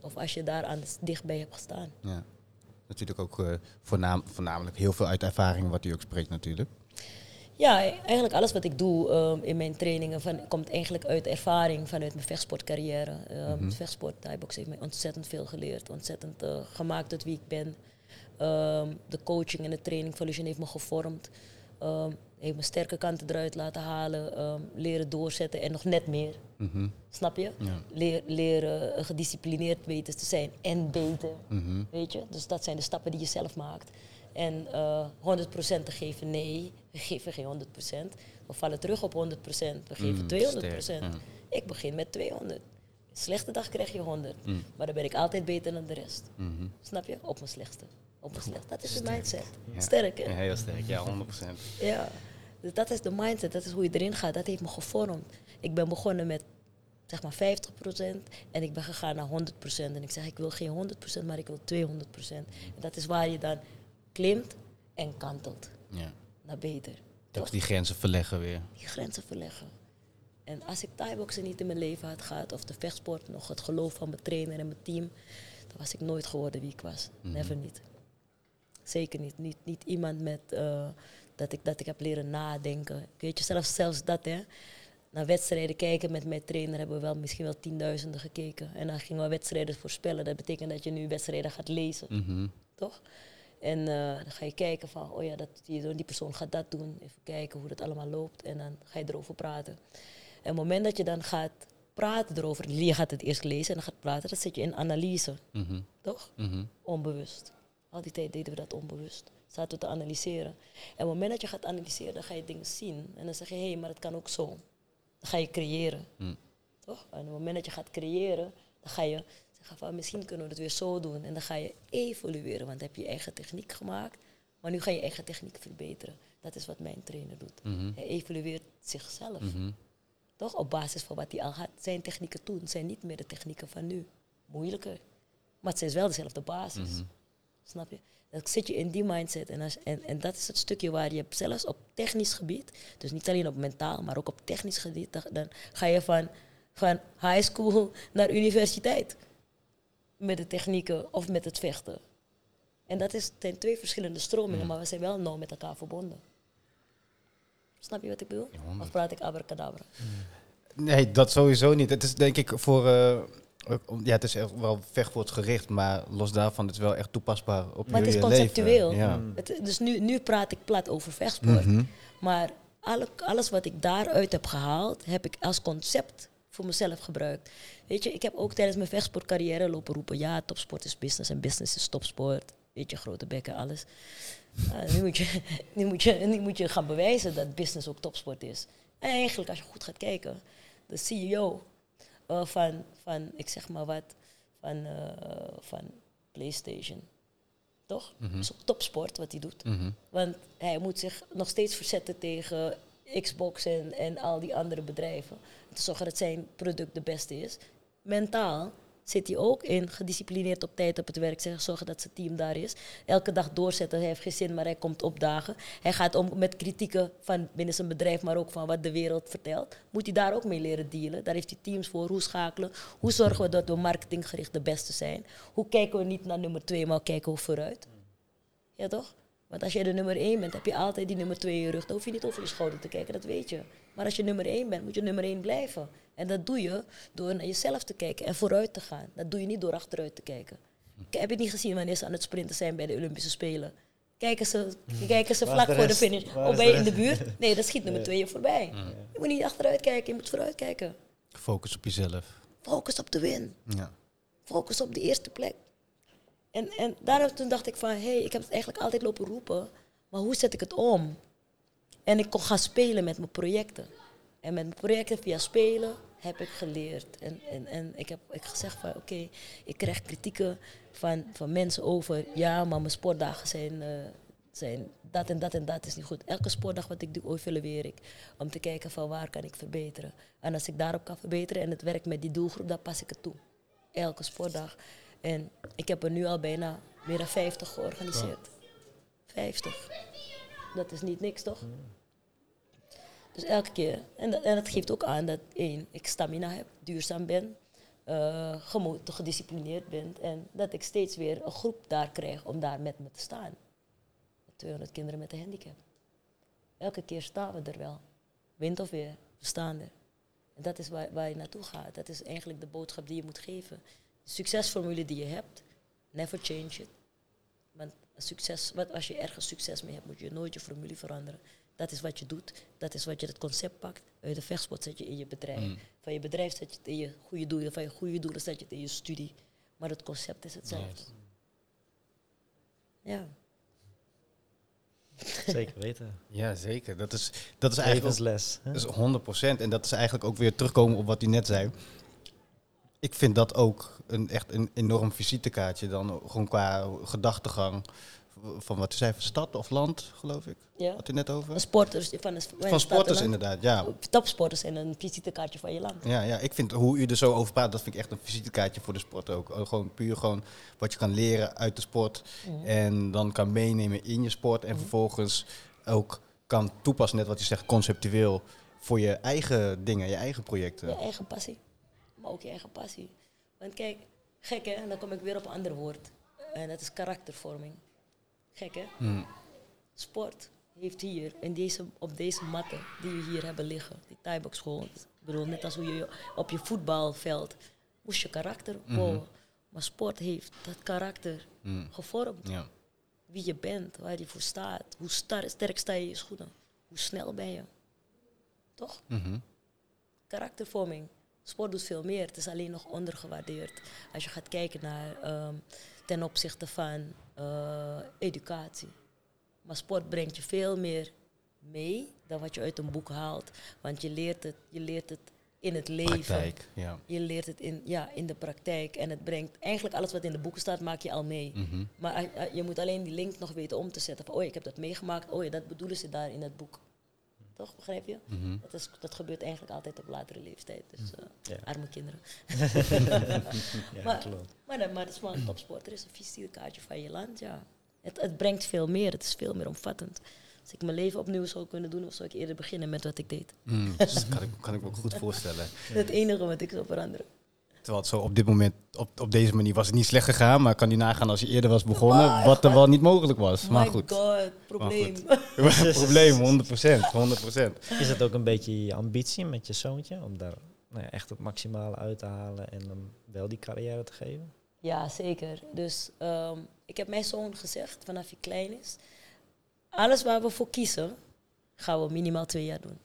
A: of als je daar aan dichtbij hebt gestaan.
C: Ja. Natuurlijk ook eh, voornaam, voornamelijk heel veel uit ervaring wat u ook spreekt natuurlijk.
A: Ja, eigenlijk alles wat ik doe ehm, in mijn trainingen van, komt eigenlijk uit ervaring vanuit mijn vechtsportcarrière. Ehm Vechtsport, Thaibox heeft mij ontzettend veel geleerd. Ontzettend eh, gemaakt tot wie ik ben. Ehm, de coaching en de training van Lucien heeft me gevormd. Heeft me sterke kanten eruit laten halen. ehm, leren doorzetten en nog net meer.
C: Mhm.
A: Snap je?
C: Ja.
A: Leer, leren eh, gedisciplineerd weten te zijn en beter.
C: Mhm.
A: Weet je? Dus dat zijn de stappen die je zelf maakt. En eh 100% te geven, nee, we geven geen 100%. We vallen terug op 100%, we geven
C: Mm,
A: 200%.
C: sterk,
A: Ik begin met 200. Slechte dag krijg je 100.
C: Mm.
A: Maar dan ben ik altijd beter dan de rest.
C: Mhm.
A: Snap je? Op mijn slechtste. Op mijn slechtste. Dat is de mindset.
C: Ja.
A: Sterk, hè?
C: Ja, heel sterk, ja, 100%.
A: Ja, dus dat is de mindset, dat is hoe je erin gaat. Dat heeft me gevormd. Ik ben begonnen met zeg maar 50% en ik ben gegaan naar 100%. En ik zeg, ik wil geen 100%, maar ik wil 200%. En dat is waar je dan klimt en kantelt
C: Ja.
A: naar beter. Toch?
C: die grenzen verleggen weer.
A: Die grenzen verleggen. En als ik Thai-boxen niet in mijn leven had gehad, of de vechtsport, nog het geloof van mijn trainer en mijn team, dan was ik nooit geworden wie ik was. Never niet. Zeker niet. Niet, niet iemand met, eh, dat, ik, dat ik heb leren nadenken. Weet je, zelfs, zelfs dat, hè. Naar wedstrijden kijken met mijn trainer hebben we wel misschien wel tienduizenden gekeken. En dan gingen we wedstrijden voorspellen. Dat betekent dat je nu wedstrijden gaat lezen
C: Mhm.
A: toch? En eh, dan ga je kijken van, oh ja, dat, die, die persoon gaat dat doen. Even kijken hoe dat allemaal loopt. En dan ga je erover praten. En op het moment dat je dan gaat praten erover, je gaat het eerst lezen en dan gaat praten, dan zit je in analyse,
C: Mhm.
A: toch?
C: Mhm.
A: Onbewust. Al die tijd deden we dat onbewust. Zaten we te analyseren. En op het moment dat je gaat analyseren, dan ga je dingen zien. En dan zeg je, hé, hey, maar het kan ook zo. Dan ga je creëren.
C: Mm.
A: Toch? En op het moment dat je gaat creëren, dan ga je zeggen van misschien kunnen we het weer zo doen. En dan ga je evolueren, want dan heb je je eigen techniek gemaakt. Maar nu ga je je eigen techniek verbeteren. Dat is wat mijn trainer doet.
C: Mhm.
A: Hij evalueert zichzelf.
C: Mhm.
A: Toch? Op basis van wat hij al had. Zijn technieken toen zijn niet meer de technieken van nu. Moeilijker. Maar het is wel dezelfde basis.
C: Mhm.
A: Snap je? Dan zit je in die mindset. En, als, en, en dat is het stukje waar je zelfs op technisch gebied, dus niet alleen op mentaal, maar ook op technisch gebied, dan, dan ga je van, van high school naar universiteit. Met de technieken of met het vechten. En dat is, zijn twee verschillende stromingen, maar we zijn wel nauw met elkaar verbonden. Snap je wat ik bedoel?
C: Ja.
A: Of praat ik abracadabra?
C: Nee, dat sowieso niet. Het is denk ik voor... eh, ja, het is echt wel vechtsportgericht, maar los daarvan het is wel echt toepasbaar op
A: Maar het is conceptueel.
C: Ja.
D: Mm.
A: Het, dus nu, nu praat ik plat over vechtsport.
C: Mhm.
A: Maar alle, alles wat ik daaruit heb gehaald, heb ik als concept voor mezelf gebruikt. Weet je, ik heb ook tijdens mijn vechtsportcarrière lopen roepen... ja, topsport is business en business is topsport. Weet je, grote bekken, alles. Ah, nu, moet je, nu, moet je, nu moet je gaan bewijzen dat business ook topsport is. En eigenlijk, als je goed gaat kijken... de CEO eh, van, van, ik zeg maar wat, van, eh, van PlayStation... toch? Ook topsport wat hij doet.
C: Mhm.
A: Want hij moet zich nog steeds verzetten tegen Xbox en, en al die andere bedrijven. Te zorgen dat zijn product de beste is. Mentaal zit hij ook in, gedisciplineerd op tijd op het werk, zorgen dat zijn team daar is. Elke dag doorzetten, hij heeft geen zin, maar hij komt opdagen. Hij gaat om met kritieken van binnen zijn bedrijf, maar ook van wat de wereld vertelt. Moet hij daar ook mee leren dealen. Daar heeft hij teams voor, hoe schakelen. Hoe zorgen we dat we marketinggericht de beste zijn. Hoe kijken we niet naar nummer twee, maar kijken we vooruit. Ja, toch? Want als jij de nummer 1 bent, heb je altijd die nummer 2 in je rug. Dan hoef je niet over je schouder te kijken, dat weet je. Maar als je nummer 1 bent, moet je nummer 1 blijven. En dat doe je door naar jezelf te kijken en vooruit te gaan. Dat doe je niet door achteruit te kijken. Ik heb je niet gezien wanneer ze aan het sprinten zijn bij de Olympische Spelen. Kijken ze, kijken ze vlak
D: de
A: voor de finish. Of ben je in de buurt? Nee, dat schiet nummer 2 je voorbij. Je moet niet achteruit kijken, je moet vooruit kijken.
C: Focus op jezelf.
A: Focus op de win.
C: Ja.
A: Focus op de eerste plek. En, en daarom toen dacht ik van, hé, hey, ik heb het eigenlijk altijd lopen roepen, maar hoe zet ik het om? En ik kon gaan spelen met mijn projecten. En met mijn projecten via spelen heb ik geleerd. En, en, en ik heb ik gezegd van, oké, ik krijg kritieken van, van mensen over, ja, maar mijn sportdagen zijn, eh, zijn dat en dat en dat is niet goed. Elke sportdag wat ik doe, evalueer ik. Om te kijken van waar kan ik verbeteren. En als ik daarop kan verbeteren en het werkt met die doelgroep, dan pas ik het toe elke sportdag. En ik heb er nu al bijna meer dan 50 georganiseerd. 50. Dat is niet niks, toch? Dus elke keer. En dat, en dat geeft ook aan dat één, ik stamina heb, duurzaam ben, eh, gedisciplineerd ben. En dat ik steeds weer een groep daar krijg om daar met me te staan. 200 kinderen met een handicap. Elke keer staan we er wel. Wind of weer, we staan er. En dat is waar, waar je naartoe gaat. Dat is eigenlijk de boodschap die je moet geven. Succesformule die je hebt, never change it. Want een succes, wat als je ergens succes mee hebt, moet je nooit je formule veranderen. Dat is wat je doet. Dat is wat je het concept pakt. Uit de vechtsport zet je in je bedrijf.
C: Mm.
A: Van je bedrijf zet je het in je goede doelen. Van je goede doelen zet je het in je studie. Maar het concept is hetzelfde. Ja.
D: Zeker weten.
C: Ja, zeker. Dat is, dat is eigenlijk
D: Levensles. hè?
C: Dat is 100%. En dat is eigenlijk ook weer terugkomen op wat u net zei. Ik vind dat ook een, echt een enorm visitekaartje dan. Gewoon qua gedachtegang. Van wat zei, van stad of land, geloof ik.
A: ja.
C: Had u net over?
A: Sporters van, een, van,
C: sporters inderdaad, ja.
A: Topsporters en een visitekaartje van je land.
C: Ja, ja, ik vind hoe u er zo over praat, dat vind ik echt een visitekaartje voor de sport ook. Oh, Gewoon puur gewoon wat je kan leren uit de sport.
A: Mhm.
C: En dan kan meenemen in je sport. En vervolgens ook kan toepassen, net wat je zegt, conceptueel. Voor je eigen dingen, je eigen projecten.
A: Je eigen passie. Maar ook je eigen passie. Want kijk, gek hè, en dan kom ik weer op een ander woord. En dat is karaktervorming. Gek hè?
C: Hmm.
A: Sport heeft hier, in deze, op deze matten die we hier hebben liggen, die school. Ik bedoel, net als hoe je op je voetbalveld moest je karakter bouwen. Maar sport heeft dat karakter
C: Hmm.
A: gevormd.
C: Ja.
A: Wie je bent, waar je voor staat. Hoe star- sterk sta je je schoenen. Hoe snel ben je. Toch?
C: Mhm.
A: karaktervorming. Sport doet veel meer. Het is alleen nog ondergewaardeerd. Als je gaat kijken naar ehm, ten opzichte van eh, educatie. Maar sport brengt je veel meer mee dan wat je uit een boek haalt. Want je leert het, je leert het in het leven.
C: Praktijk, ja.
A: Je leert het in, ja, in de praktijk. En het brengt eigenlijk alles wat in de boeken staat, maak je al mee.
C: Mhm.
A: Maar eh, eh, je moet alleen die link nog weten om te zetten. Van, oh, ik heb dat meegemaakt. Oh ja, dat bedoelen ze daar in het boek. Toch, begrijp je?
C: Mhm.
A: Dat, is, dat gebeurt eigenlijk altijd op latere leeftijd. Dus eh,
D: Ja.
A: arme kinderen.
D: Ja,
A: Maar-
D: klopt.
A: Maar, maar het is wel een topsporter. is een visitekaartje van je land, ja. Het, het brengt veel meer. Het is veel meer omvattend. Als ik mijn leven opnieuw zou kunnen doen, of zou ik eerder beginnen met wat ik deed.
C: Mm, dat kan ik, kan ik me ook goed voorstellen.
A: Het enige wat ik zou veranderen.
C: Terwijl het zo op dit moment, op, op deze manier was het niet slecht gegaan. Maar kan die nagaan als je eerder was begonnen, wat er wel niet mogelijk was. Maar
A: My
C: goed.
A: god, probleem.
C: Probleem, 100%. 100%.
D: Is het ook een beetje je ambitie met je zoontje? Om daar nou ja, echt het maximale uit te halen en hem wel die carrière te geven?
A: Ja, zeker. Dus ehm, ik heb mijn zoon gezegd, vanaf hij klein is, alles waar we voor kiezen, gaan we minimaal twee jaar doen.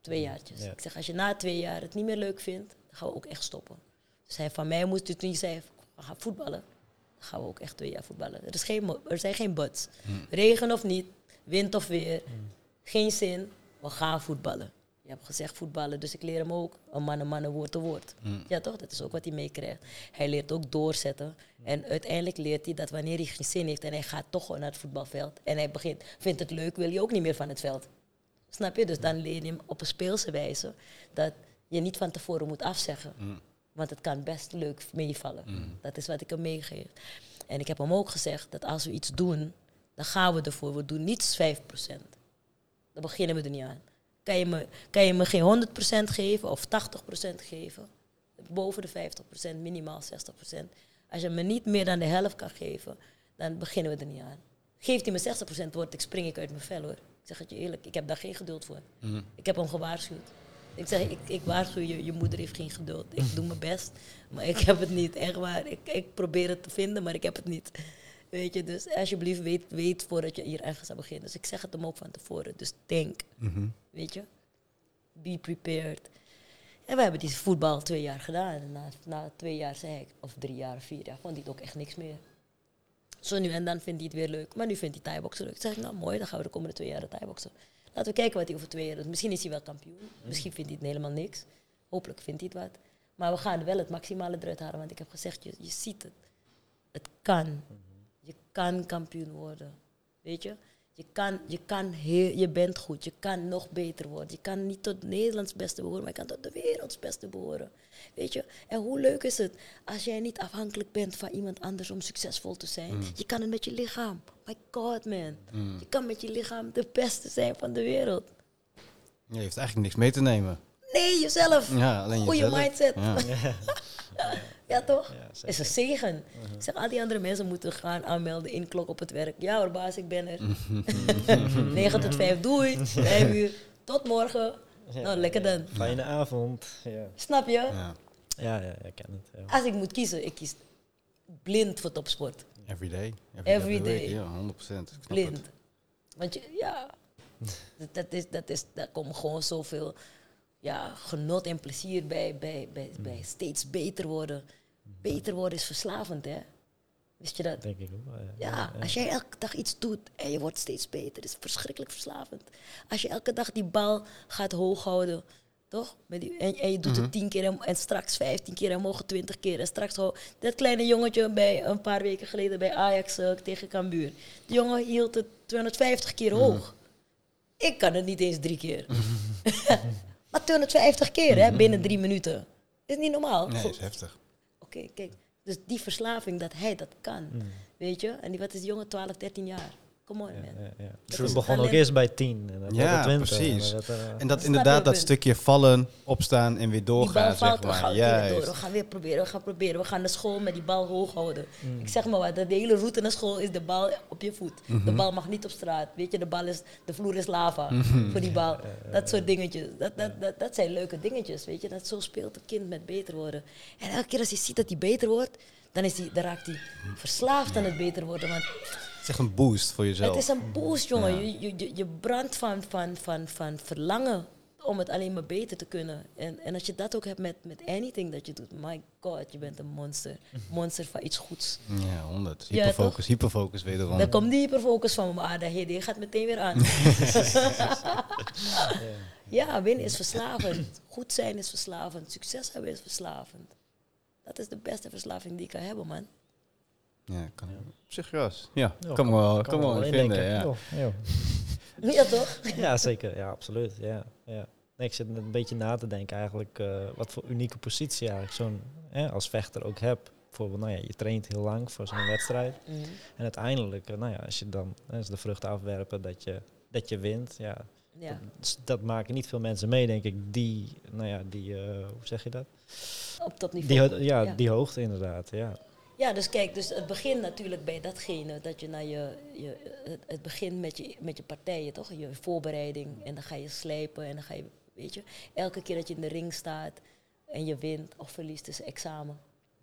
A: Twee jaartjes.
D: Ja.
A: Ik zeg, als je na twee jaar het niet meer leuk vindt, gaan we ook echt stoppen. Dus hij van mij moest het niet zeggen, we gaan voetballen. Dan gaan we ook echt twee jaar voetballen. Er, is geen, er zijn geen buts. Regen of niet, wind of weer, geen zin, we gaan voetballen. Je hebt gezegd voetballen, dus ik leer hem ook een man een man woord te woord. Ja toch, dat is ook wat hij meekrijgt. Hij leert ook doorzetten. En uiteindelijk leert hij dat wanneer hij geen zin heeft en hij gaat toch gewoon naar het voetbalveld en hij begint, vindt het leuk, wil je ook niet meer van het veld. Snap je? Dus dan leer je hem op een speelse wijze dat je niet van tevoren moet afzeggen. Want het kan best leuk meevallen. Dat is wat ik hem meegeef. En ik heb hem ook gezegd dat als we iets doen, dan gaan we ervoor. We doen niets 5%. Dan beginnen we er niet aan. Kan je me, kan je me geen 100% geven of 80% geven? Boven de 50%, minimaal 60%. Als je me niet meer dan de helft kan geven, dan beginnen we er niet aan. Geeft hij me 60% wordt, ik spring ik uit mijn vel hoor. Ik zeg het je eerlijk, ik heb daar geen geduld voor. Ik heb hem gewaarschuwd. Ik zeg, ik, ik waarschuw je, je moeder heeft geen geduld. Ik doe mijn best, maar ik heb het niet. Echt waar. Ik, ik probeer het te vinden, maar ik heb het niet. Weet je, dus alsjeblieft weet, weet voordat je hier ergens aan begint. Dus ik zeg het hem ook van tevoren. Dus denk, weet je. Be prepared. En we hebben die voetbal twee jaar gedaan. En na, na twee jaar zei ik, of drie jaar, vier jaar, vond hij het ook echt niks meer. Zo nu en dan vindt hij het weer leuk. Maar nu vindt hij thaiboxen leuk. Dan zeg ik, nou mooi, dan gaan we de komende twee jaar thaiboxen. Laten we kijken wat hij over twee jaar doet. Misschien is hij wel kampioen. Misschien vindt hij het helemaal niks. Hopelijk vindt hij het wat. Maar we gaan wel het maximale eruit halen. Want ik heb gezegd, je, je ziet het. Het kan. Je kan kampioen worden. Weet je? Je, kan, je, kan heel, je bent goed. Je kan nog beter worden. Je kan niet tot Nederlands beste behoren, maar je kan tot de werelds beste behoren. Weet je? En hoe leuk is het als jij niet afhankelijk bent van iemand anders om succesvol te zijn? Je kan het met je lichaam. My god, man. Je kan met je lichaam de beste zijn van de wereld.
C: Je heeft eigenlijk niks mee te nemen.
A: Nee, jezelf.
C: Ja, alleen
A: Goeie
C: jezelf.
A: mindset.
C: Ja.
A: Ja, toch?
D: Ja,
A: is een zegen. Ik zeg, al die andere mensen moeten gaan aanmelden, inklok op het werk. Ja hoor, baas, ik ben er. 9 tot 5, doei. 5 uur. Tot morgen. Nou, lekker dan.
D: Fijne avond. Ja,
A: Snap je?
C: Ja.
D: ja, ja ik ken het. Ja.
A: Als ik moet kiezen, ik kies blind voor topsport.
C: Every day.
A: Every
C: week.
A: day.
C: Ja, 100%. Ik snap
A: Blind.
C: het.
A: Want je, ja, dat, dat is, dat is, daar komt gewoon zoveel ja, genot en plezier bij, bij, bij, bij steeds beter worden. Beter worden is verslavend, hè? Wist je dat?
D: Denk ik ook. wel, Ja,
A: Ja, als jij elke dag iets doet en je wordt steeds beter, is het verschrikkelijk verslavend. Als je elke dag die bal gaat hoog houden, toch? Met die, en, en je doet het tien keer en, en straks vijftien keer en morgen twintig keer en straks ho- Dat kleine jongetje bij een paar weken geleden bij Ajax eh, tegen Cambuur. Die jongen hield het 250 keer hoog. Ik kan het niet eens drie keer. maar 250 keer hè, binnen drie minuten. Is niet normaal.
C: Nee,
A: Goed.
C: is heftig.
A: Oké, kijk. Dus die verslaving, dat hij dat kan.
C: Mm.
A: Weet je? En die, wat is die jongen? 12, 13 jaar. Come on, man.
D: ja, ja.
A: Dat
D: Het
A: is
D: begon ook eerst bij 10. En dan
C: Ja,
D: werd het 20.
C: precies.
D: En eh,
C: En dat inderdaad,
A: je,
C: dat stukje vallen, opstaan en weer
A: Die bal
C: doorgaan,
A: valt,
C: zeg
A: we
C: maar.
A: gaan weer door.
C: Juist.
A: We gaan weer proberen, we gaan proberen. We gaan naar school met die bal hoog houden.
C: Mm.
A: Ik zeg maar wat, de hele route naar school is de bal op je voet.
C: Mhm.
A: De bal mag niet op straat. Weet je, de, bal is, de vloer is lava
C: Mhm.
A: voor die bal. Dat soort dingetjes. Dat, dat, dat, dat zijn leuke dingetjes, weet je. Dat zo speelt het kind met beter worden. En elke keer als hij ziet dat hij beter wordt, dan, is hij, dan raakt hij verslaafd aan het beter worden. Want
C: is echt een boost voor jezelf.
A: Het is een boost, jongen. Je, je, je, je brandt van, van, van, van verlangen om het alleen maar beter te kunnen. En, en als je dat ook hebt met, met anything dat je doet, my god, je bent een monster. Monster van iets goeds.
C: Ja, 100.
A: Ja,
C: Hyperfocus, hyperfocus wederom.
A: Dan komt die hyperfocus van maar die gaat meteen weer aan. ja, winnen is verslavend. Goed zijn is verslavend. Succes hebben is verslavend. Dat is de beste verslaving die ik kan hebben, man.
C: Ja, kan op zich gas. Ja,
D: ja,
C: kan me wel,
D: kan
C: kan wel
D: in,
C: vinden. Ja.
D: Ja, ja.
A: Ja, toch?
D: Ja, zeker. Ja, absoluut. Ja, ja. Nee, ik zit een beetje na te denken eigenlijk eh, wat voor unieke positie eigenlijk zo'n hè, als vechter ook hebt. Bijvoorbeeld, nou ja, je traint heel lang voor zo'n wedstrijd.
A: Mhm.
D: En uiteindelijk, eh, nou ja, als je dan hè, als de vruchten afwerpen dat je, dat je wint, ja,
A: Ja.
D: Dat, dat maken niet veel mensen mee, denk ik. Die, nou ja, die, eh, hoe zeg je dat?
A: Op dat
D: Die,
A: niveau.
D: ho- ja,
A: Ja.
D: die hoogte inderdaad, ja.
A: Ja, dus kijk, dus het begint natuurlijk bij datgene dat je naar je, je het, begint met je, met je partijen, toch? Je voorbereiding en dan ga je slijpen en dan ga je, weet je, elke keer dat je in de ring staat en je wint of verliest is een examen,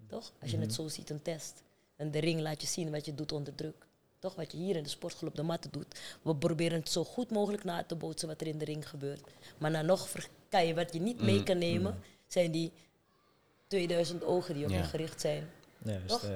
A: toch? Als je het zo ziet, een test. En de ring laat je zien wat je doet onder druk. Toch wat je hier in de sportschool op de matten doet. We proberen het zo goed mogelijk na te bootsen wat er in de ring gebeurt. Maar dan nog kan je, wat je niet mee kan nemen, zijn die 2000 ogen die op je
C: Ja.
A: gericht zijn.
D: Eh,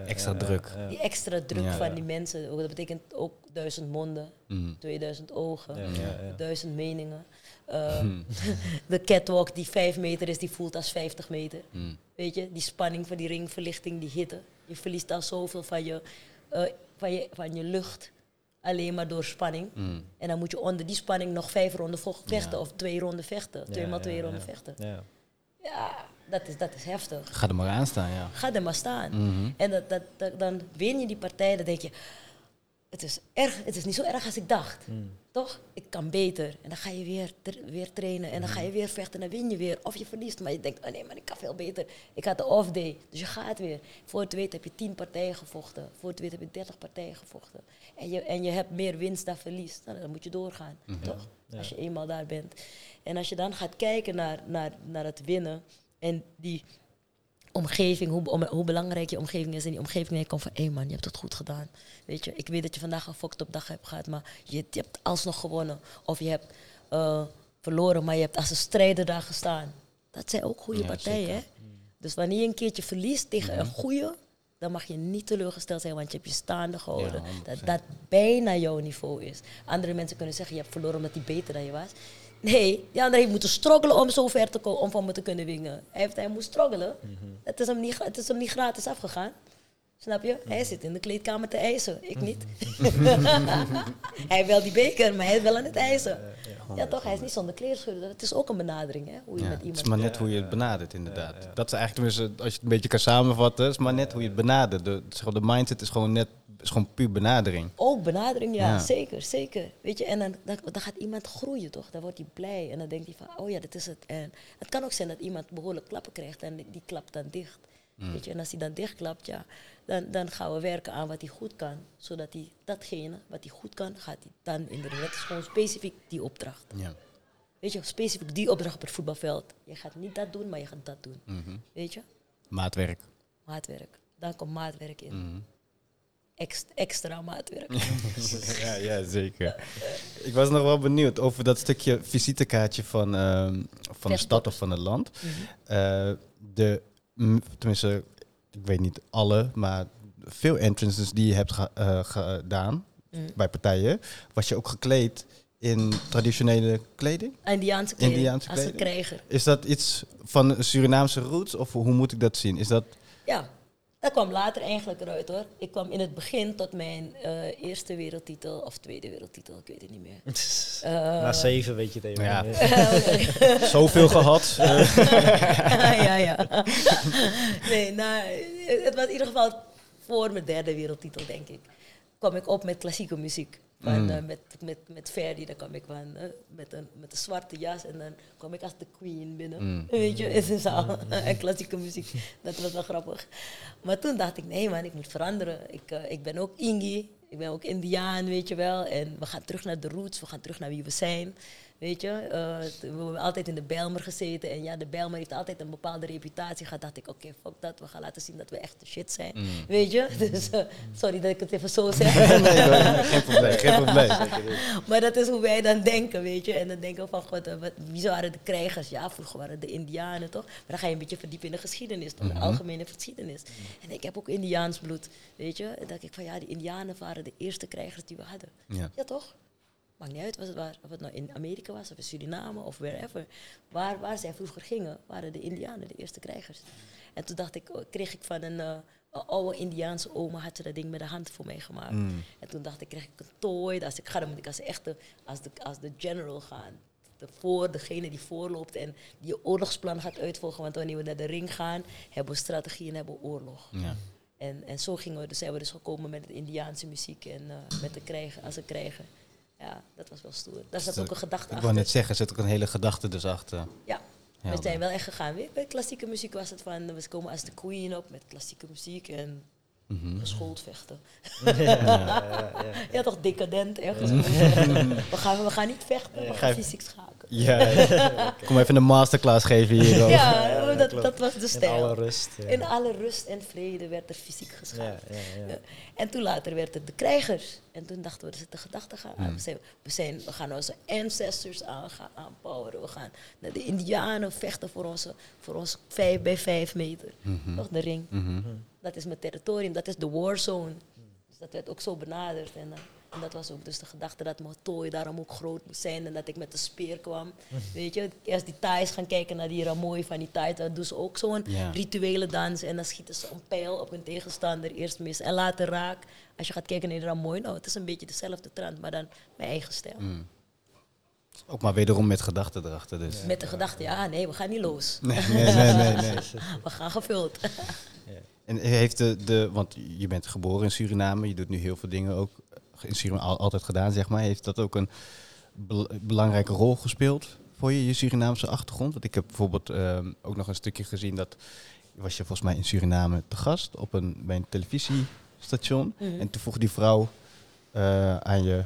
C: Extra druk.
A: Die extra druk
C: Ja,
A: van
C: ja.
A: die mensen, ook- dat betekent ook duizend monden,
C: Mm.
A: 2000 ogen,
D: ja, ja, ja.
A: duizend meningen. Eh, de catwalk die 5 meter is, die voelt als 50 meter.
C: Mm.
A: Weet je, die spanning van die ringverlichting, die hitte. Je verliest al zoveel van je, eh, van je, van je lucht, alleen maar door spanning.
C: Mm.
A: En dan moet je onder die spanning nog vijf ronden vechten,
C: Ja.
A: of twee ronden vechten, twee
D: Ja,
A: maal
D: ja,
A: twee
D: ja.
A: ronden vechten.
D: Ja.
A: Dat is, dat is heftig.
C: Ga er maar aan staan, ja.
A: Ga er maar staan.
C: Mhm.
A: En dat, dat, dat- dan win je die partij, dan denk je, het is, erg, het is niet zo erg als ik dacht.
D: Mm.
A: Toch? Ik kan beter. En dan ga je weer, tra- weer trainen en dan ga je weer vechten en dan win je weer. Of je verliest, maar je denkt, oh nee, maar ik kan veel beter. Ik had de off day, dus je gaat weer. Voor het weet heb je 10 partijen gevochten. Voor het weet heb je 30 partijen gevochten. En je, en je hebt meer winst dan verlies. Nou, dan moet je doorgaan, toch?
D: Ja.
A: Als je eenmaal daar bent. En als je dan gaat kijken naar, naar, naar het winnen en die omgeving, hoe, om- hoe belangrijk je omgeving is. En die omgeving denkt komt van, hé man, je hebt het goed gedaan. Weet je, ik weet dat je vandaag een fucked op dag hebt gehad, maar je, je hebt alsnog gewonnen. Of je hebt eh, verloren, maar je hebt als een strijder daar gestaan. Dat zijn ook goede
C: Ja,
A: partijen,
C: zeker.
A: hè? Dus wanneer je een keertje verliest tegen een goede, dan mag je niet teleurgesteld zijn, want je hebt je staande gehouden.
C: Ja, 100%.
A: dat dat bijna jouw niveau is. Andere mensen kunnen zeggen, je hebt verloren omdat hij beter dan je was. Nee, die andere heeft moeten struggelen om zo ver te komen, om van me te kunnen winnen. Hij, heeft, hij moest struggelen. het, is hem niet, het is hem niet gratis afgegaan. Snap je? Hij zit in de kleedkamer te eisen, ik niet. hij heeft wel die beker, maar hij is wel aan het eisen. Ja, toch? Hij is niet zonder kleerscheuren. Het is ook een benadering, hè? Hoe je
C: Ja,
A: met
C: het
A: iemand...
C: is maar net hoe je het benadert, inderdaad. Dat is eigenlijk, als je het een beetje kan samenvatten, is maar net hoe je het benadert. De, de mindset is gewoon net, is gewoon puur benadering.
A: Ook benadering, ja,
C: Ja.
A: zeker, zeker. Weet je, en dan, dan, dan gaat iemand groeien, toch? Dan wordt hij blij en dan denkt hij van, oh ja, dit is het. En het kan ook zijn dat iemand behoorlijk klappen krijgt en die, klapt dan dicht. Weet je, en als hij dan dichtklapt, ja, dan, dan gaan we werken aan wat hij goed kan. Zodat hij datgene wat hij goed kan, gaat hij dan in de. Dat is gewoon specifiek die opdracht.
C: Ja.
A: Weet je, specifiek die opdracht op het voetbalveld. Je gaat niet dat doen, maar je gaat dat doen.
C: Mhm.
A: Weet je,
C: Maatwerk.
A: maatwerk. Daar komt maatwerk in.
C: Mhm.
A: Extra maatwerk.
C: ja, ja, zeker. Ik was nog wel benieuwd over dat stukje visitekaartje van, ehm, van de stad of van het land. Eh, de, tenminste, ik weet niet alle, maar veel entrances die je hebt ge- eh, gedaan
A: Mhm.
C: bij partijen, was je ook gekleed in traditionele kleding?
A: Indiaanse kleding,
C: Indiaanse
A: als een krijger.
C: Is dat iets van Surinaamse roots of hoe moet ik dat zien? Is dat...
A: Ja, dat kwam later eigenlijk eruit hoor. Ik kwam in het begin tot mijn eh, eerste wereldtitel of tweede wereldtitel, ik weet het niet meer. Eh,
D: Na zeven weet je het even.
C: Ja.
D: niet.
C: Zoveel gehad. eh,
A: ja, ja. nee, nou, het was in ieder geval voor mijn derde wereldtitel, denk ik. Kwam ik op met klassieke muziek. Van,
C: Mm.
A: eh, met, met, met Ferdi, dan kwam ik van, eh, met, een, met een zwarte jas en dan kwam ik als de queen binnen.
C: Mm.
A: Weet je, in de zaal. en klassieke muziek, dat was wel grappig. Maar toen dacht ik, nee man, ik moet veranderen. Ik, eh, ik ben ook Ingi, ik ben ook Indiaan, weet je wel. En we gaan terug naar de roots, we gaan terug naar wie we zijn. Weet je, eh, we hebben altijd in de Bijlmer gezeten. En ja, de Bijlmer heeft altijd een bepaalde reputatie gehad. dacht ik, oké, fuck dat. We gaan laten zien dat we echt de shit zijn. Weet je? Dus, eh, sorry dat ik het even zo zeg.
C: nee, geen probleem. Geen probleem.
A: maar dat is hoe wij dan denken, weet je. En dan denken we van, god, eh, wat, wie waren de krijgers? Ja, vroeger waren het de Indianen, toch? Maar dan ga je een beetje verdiepen in de geschiedenis, toch? de algemene geschiedenis. En ik heb ook Indiaans bloed, weet je. En dan ik van, ja, die Indianen waren de eerste krijgers die we hadden.
C: Ja.
A: Ja, toch? Maakt niet uit was het waar, of het nou in Amerika was, of in Suriname, of wherever. Waar, waar zij vroeger gingen, waren de Indianen de eerste krijgers. En toen dacht ik, oh, kreeg ik van een, eh, een oude Indiaanse oma, had ze dat ding met de hand voor mij gemaakt.
C: Mm.
A: En toen dacht ik, krijg ik een tooi. Als ik ga, dan moet ik als echte, als de, als de general gaan. De voor, degene die voorloopt en die je oorlogsplan gaat uitvolgen. Want wanneer we naar de ring gaan, hebben we strategie en hebben we oorlog.
C: Ja.
A: En, en zo gingen we, dus zijn we dus gekomen met de Indiaanse muziek en eh, met de krijgen, als een krijger. Ja, dat was wel stoer. Daar zat ook een gedachte
C: Ik wou
A: achter.
C: net zeggen, er zit ook een hele gedachte dus achter.
A: Ja,
C: Ja,
A: we zijn wel echt gegaan. Weet Bij klassieke muziek was het van, we komen als de queen op met klassieke muziek en
C: Mhm.
A: geschoold vechten.
D: ja, ja, ja.
A: Ja, toch decadent, echt.
C: Mhm.
A: we, gaan, we gaan niet vechten, we
D: Ja.
A: gaan fysiek schaken.
C: Ja, ja. kom even een masterclass geven hier. ook.
A: Ja, dat,
D: dat
A: dat was de
D: In
A: stijl.
D: alle rust.
A: In alle rust en vrede werd er fysiek.
D: Ja.
A: En toen later werd het de krijgers. En toen dachten we, er zit de gedachte gaan.
C: Hmm.
A: We, zijn, we, zijn, we gaan onze ancestors aan, gaan aanpoweren. We gaan naar de indianen vechten voor onze, voor ons vijf bij vijf meter.
C: Mhm.
A: Toch, de ring.
C: Mhm.
A: Dat is mijn territorium, dat is de warzone. Dus dat werd ook zo benaderd. En, en dat was ook dus de gedachte dat mijn tooi daarom ook groot moest zijn. En dat ik met de speer kwam. Weet je, eerst die Thais gaan kijken naar die ramooi van die Thais. Dan doen ze ook zo'n
C: Ja.
A: rituele dans. En dan schieten ze een pijl op hun tegenstander eerst mis. En later raak. Als je gaat kijken naar die ramooi, nou, het is een beetje dezelfde trend. Maar dan mijn eigen stijl.
C: Mm. Ook maar wederom met gedachten erachter. Dus.
A: Met de gedachte, ja, nee, we gaan niet los.
C: Nee, nee, nee, nee, nee.
A: We gaan gevuld.
C: En heeft de, de, want je bent geboren in Suriname, je doet nu heel veel dingen ook in Suriname al- altijd gedaan, zeg maar. Heeft dat ook een bel- belangrijke rol gespeeld voor je, je Surinaamse achtergrond? Want ik heb bijvoorbeeld ehm, ook nog een stukje gezien dat was je volgens mij in Suriname te gast op een, bij een televisiestation.
A: Mhm.
C: En toen vroeg die vrouw eh, aan je,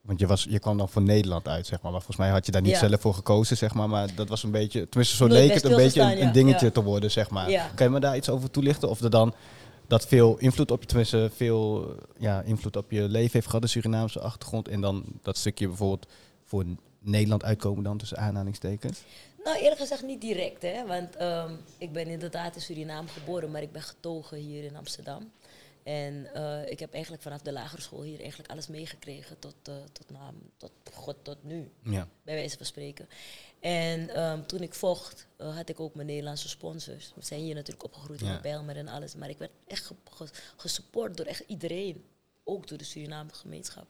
C: want je, was, je kwam dan voor Nederland uit, zeg maar. Maar volgens mij had je daar niet
A: Ja.
C: zelf voor gekozen, zeg maar. Maar dat was een beetje, tenminste zo leek het een beetje een,
A: ja.
C: dingetje
A: Ja.
C: te worden, zeg maar. Kan je me daar iets over toelichten? Of er dan dat veel invloed op je, tenminste veel ja, invloed op je leven heeft gehad, de Surinaamse achtergrond. En dan dat stukje bijvoorbeeld voor Nederland uitkomen dan, tussen aanhalingstekens.
A: Nou, eerlijk gezegd niet direct, hè. Want ehm, ik ben inderdaad in Suriname geboren, maar ik ben getogen hier in Amsterdam. En eh, ik heb eigenlijk vanaf de lagere school hier eigenlijk alles meegekregen tot, eh, tot, na, tot, god, tot nu,
C: Ja.
A: bij wijze van spreken. En ehm, toen ik vocht, eh, had ik ook mijn Nederlandse sponsors. We zijn hier natuurlijk opgegroeid
C: Ja.
A: in Bijlmer en alles. Maar ik werd echt ge- ge- gesupport door echt iedereen. Ook door de Surinaamse gemeenschap.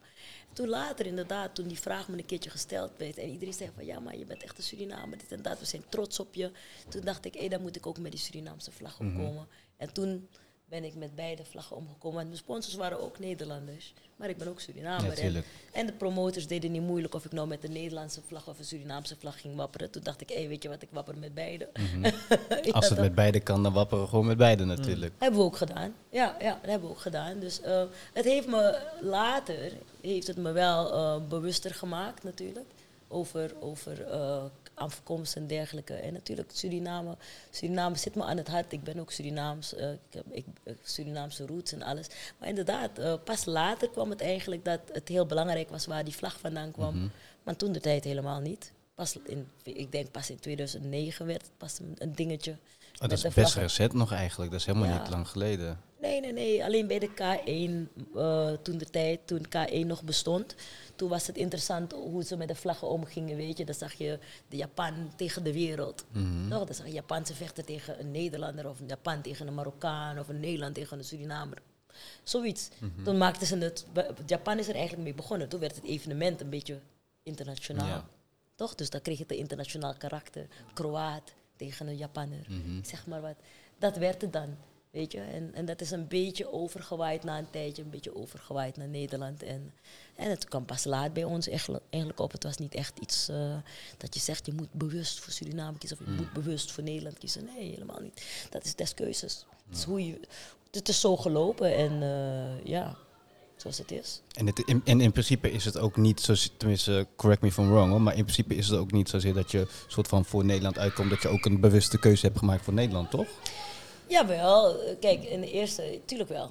A: Toen later inderdaad, toen die vraag me een keertje gesteld werd. En iedereen zei van, ja maar je bent echt een Surinamer. Dit en dat, we zijn trots op je. Toen dacht ik, hé, dan moet ik ook met die Surinaamse vlag
C: Mhm.
A: opkomen. En toen ben ik met beide vlaggen omgekomen. Want mijn sponsors waren ook Nederlanders. Maar ik ben ook Surinamer.
C: Ja,
A: en, de promotors deden niet moeilijk of ik nou met de Nederlandse vlag of een Surinaamse vlag ging wapperen. Toen dacht ik, hé, weet je wat, ik wapper met beide. Ja,
C: Als het met beide kan, dan wapperen we gewoon met beide natuurlijk.
A: hebben we ook gedaan. Ja, ja, dat hebben we ook gedaan. Dus eh, het heeft me later, heeft het me wel eh, bewuster gemaakt natuurlijk. Over, over eh, afkomst en dergelijke. En natuurlijk Suriname. Suriname zit me aan het hart. Ik ben ook Surinaams. eh, ik heb ik, eh, Surinaamse roots en alles. Maar inderdaad, eh, pas later kwam het eigenlijk dat het heel belangrijk was waar die vlag vandaan kwam. Maar toen de tijd helemaal niet. Pas in, ik denk pas in 2009 werd het pas een, een dingetje.
C: Oh, dat is best recent nog eigenlijk, dat is helemaal
A: Ja.
C: niet lang geleden.
A: Nee, nee, nee. Alleen bij de K1, eh, toen de tijd, toen K1 nog bestond. Toen was het interessant hoe ze met de vlaggen omgingen, weet je. Dan zag je de Japan tegen de wereld.
C: Mhm.
A: Toch? Dan zag je Japanse vechten tegen een Nederlander, of een Japan tegen een Marokkaan, of een Nederland tegen een Surinamer. Zoiets.
C: Mhm.
A: Toen maakten ze het, Japan is er eigenlijk mee begonnen. Toen werd het evenement een beetje internationaal.
C: Ja.
A: Toch? Dus dan kreeg het een internationaal karakter. Kroaat tegen een Japanner.
C: Mhm.
A: Zeg maar wat. Dat werd het dan. Weet je? En, en dat is een beetje overgewaaid na een tijdje, een beetje overgewaaid naar Nederland. En, en het kwam pas laat bij ons eigenlijk, op. Het was niet echt iets eh, dat je zegt, je moet bewust voor Suriname kiezen of je moet bewust voor Nederland kiezen. Nee, helemaal niet. Dat is des keuzes. Het is, hoe je, het is zo gelopen en eh, ja, zoals het is.
C: En, het, in, en in principe is het ook niet, zo, tenminste, correct me if I'm wrong, hoor, maar in principe is het ook niet zozeer dat je soort van voor Nederland uitkomt, dat je ook een bewuste keuze hebt gemaakt voor Nederland, toch?
A: Jawel, eh, kijk, in de eerste, tuurlijk wel.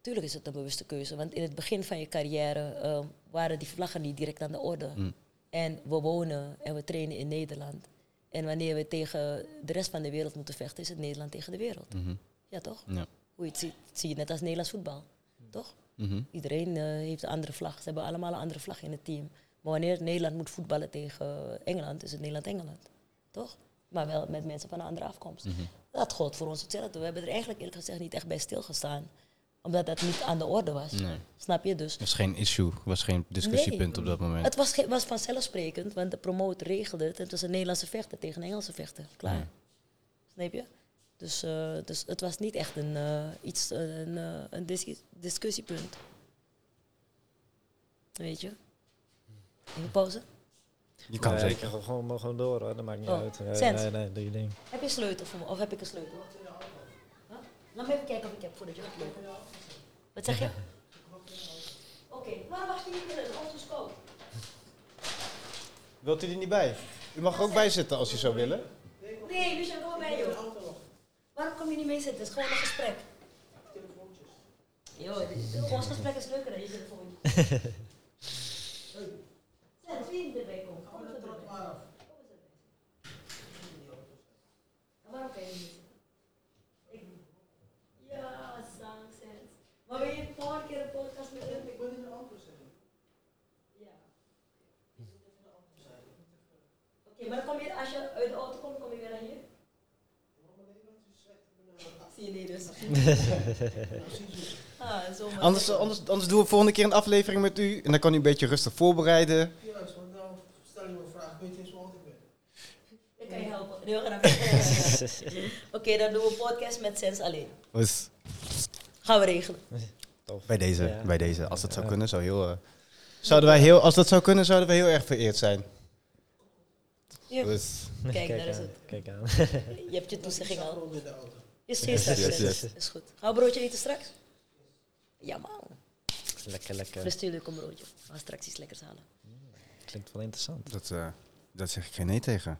A: Tuurlijk is het een bewuste keuze, want in het begin van je carrière eh, waren die vlaggen niet direct aan de orde.
C: Mm.
A: En we wonen en we trainen in Nederland. En wanneer we tegen de rest van de wereld moeten vechten, is het Nederland tegen de wereld.
C: Mhm.
A: Ja, toch?
C: Ja.
A: Hoe je het ziet, zie je net als Nederlands voetbal. Toch?
C: Mhm.
A: Iedereen eh, heeft een andere vlag. Ze hebben allemaal een andere vlag in het team. Maar wanneer Nederland moet voetballen tegen Engeland, is het Nederland-Engeland. Toch? Maar wel met mensen van een andere afkomst.
C: Mhm.
A: Dat gold voor ons hetzelfde. We hebben er eigenlijk eerlijk gezegd niet echt bij stilgestaan. Omdat dat niet aan de orde was.
C: Nee.
A: Snap je? Dus
C: was geen issue, was geen discussiepunt op dat moment.
A: het was, ge- was vanzelfsprekend, want de promotor regelde het. Het was een Nederlandse vechter tegen een Engelse vechter. Klaar.
C: Ja.
A: Snap je? Dus, eh, dus het was niet echt een, eh, iets, eh, een, eh, een dis- discussiepunt. Weet je? Even pauze.
C: Je kan
D: Nee,
C: zeker.
D: gewoon, maar gewoon door hoor, dat maakt niet
A: Oh,
D: uit. Nee,
A: Sens.
D: nee, nee, doe je ding.
A: Heb je een sleutel voor me? Of heb ik een sleutel? Huh? Laat me even kijken of ik heb voordat je gaat lopen. Wat zeg je? Oké, maar wacht je niet in de auto.
C: Wilt u er niet bij? U mag er ook bij zitten als u zou willen.
A: Nee, Lucia, kom maar bij joh. Waarom kom je niet mee zitten? Het is gewoon een gesprek. Dit- dit- ons gesprek is leuker dan je telefoontje. Sens, wie niet erbij komt? Kom eens erbij. Kom eens erbij. En waarom kan je niet zitten? Ja, zang, Sens. Maar wil je een paar keer een podcast met hem? Ik wil in de auto zeggen. Ja. Oké, maar dan kom je, als je uit de auto komt, kom je weer naar hier? Dus. ah.
C: Anders, anders, anders doen we volgende keer een aflevering met u. En dan kan u een beetje rustig voorbereiden.
E: Juist, want nou stel je een vraag, weet je eens oud ik ben?
A: Ik kan je helpen. Heel graag. Oké, dan doen we een podcast met Sens alleen.
C: Dus
A: Gaan we regelen.
D: Tof.
C: bij deze,
D: Ja.
C: bij deze, als dat zou
D: Ja.
C: kunnen, zou heel, eh, zouden wij heel, als dat zou kunnen, zouden we heel erg vereerd zijn.
A: Ja.
C: Dus,
A: Kijk, daar is het.
D: Kijk aan.
A: Je hebt je toezegging al. Straks.
C: Yes, yes.
A: Is goed. Gaan we een broodje eten straks? Ja, man.
D: lekker, lekker.
A: Natuurlijk een broodje. We gaan straks iets lekkers halen.
D: Klinkt wel interessant.
C: dat, eh, dat zeg ik geen nee tegen.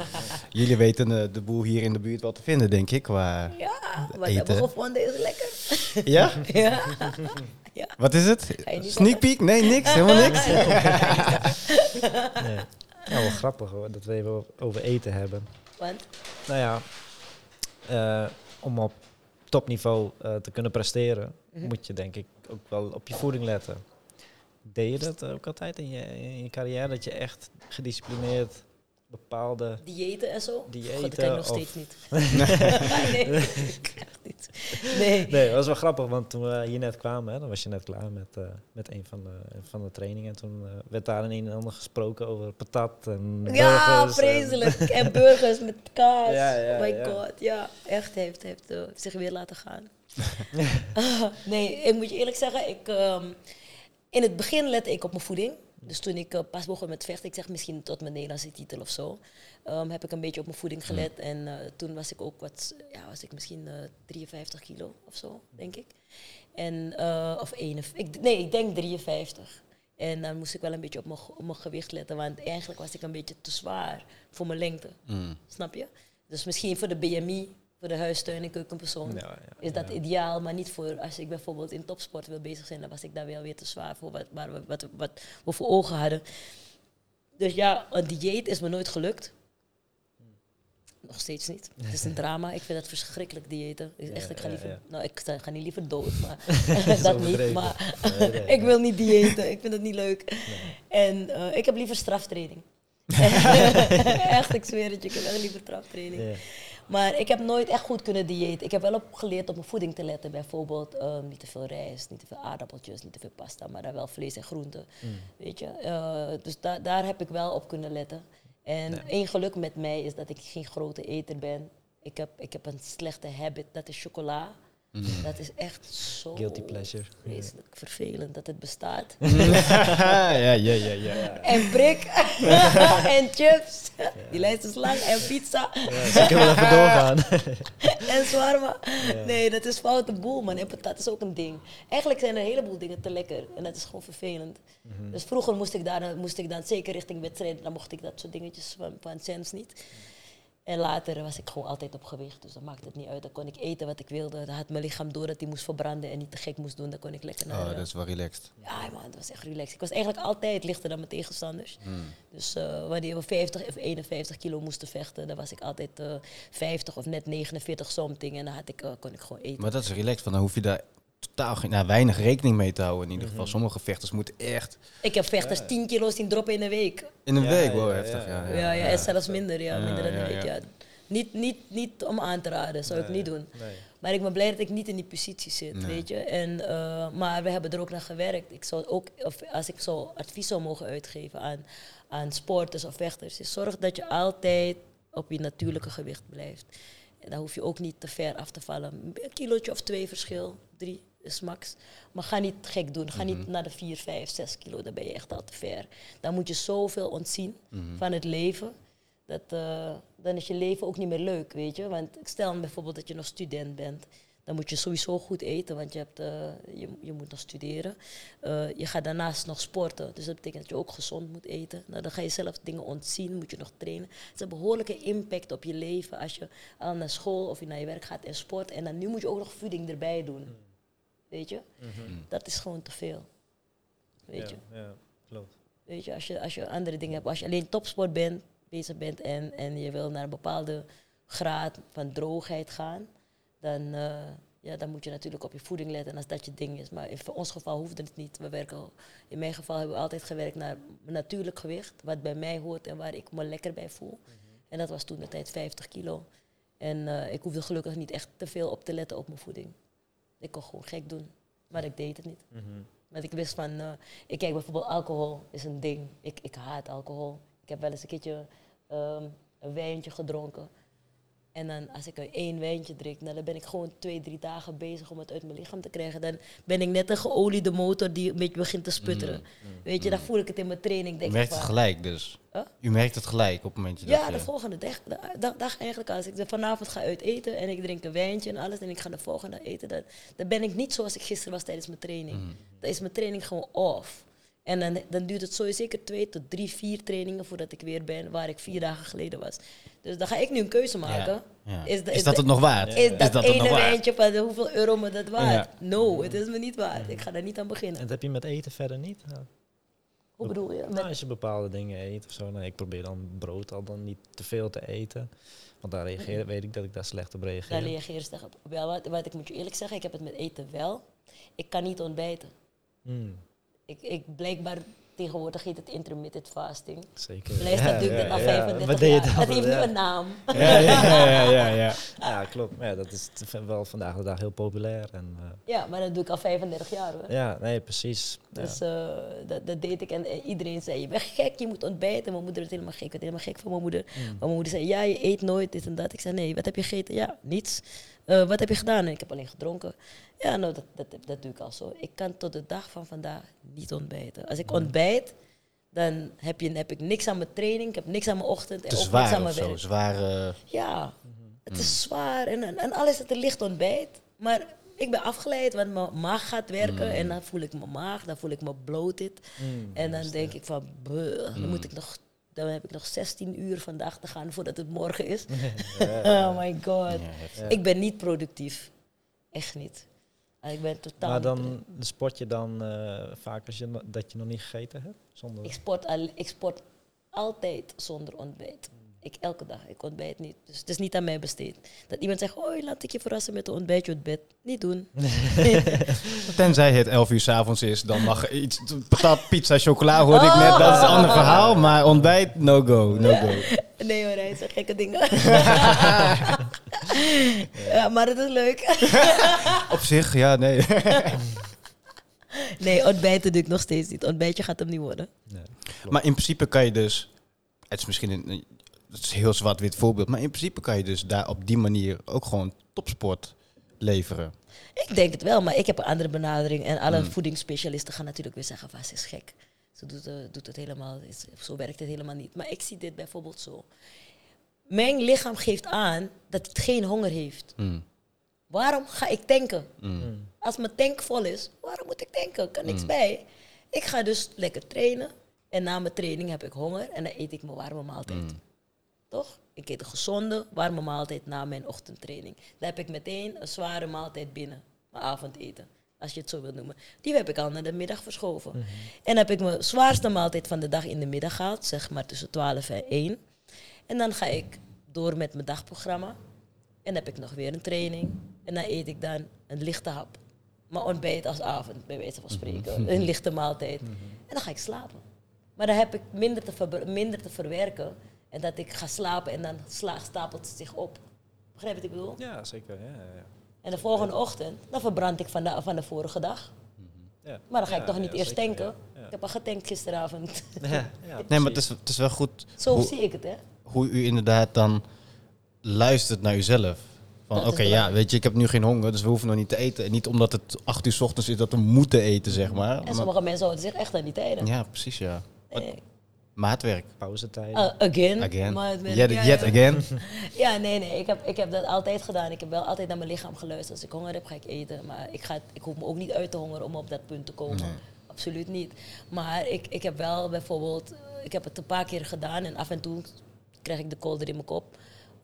C: Jullie weten eh, de boel hier in de buurt wel te vinden, denk ik. Qua...
A: Ja, wat hebben we gevonden is lekker.
C: Ja?
A: Ja.
C: Wat is het? Sneak peek? Nee, niks. Helemaal niks.
D: Nee. Ja, wel grappig hoor, dat we even over eten hebben.
A: Want?
D: Nou ja, eh, om op topniveau eh, te kunnen presteren,
A: Mhm.
D: moet je denk ik ook wel op je voeding letten. Deed je dat ook altijd in je, in je carrière? Dat je echt gedisciplineerd bepaalde...
A: Diëten en zo?
D: Diëten
A: God, dat kan ik nog
D: of-
A: steeds niet. nee, echt niet. Nee.
D: Nee, dat was wel grappig, want toen we hier net kwamen, hè, dan was je net klaar met, eh, met een van de, van de trainingen. En toen eh, werd daar een en ander gesproken over patat en
A: Ja,
D: burgers en-
A: vreselijk. En burgers met kaas.
D: Ja, ja,
A: My
D: ja.
A: god, ja. Echt, heeft, heeft eh, zich weer laten gaan. nee, ik moet je eerlijk zeggen, ik, ehm, in het begin lette ik op mijn voeding. Dus toen ik eh, pas begon met vechten, ik zeg misschien tot mijn Nederlandse titel of zo, ehm, heb ik een beetje op mijn voeding gelet. En eh, toen was ik ook wat, ja, was ik misschien eh 53 kilo of zo, denk ik. En, eh, of 51, ik, nee, ik denk 53. En dan moest ik wel een beetje op mijn, ge- op mijn gewicht letten, want eigenlijk was ik een beetje te zwaar voor mijn lengte.
C: Mm.
A: Snap je? Dus misschien voor de BMI, voor de huistuin- en keukenpersoon,
D: Ja, ja,
A: is dat
D: ja.
A: ideaal. Maar niet voor als ik bijvoorbeeld in topsport wil bezig zijn, dan was ik daar wel weer te zwaar voor wat, waar we, wat, wat we voor ogen hadden. Dus ja, een dieet is me nooit gelukt. Nog steeds niet. Het is een drama. Ik vind het verschrikkelijk diëten. Ik, echt, ik ga liever, nou, ik ga- niet liever dood, maar dat niet. Maar ik wil niet diëten. Ik vind het niet leuk. En eh, ik heb liever straftraining. echt, ik zweer het je. Ik heb echt liever straftraining. Maar ik heb nooit echt goed kunnen diëten. Ik heb wel op geleerd op mijn voeding te letten. Bijvoorbeeld ehm, niet te veel rijst, niet te veel aardappeltjes, niet te veel pasta, maar dan wel vlees en groenten.
D: Mm.
A: Weet je? Eh, dus da daar heb ik wel op kunnen letten. En één geluk met mij is dat ik geen grote eter ben. Ik heb, ik heb een slechte habit, dat is chocola. Dat is echt zo
D: Guilty pleasure.
A: vreselijk vervelend dat het bestaat.
C: ja, ja, ja, ja.
A: en prik en chips. Die lijst is lang. En pizza.
D: Ja, ik wil even doorgaan.
A: en zwarma. Nee, dat is foute boel, man. En patat is ook een ding. Eigenlijk zijn er een heleboel dingen te lekker. En dat is gewoon vervelend.
D: Mhm.
A: Dus vroeger moest ik, daar, moest ik dan, zeker richting wedstrijden, dan mocht ik dat soort dingetjes van, van Sens niet. En later was ik gewoon altijd op gewicht, dus dan maakte het niet uit. Dan kon ik eten wat ik wilde. Dan had mijn lichaam door dat hij moest verbranden en niet te gek moest doen. Dan kon ik lekker naar...
C: Oh,
A: eh,
C: dat is wel relaxed.
A: Ja, man, dat was echt relaxed. Ik was eigenlijk altijd lichter dan mijn tegenstanders.
C: Hmm.
A: Dus eh, wanneer we 50 of 51 kilo moesten vechten, dan was ik altijd eh 50 of net 49 something. En dan had ik, eh, kon ik gewoon eten.
C: Maar dat is relaxed, want dan hoef je daar totaal geen, nou, weinig rekening mee te houden in ieder geval. Sommige vechters moeten echt
A: Ik heb vechters 10 kilo zien droppen in een week.
C: in een
D: Ja,
C: week, wow,
D: ja,
C: heftig. Ja,
A: Ja,
C: ja,
A: ja, en zelfs minder, ja, minder dan
C: ja,
A: een week.
C: ja.
A: Ja. Niet, niet, niet om aan te raden, zou ik niet doen.
D: Nee.
A: Maar ik ben blij dat ik niet in die positie zit,
C: Nee.
A: weet je. En, eh, maar we hebben er ook naar gewerkt. Ik zou ook, of als ik zo advies zou mogen uitgeven aan, aan sporters of vechters, is zorg dat je altijd op je natuurlijke gewicht blijft. En dan hoef je ook niet te ver af te vallen. Een kilootje of twee verschil, drie. Is max. Maar ga niet gek doen. Ga niet naar de 4, 5, 6 kilo. Dan ben je echt al te ver. Dan moet je zoveel ontzien van het leven. Dat, eh, dan is je leven ook niet meer leuk, weet je. Want stel bijvoorbeeld dat je nog student bent. Dan moet je sowieso goed eten, want je, hebt, eh, je, je moet nog studeren. Eh, je gaat daarnaast nog sporten, dus dat betekent dat je ook gezond moet eten. Nou, dan ga je zelf dingen ontzien, moet je nog trainen. Het is een behoorlijke impact op je leven als je al naar school of je naar je werk gaat en sport. En dan nu moet je ook nog voeding erbij doen. Weet je? Dat is gewoon te veel. Weet je?
D: Ja, ja, klopt.
A: Weet je, als je, als je andere dingen hebt, als je alleen topsport bent, bezig bent en, en je wil naar een bepaalde graad van droogheid gaan, dan, eh, ja, dan moet je natuurlijk op je voeding letten en als dat je ding is. Maar in voor ons geval hoefde het niet. We werken, in mijn geval hebben we altijd gewerkt naar mijn natuurlijk gewicht, wat bij mij hoort en waar ik me lekker bij voel. En dat was toen de tijd 50 kilo. En eh, ik hoefde gelukkig niet echt te veel op te letten op mijn voeding. Ik kon gewoon gek doen, maar ik deed het niet.
D: Mhm.
A: Want ik wist van, eh, ik kijk bijvoorbeeld alcohol is een ding. Ik, ik haat alcohol. Ik heb wel eens een keertje ehm, een wijntje gedronken. En dan als ik een één wijntje drink, nou, dan ben ik gewoon twee, drie dagen bezig om het uit mijn lichaam te krijgen. Dan ben ik net een geoliede motor die een beetje begint te sputteren. Weet je, dan voel ik het in mijn training.
C: U
A: Denk
C: merkt
A: ik
C: het gelijk dus.
A: Huh?
C: U merkt het gelijk op het momentje
A: ja,
C: dat je...
A: de volgende dag, dag, dag eigenlijk als ik vanavond ga uit eten en ik drink een wijntje en alles en ik ga de volgende dag eten, dan, dan ben ik niet zoals ik gisteren was tijdens mijn training. Dan is mijn training gewoon off. En dan, dan duurt het sowieso zeker twee tot drie, vier trainingen voordat ik weer ben waar ik vier dagen geleden was. Dus dan ga ik nu een keuze maken.
C: Ja.
A: Is,
C: Is
A: is
C: dat het nog waard?
A: Is dat,
C: het
A: ene
C: nog waard?
A: wijntje van hoeveel euro me dat waard?
C: Ja.
A: No, het is me niet waard. Ik ga daar niet aan
D: En
A: beginnen.
D: dat heb je met eten verder niet? Ja.
A: Hoe bedoel je?
D: Nou, als je bepaalde dingen eet of zo. Nou, ik probeer dan brood al dan niet te veel te eten. Want daar reageer, weet ik dat ik daar slecht op reageer.
A: daar reageer je slecht op. Wel, wat, wat ik moet je eerlijk zeggen, ik heb het met eten wel. Ik kan niet ontbijten.
D: Mm,
A: Ik, ik blijkbaar tegenwoordig heet het intermittent fasting.
D: zeker.
A: Doe ik dat al
D: ja.
A: 35
D: Wat deed je
A: jaar. Dat heeft nu een naam.
C: Ja, ja, ja, ja, ja.
D: Ja, klopt. Ja, dat is wel vandaag de dag heel populair. En, eh,
A: Ja, maar dat doe ik al 35 jaar hoor.
D: ja, nee, precies.
A: Dus eh, dat, dat deed ik en eh, iedereen zei, je bent gek, je moet ontbijten. Mijn moeder werd helemaal gek, ik werd helemaal gek van mijn moeder.
D: Mm.
A: Maar mijn moeder zei, ja, je eet nooit dit en dat. Ik zei, nee, wat heb je gegeten? Ja, niets. "Eh, wat heb je gedaan? Ik heb alleen gedronken. Ja, nou, dat, dat, dat doe ik al zo. Ik kan tot de dag van vandaag niet ontbijten. Als
C: Mm.
A: ik ontbijt, dan heb, je, heb ik niks aan mijn training, ik heb niks aan mijn ochtend en
C: Te
A: ook niks aan
C: zwaar
A: mijn
C: of zo.
A: werk.
C: Zware...
A: Ja, het is zwaar en, en, en alles het er licht ontbijt. Maar ik ben afgeleid, want mijn maag gaat werken en dan voel ik mijn maag, dan voel ik me bloated.
D: Mm,
A: En dan denk ik van, buh, dan moet ik nog, dan heb ik nog 16 uur vandaag te gaan voordat het morgen is. oh my god. Ik ben niet productief. Echt niet. Ik ben totaal
D: maar dan sport je dan eh, vaak als je dat je nog niet gegeten hebt? Zonder...
A: Ik sport, al, ik sport altijd zonder ontbijt. Ik elke dag, ik ontbijt niet. Dus het is niet aan mij besteed. Dat iemand zegt, oh, laat ik je verrassen met een ontbijtje uit bed. Niet doen.
C: Tenzij het 11 uur s'avonds is, dan mag iets. Patat, pizza, chocola hoorde ik net. Dat is een ander verhaal. Maar ontbijt, no go. No go.
A: Nee hoor, hij zegt gekke dingen. ja, maar het is leuk.
C: Op zich, ja, nee.
A: nee, ontbijten doe ik nog steeds niet. Ontbijtje gaat hem niet worden.
D: Nee.
C: Maar in principe kan je dus. Het is misschien een. Het is een heel zwart-wit voorbeeld. Maar in principe kan je dus daar op die manier ook gewoon topsport leveren.
A: Ik denk het wel, maar ik heb een andere benadering. En alle
C: Hmm.
A: voedingsspecialisten gaan natuurlijk weer zeggen, van, ze is gek. Ze doet, eh, doet het helemaal, is- zo werkt het helemaal niet. Maar ik zie dit bijvoorbeeld zo. Mijn lichaam geeft aan dat het geen honger heeft.
C: Mm,
A: Waarom ga ik tanken?
C: mm.
D: Mm.
A: Als mijn tank vol is, waarom moet ik tanken? Er kan niks
C: Mm.
A: bij. Ik ga dus lekker trainen. En na mijn training heb ik honger en dan eet ik mijn warme maaltijd. Toch? Ik eet een gezonde, warme maaltijd na mijn ochtendtraining. Dan heb ik meteen een zware maaltijd binnen. Mijn avondeten, als je het zo wilt noemen. Die heb ik al naar de middag verschoven. En dan heb ik mijn zwaarste maaltijd van de dag in de middag gehaald, zeg maar tussen 12 en 1. En dan ga ik door met mijn dagprogramma. En dan heb ik nog weer een training. En dan eet ik dan een lichte hap. Maar ontbijt als avond, bij wijze van spreken. Een lichte maaltijd. En dan ga ik slapen. Maar dan heb ik minder te, minder te verwerken. En dat ik ga slapen en dan sla, stapelt het zich op. Begrijp je wat ik bedoel?
D: Ja, zeker. Ja, ja, ja.
A: En de volgende ochtend, dan verbrand ik van de, van de vorige dag.
D: Ja.
A: Maar dan ga ik
D: Ja,
A: toch niet
D: ja,
A: eerst
D: zeker,
A: tanken.
D: ja, ja.
A: Ik heb al getankt gisteravond.
D: Ja, ja,
C: Nee, maar het is, het is wel goed
A: Zo
C: hoe,
A: zie ik het, hè?
C: hoe u inderdaad dan luistert naar uzelf. Van oké, ja, weet je, ik heb nu geen honger, dus we hoeven nog niet te eten. En niet omdat het acht uur 's ochtends is dat we moeten eten, zeg maar.
A: En
C: Maar-
A: sommige mensen houden zich echt aan die tijden.
C: ja, precies, ja. Maatwerk.
D: Pauzetijden.
A: uh, again.
C: Again. Yet,
A: ja,
C: yet
A: ja.
C: again.
A: Ja, nee, nee. Ik heb, ik heb dat altijd gedaan. Ik heb wel altijd naar mijn lichaam geluisterd. Als ik honger heb, ga ik eten. Maar ik, ga, ik hoef me ook niet uit te hongeren om op dat punt te komen.
C: Nee.
A: Absoluut niet. Maar ik, ik heb wel bijvoorbeeld... eh, Ik heb het een paar keer gedaan. En af en toe krijg ik de kolder in mijn kop.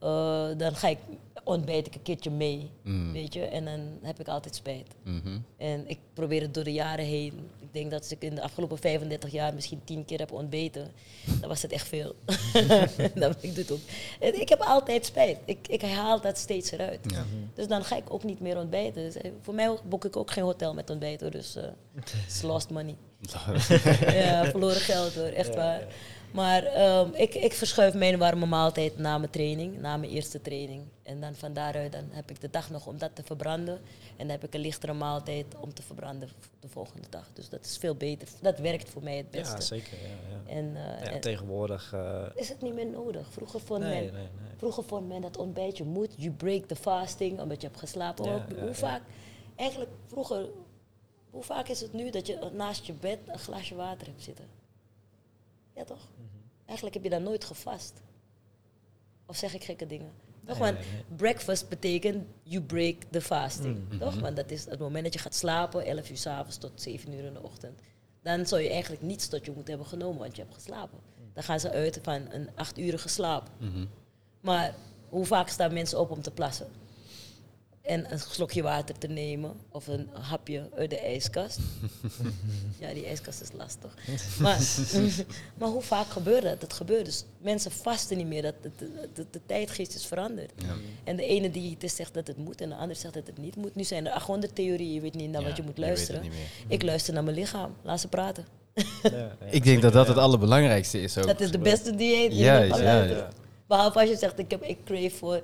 A: Eh, dan ga ik ontbijt ik een keertje mee.
C: Mm.
A: Weet je? En dan heb ik altijd spijt.
C: Mhm.
A: En ik probeer het door de jaren heen. Ik denk dat als ik in de afgelopen 35 jaar misschien 10 keer heb ontbeten, dan was het echt veel. dan, ik doe het ook. En ik heb altijd spijt. Ik, ik haal dat steeds eruit.
C: Ja.
A: Dus dan ga ik ook niet meer ontbijten. Dus, eh, voor mij boek ik ook geen hotel met ontbijt hoor. Dus eh it's lost money. ja, verloren geld hoor, echt waar. Maar ehm, ik, ik verschuif mijn warme maaltijd na mijn training, na mijn eerste training. En dan van daaruit dan heb ik de dag nog om dat te verbranden. En dan heb ik een lichtere maaltijd om te verbranden de volgende dag. Dus dat is veel beter. Dat werkt voor mij het beste.
D: ja, zeker. Ja, ja.
A: En, eh,
D: Ja,
A: en
D: tegenwoordig... eh,
A: is het niet meer nodig. Vroeger vond,
D: nee,
A: men,
D: nee, nee.
A: vroeger vond men dat ontbijtje moet. You break the fasting, omdat je hebt geslapen.
D: Ja,
A: Hoe-
D: ja,
A: hoe
D: ja.
A: vaak, eigenlijk vroeger, hoe vaak is het nu dat je naast je bed een glaasje water hebt zitten? Ja toch? Eigenlijk heb je dan nooit gevast. Of zeg ik gekke dingen? Toch? Want breakfast betekent you break the fasting.
D: Mhm.
A: Toch? Want dat is het moment dat je gaat slapen, 11 uur s'avonds tot 7 uur in de ochtend. Dan zou je eigenlijk niets tot je moeten hebben genomen, want je hebt geslapen. Dan gaan ze uit van een 8 urige slaap.
C: Mhm.
A: Maar hoe vaak staan mensen op om te plassen? En een slokje water te nemen of een hapje uit de ijskast. ja, die ijskast is lastig. Maar, maar hoe vaak gebeurt dat? Het gebeurt dus. Mensen vasten niet meer. Dat, de, de, de, de tijdgeest is veranderd.
C: Ja.
A: En de ene diëtist zegt dat het moet en de ander zegt dat het niet moet. Nu zijn er 800 theorieën. Je weet niet naar
C: Ja,
A: wat je moet
C: je weet het
A: luisteren.
C: niet meer.
A: Ik luister naar mijn lichaam. Laat ze praten.
D: Ja, ja,
C: Ik denk dat dat het
D: ja.
C: allerbelangrijkste is ook.
A: Dat is de beste dieet. die
C: Ja,
A: Behalve als je zegt, ik, heb, ik crave voor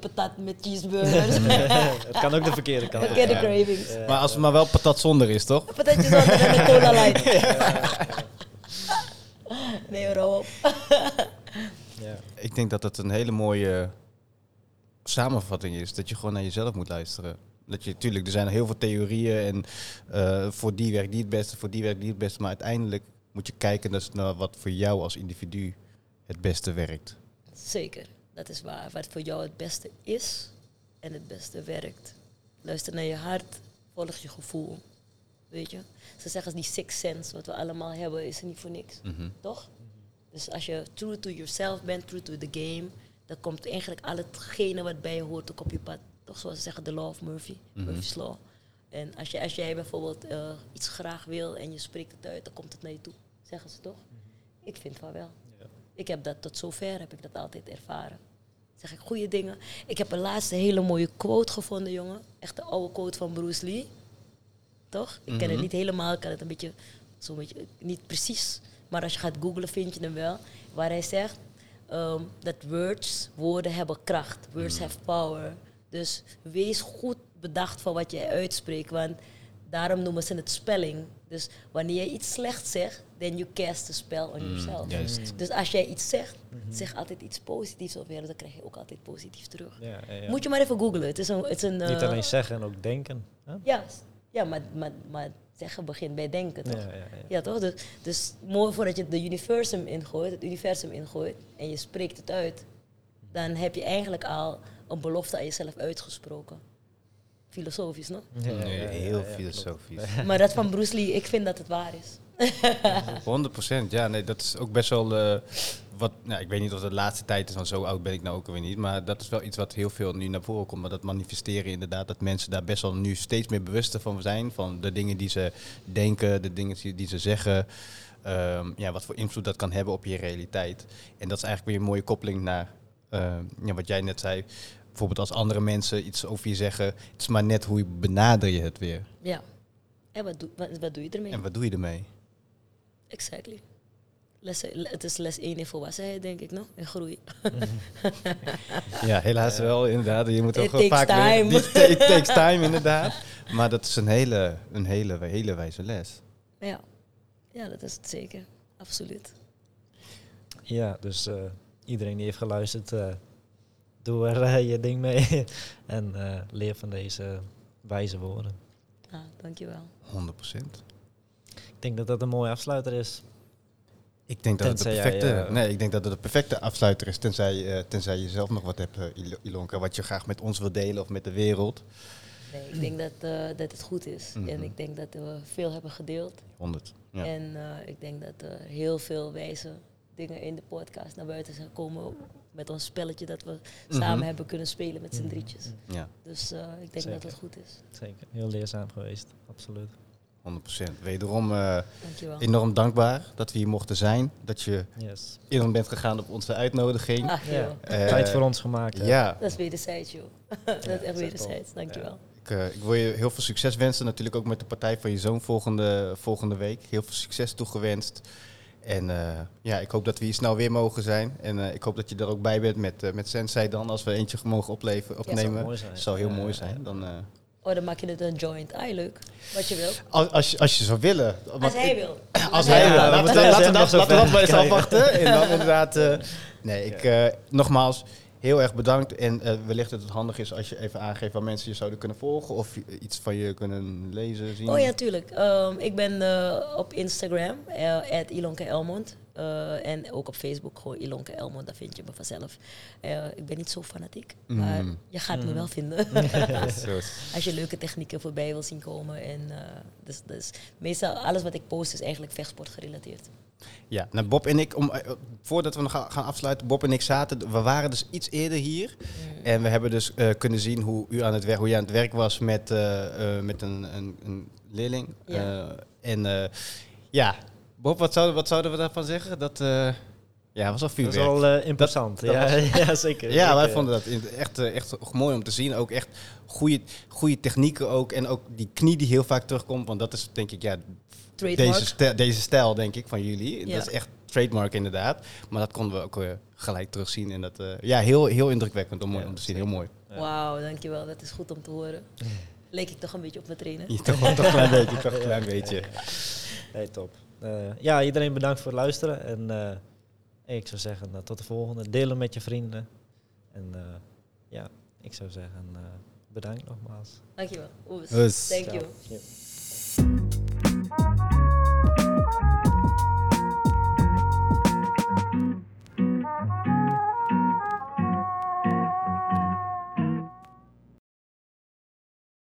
A: patat met cheeseburgers.
D: het kan ook de verkeerde kant.
A: Verkeerde
C: Ja.
A: cravings.
C: Maar als het maar wel patat zonder is, toch?
A: Patatjes zonder en een cola light. Nee, op.
C: Ik denk dat het een hele mooie samenvatting is. Dat je gewoon naar jezelf moet luisteren. Dat je, tuurlijk, er zijn heel veel theorieën en eh, voor die werkt die het beste, voor die werkt die het beste. Maar uiteindelijk moet je kijken naar wat voor jou als individu het beste werkt.
A: Zeker, dat is waar. Wat voor jou het beste is en het beste werkt. Luister naar je hart, volg je gevoel. Weet je? Ze zeggen die six sense, wat we allemaal hebben, is er niet voor niks.
C: Mhm.
A: Toch? Dus als je true to yourself bent, true to the game, dan komt eigenlijk al hetgene wat bij je hoort ook op je pad. Toch zoals ze zeggen, de law of Murphy,
C: Mhm.
A: Murphy's law. En als, je, als jij bijvoorbeeld eh, iets graag wil en je spreekt het uit, dan komt het naar je toe. Zeggen ze toch? Ik vind van wel. Ik heb dat tot zover heb ik dat altijd ervaren. Zeg ik goede dingen. Ik heb een laatste hele mooie quote gevonden, jongen. Echt de oude quote van Bruce Lee. Toch? Ik ken het
C: Mhm.
A: niet helemaal, ik kan het een beetje, zo'n beetje, niet precies. Maar als je gaat googlen vind je hem wel. Waar hij zegt ehm, dat words, woorden hebben kracht. Words have power. Dus wees goed bedacht van wat je uitspreekt. Want daarom noemen ze het spelling. Dus wanneer je iets slechts zegt, then you cast a spell on yourself.
C: Juist.
A: Dus als jij iets zegt, zeg altijd iets positiefs over jezelf, dan krijg je ook altijd positief terug.
D: Ja, ja, ja.
A: Moet je maar even googlen. Het is een. Het is een
D: Niet
A: eh,
D: alleen zeggen en ook denken. hè?
A: Ja, ja maar, maar, maar zeggen begint bij denken, toch?
D: Ja, ja, ja.
A: Ja, toch? Dus, dus mooi voordat je het de universum ingooit, het universum ingooit en je spreekt het uit, dan heb je eigenlijk al een belofte aan jezelf uitgesproken. Filosofisch, no?
D: Ja,
C: Nee, heel filosofisch.
A: Maar dat van Bruce Lee, ik vind dat het waar is.
C: 100% ja, nee, dat is ook best wel eh, wat. Nou, ik weet niet of het de laatste tijd is, want zo oud ben ik nou ook alweer niet. Maar dat is wel iets wat heel veel nu naar voren komt. Maar dat manifesteren inderdaad, dat mensen daar best wel nu steeds meer bewuster van zijn. Van de dingen die ze denken, de dingen die, ze zeggen. Ehm, ja, wat voor invloed dat kan hebben op je realiteit. En dat is eigenlijk weer een mooie koppeling naar eh, ja, wat jij net zei. Bijvoorbeeld als andere mensen iets over je zeggen, het is maar net hoe je benader je het weer.
A: Ja. En wat, doe, wat, wat doe je ermee?
C: En wat doe je ermee?
A: Exactly. Les, het is les 1 in volwassenheid, denk ik, no? En groei.
C: Ja, helaas wel, inderdaad. Je moet ook vaak
A: time.
C: It ta- It takes time, inderdaad. Maar dat is een hele, een hele, hele wijze les.
A: Ja. ja, dat is het zeker. Absoluut.
D: Ja, dus eh, iedereen die heeft geluisterd, eh, doe er eh, je ding mee. en eh, leer van deze wijze woorden.
A: Ah, dankjewel.
C: 100%.
D: Ik denk dat dat een mooie afsluiter is.
C: Ik denk dat het de
D: jij,
C: perfecte,
D: eh,
C: nee, ik denk dat het de perfecte afsluiter is, tenzij, eh, tenzij je zelf nog wat hebt, Il- Ilonka, wat je graag met ons wil delen of met de wereld.
A: Nee, ik denk dat, eh, dat het goed is.
C: Mhm.
A: En ik denk dat we veel hebben gedeeld.
C: 100. Ja.
A: En eh, ik denk dat er heel veel wijze dingen in de podcast naar buiten zijn komen. Met ons spelletje dat we
C: Mhm.
A: samen hebben kunnen spelen met z'n
D: Mhm.
A: drietjes.
C: ja,
A: Dus eh, ik denk
D: Zeker.
A: dat het goed is.
D: Zeker. Heel leerzaam geweest. Absoluut.
C: 100%. Wederom eh, enorm dankbaar dat we hier mochten zijn. Dat je
D: Yes.
C: in bent gegaan op onze uitnodiging.
A: Ach
D: Ja.
C: Eh,
D: Tijd voor ons gemaakt.
C: Ja,
A: dat is wederzijds joh. dat is echt wederzijds, dankjewel.
C: ik, eh, ik wil je heel veel succes wensen. Natuurlijk ook met de partij van je zoon volgende, volgende week. Heel veel succes toegewenst. En eh, ja, ik hoop dat we hier snel weer mogen zijn. En eh, ik hoop dat je er ook bij bent met, eh, met Sensei dan, als we eentje mogen opleven,
D: zou
C: opnemen.
D: mooi zijn.
C: zou heel
D: Ja,
C: mooi
D: ja,
C: zijn.
D: ja.
C: Dan, eh,
A: Oh, dan maak je het een joint. Ah, leuk. Wat je wilt.
C: als, als, je, als je zou willen.
A: Als hij
C: ik-
A: wil.
C: Als hij
D: we
C: wil. Laten, we- dat,
D: nog zo
C: laten we dat
D: ver
C: maar eens afwachten. En dan inderdaad... eh, nee, ik, eh, nogmaals, heel erg bedankt. En eh, wellicht dat het handig is als je even aangeeft waar mensen je zouden kunnen volgen. Of iets van je kunnen lezen, zien.
A: Oh ja, tuurlijk. Ehm, ik ben eh, op Instagram, uh, Ilonke Elmond. Eh, en ook op Facebook, gewoon Ilonke Elmond, daar vind je me vanzelf. Eh, ik ben niet zo fanatiek, maar
C: Mm.
A: je gaat me
D: Mm.
A: wel vinden. Als je leuke technieken voorbij wil zien komen. En, eh, dus, dus meestal alles wat ik post is eigenlijk vechtsport gerelateerd.
C: Ja, nou Bob en ik, om, voordat we nog gaan gaan afsluiten, Bob en ik zaten, we waren dus iets eerder hier.
A: Mm.
C: En we hebben dus eh, kunnen zien hoe, u aan het werk, hoe je aan het werk was met, eh, eh, met een, een, een leerling.
A: Ja.
C: Eh, en eh, ja, Bob, wat zouden, wat zouden we daarvan zeggen? Dat eh, ja, was al
D: Dat is
C: vuurwerk.
D: wel eh, imposant.
C: dat
D: ja,
C: was-
D: ja, zeker.
C: Ja, wij vonden dat echt, eh, echt mooi om te zien. Ook echt goede, goede technieken ook. En ook die knie die heel vaak terugkomt. Want dat is denk ik, ja,
A: Trademark.
C: deze stijl, deze stijl denk ik van jullie.
A: Ja.
C: Dat is echt trademark inderdaad. Maar dat konden we ook eh, gelijk terugzien. En dat, eh, ja, heel, heel indrukwekkend om,
D: Ja,
C: om te zien. Heel mooi.
D: Ja.
A: Wauw, dankjewel. Dat is goed om te horen. Leek ik toch een beetje op mijn trainer?
C: Ja, toch, wel- toch een klein beetje, toch een klein beetje.
D: Hey, top. Eh, ja, iedereen bedankt voor het luisteren. En eh, ik zou zeggen, eh, tot de volgende. Deel hem met je vrienden. En eh, ja, ik zou zeggen, eh, bedankt nogmaals.
A: Dankjewel. Oes.
C: Oes.
A: Thank you.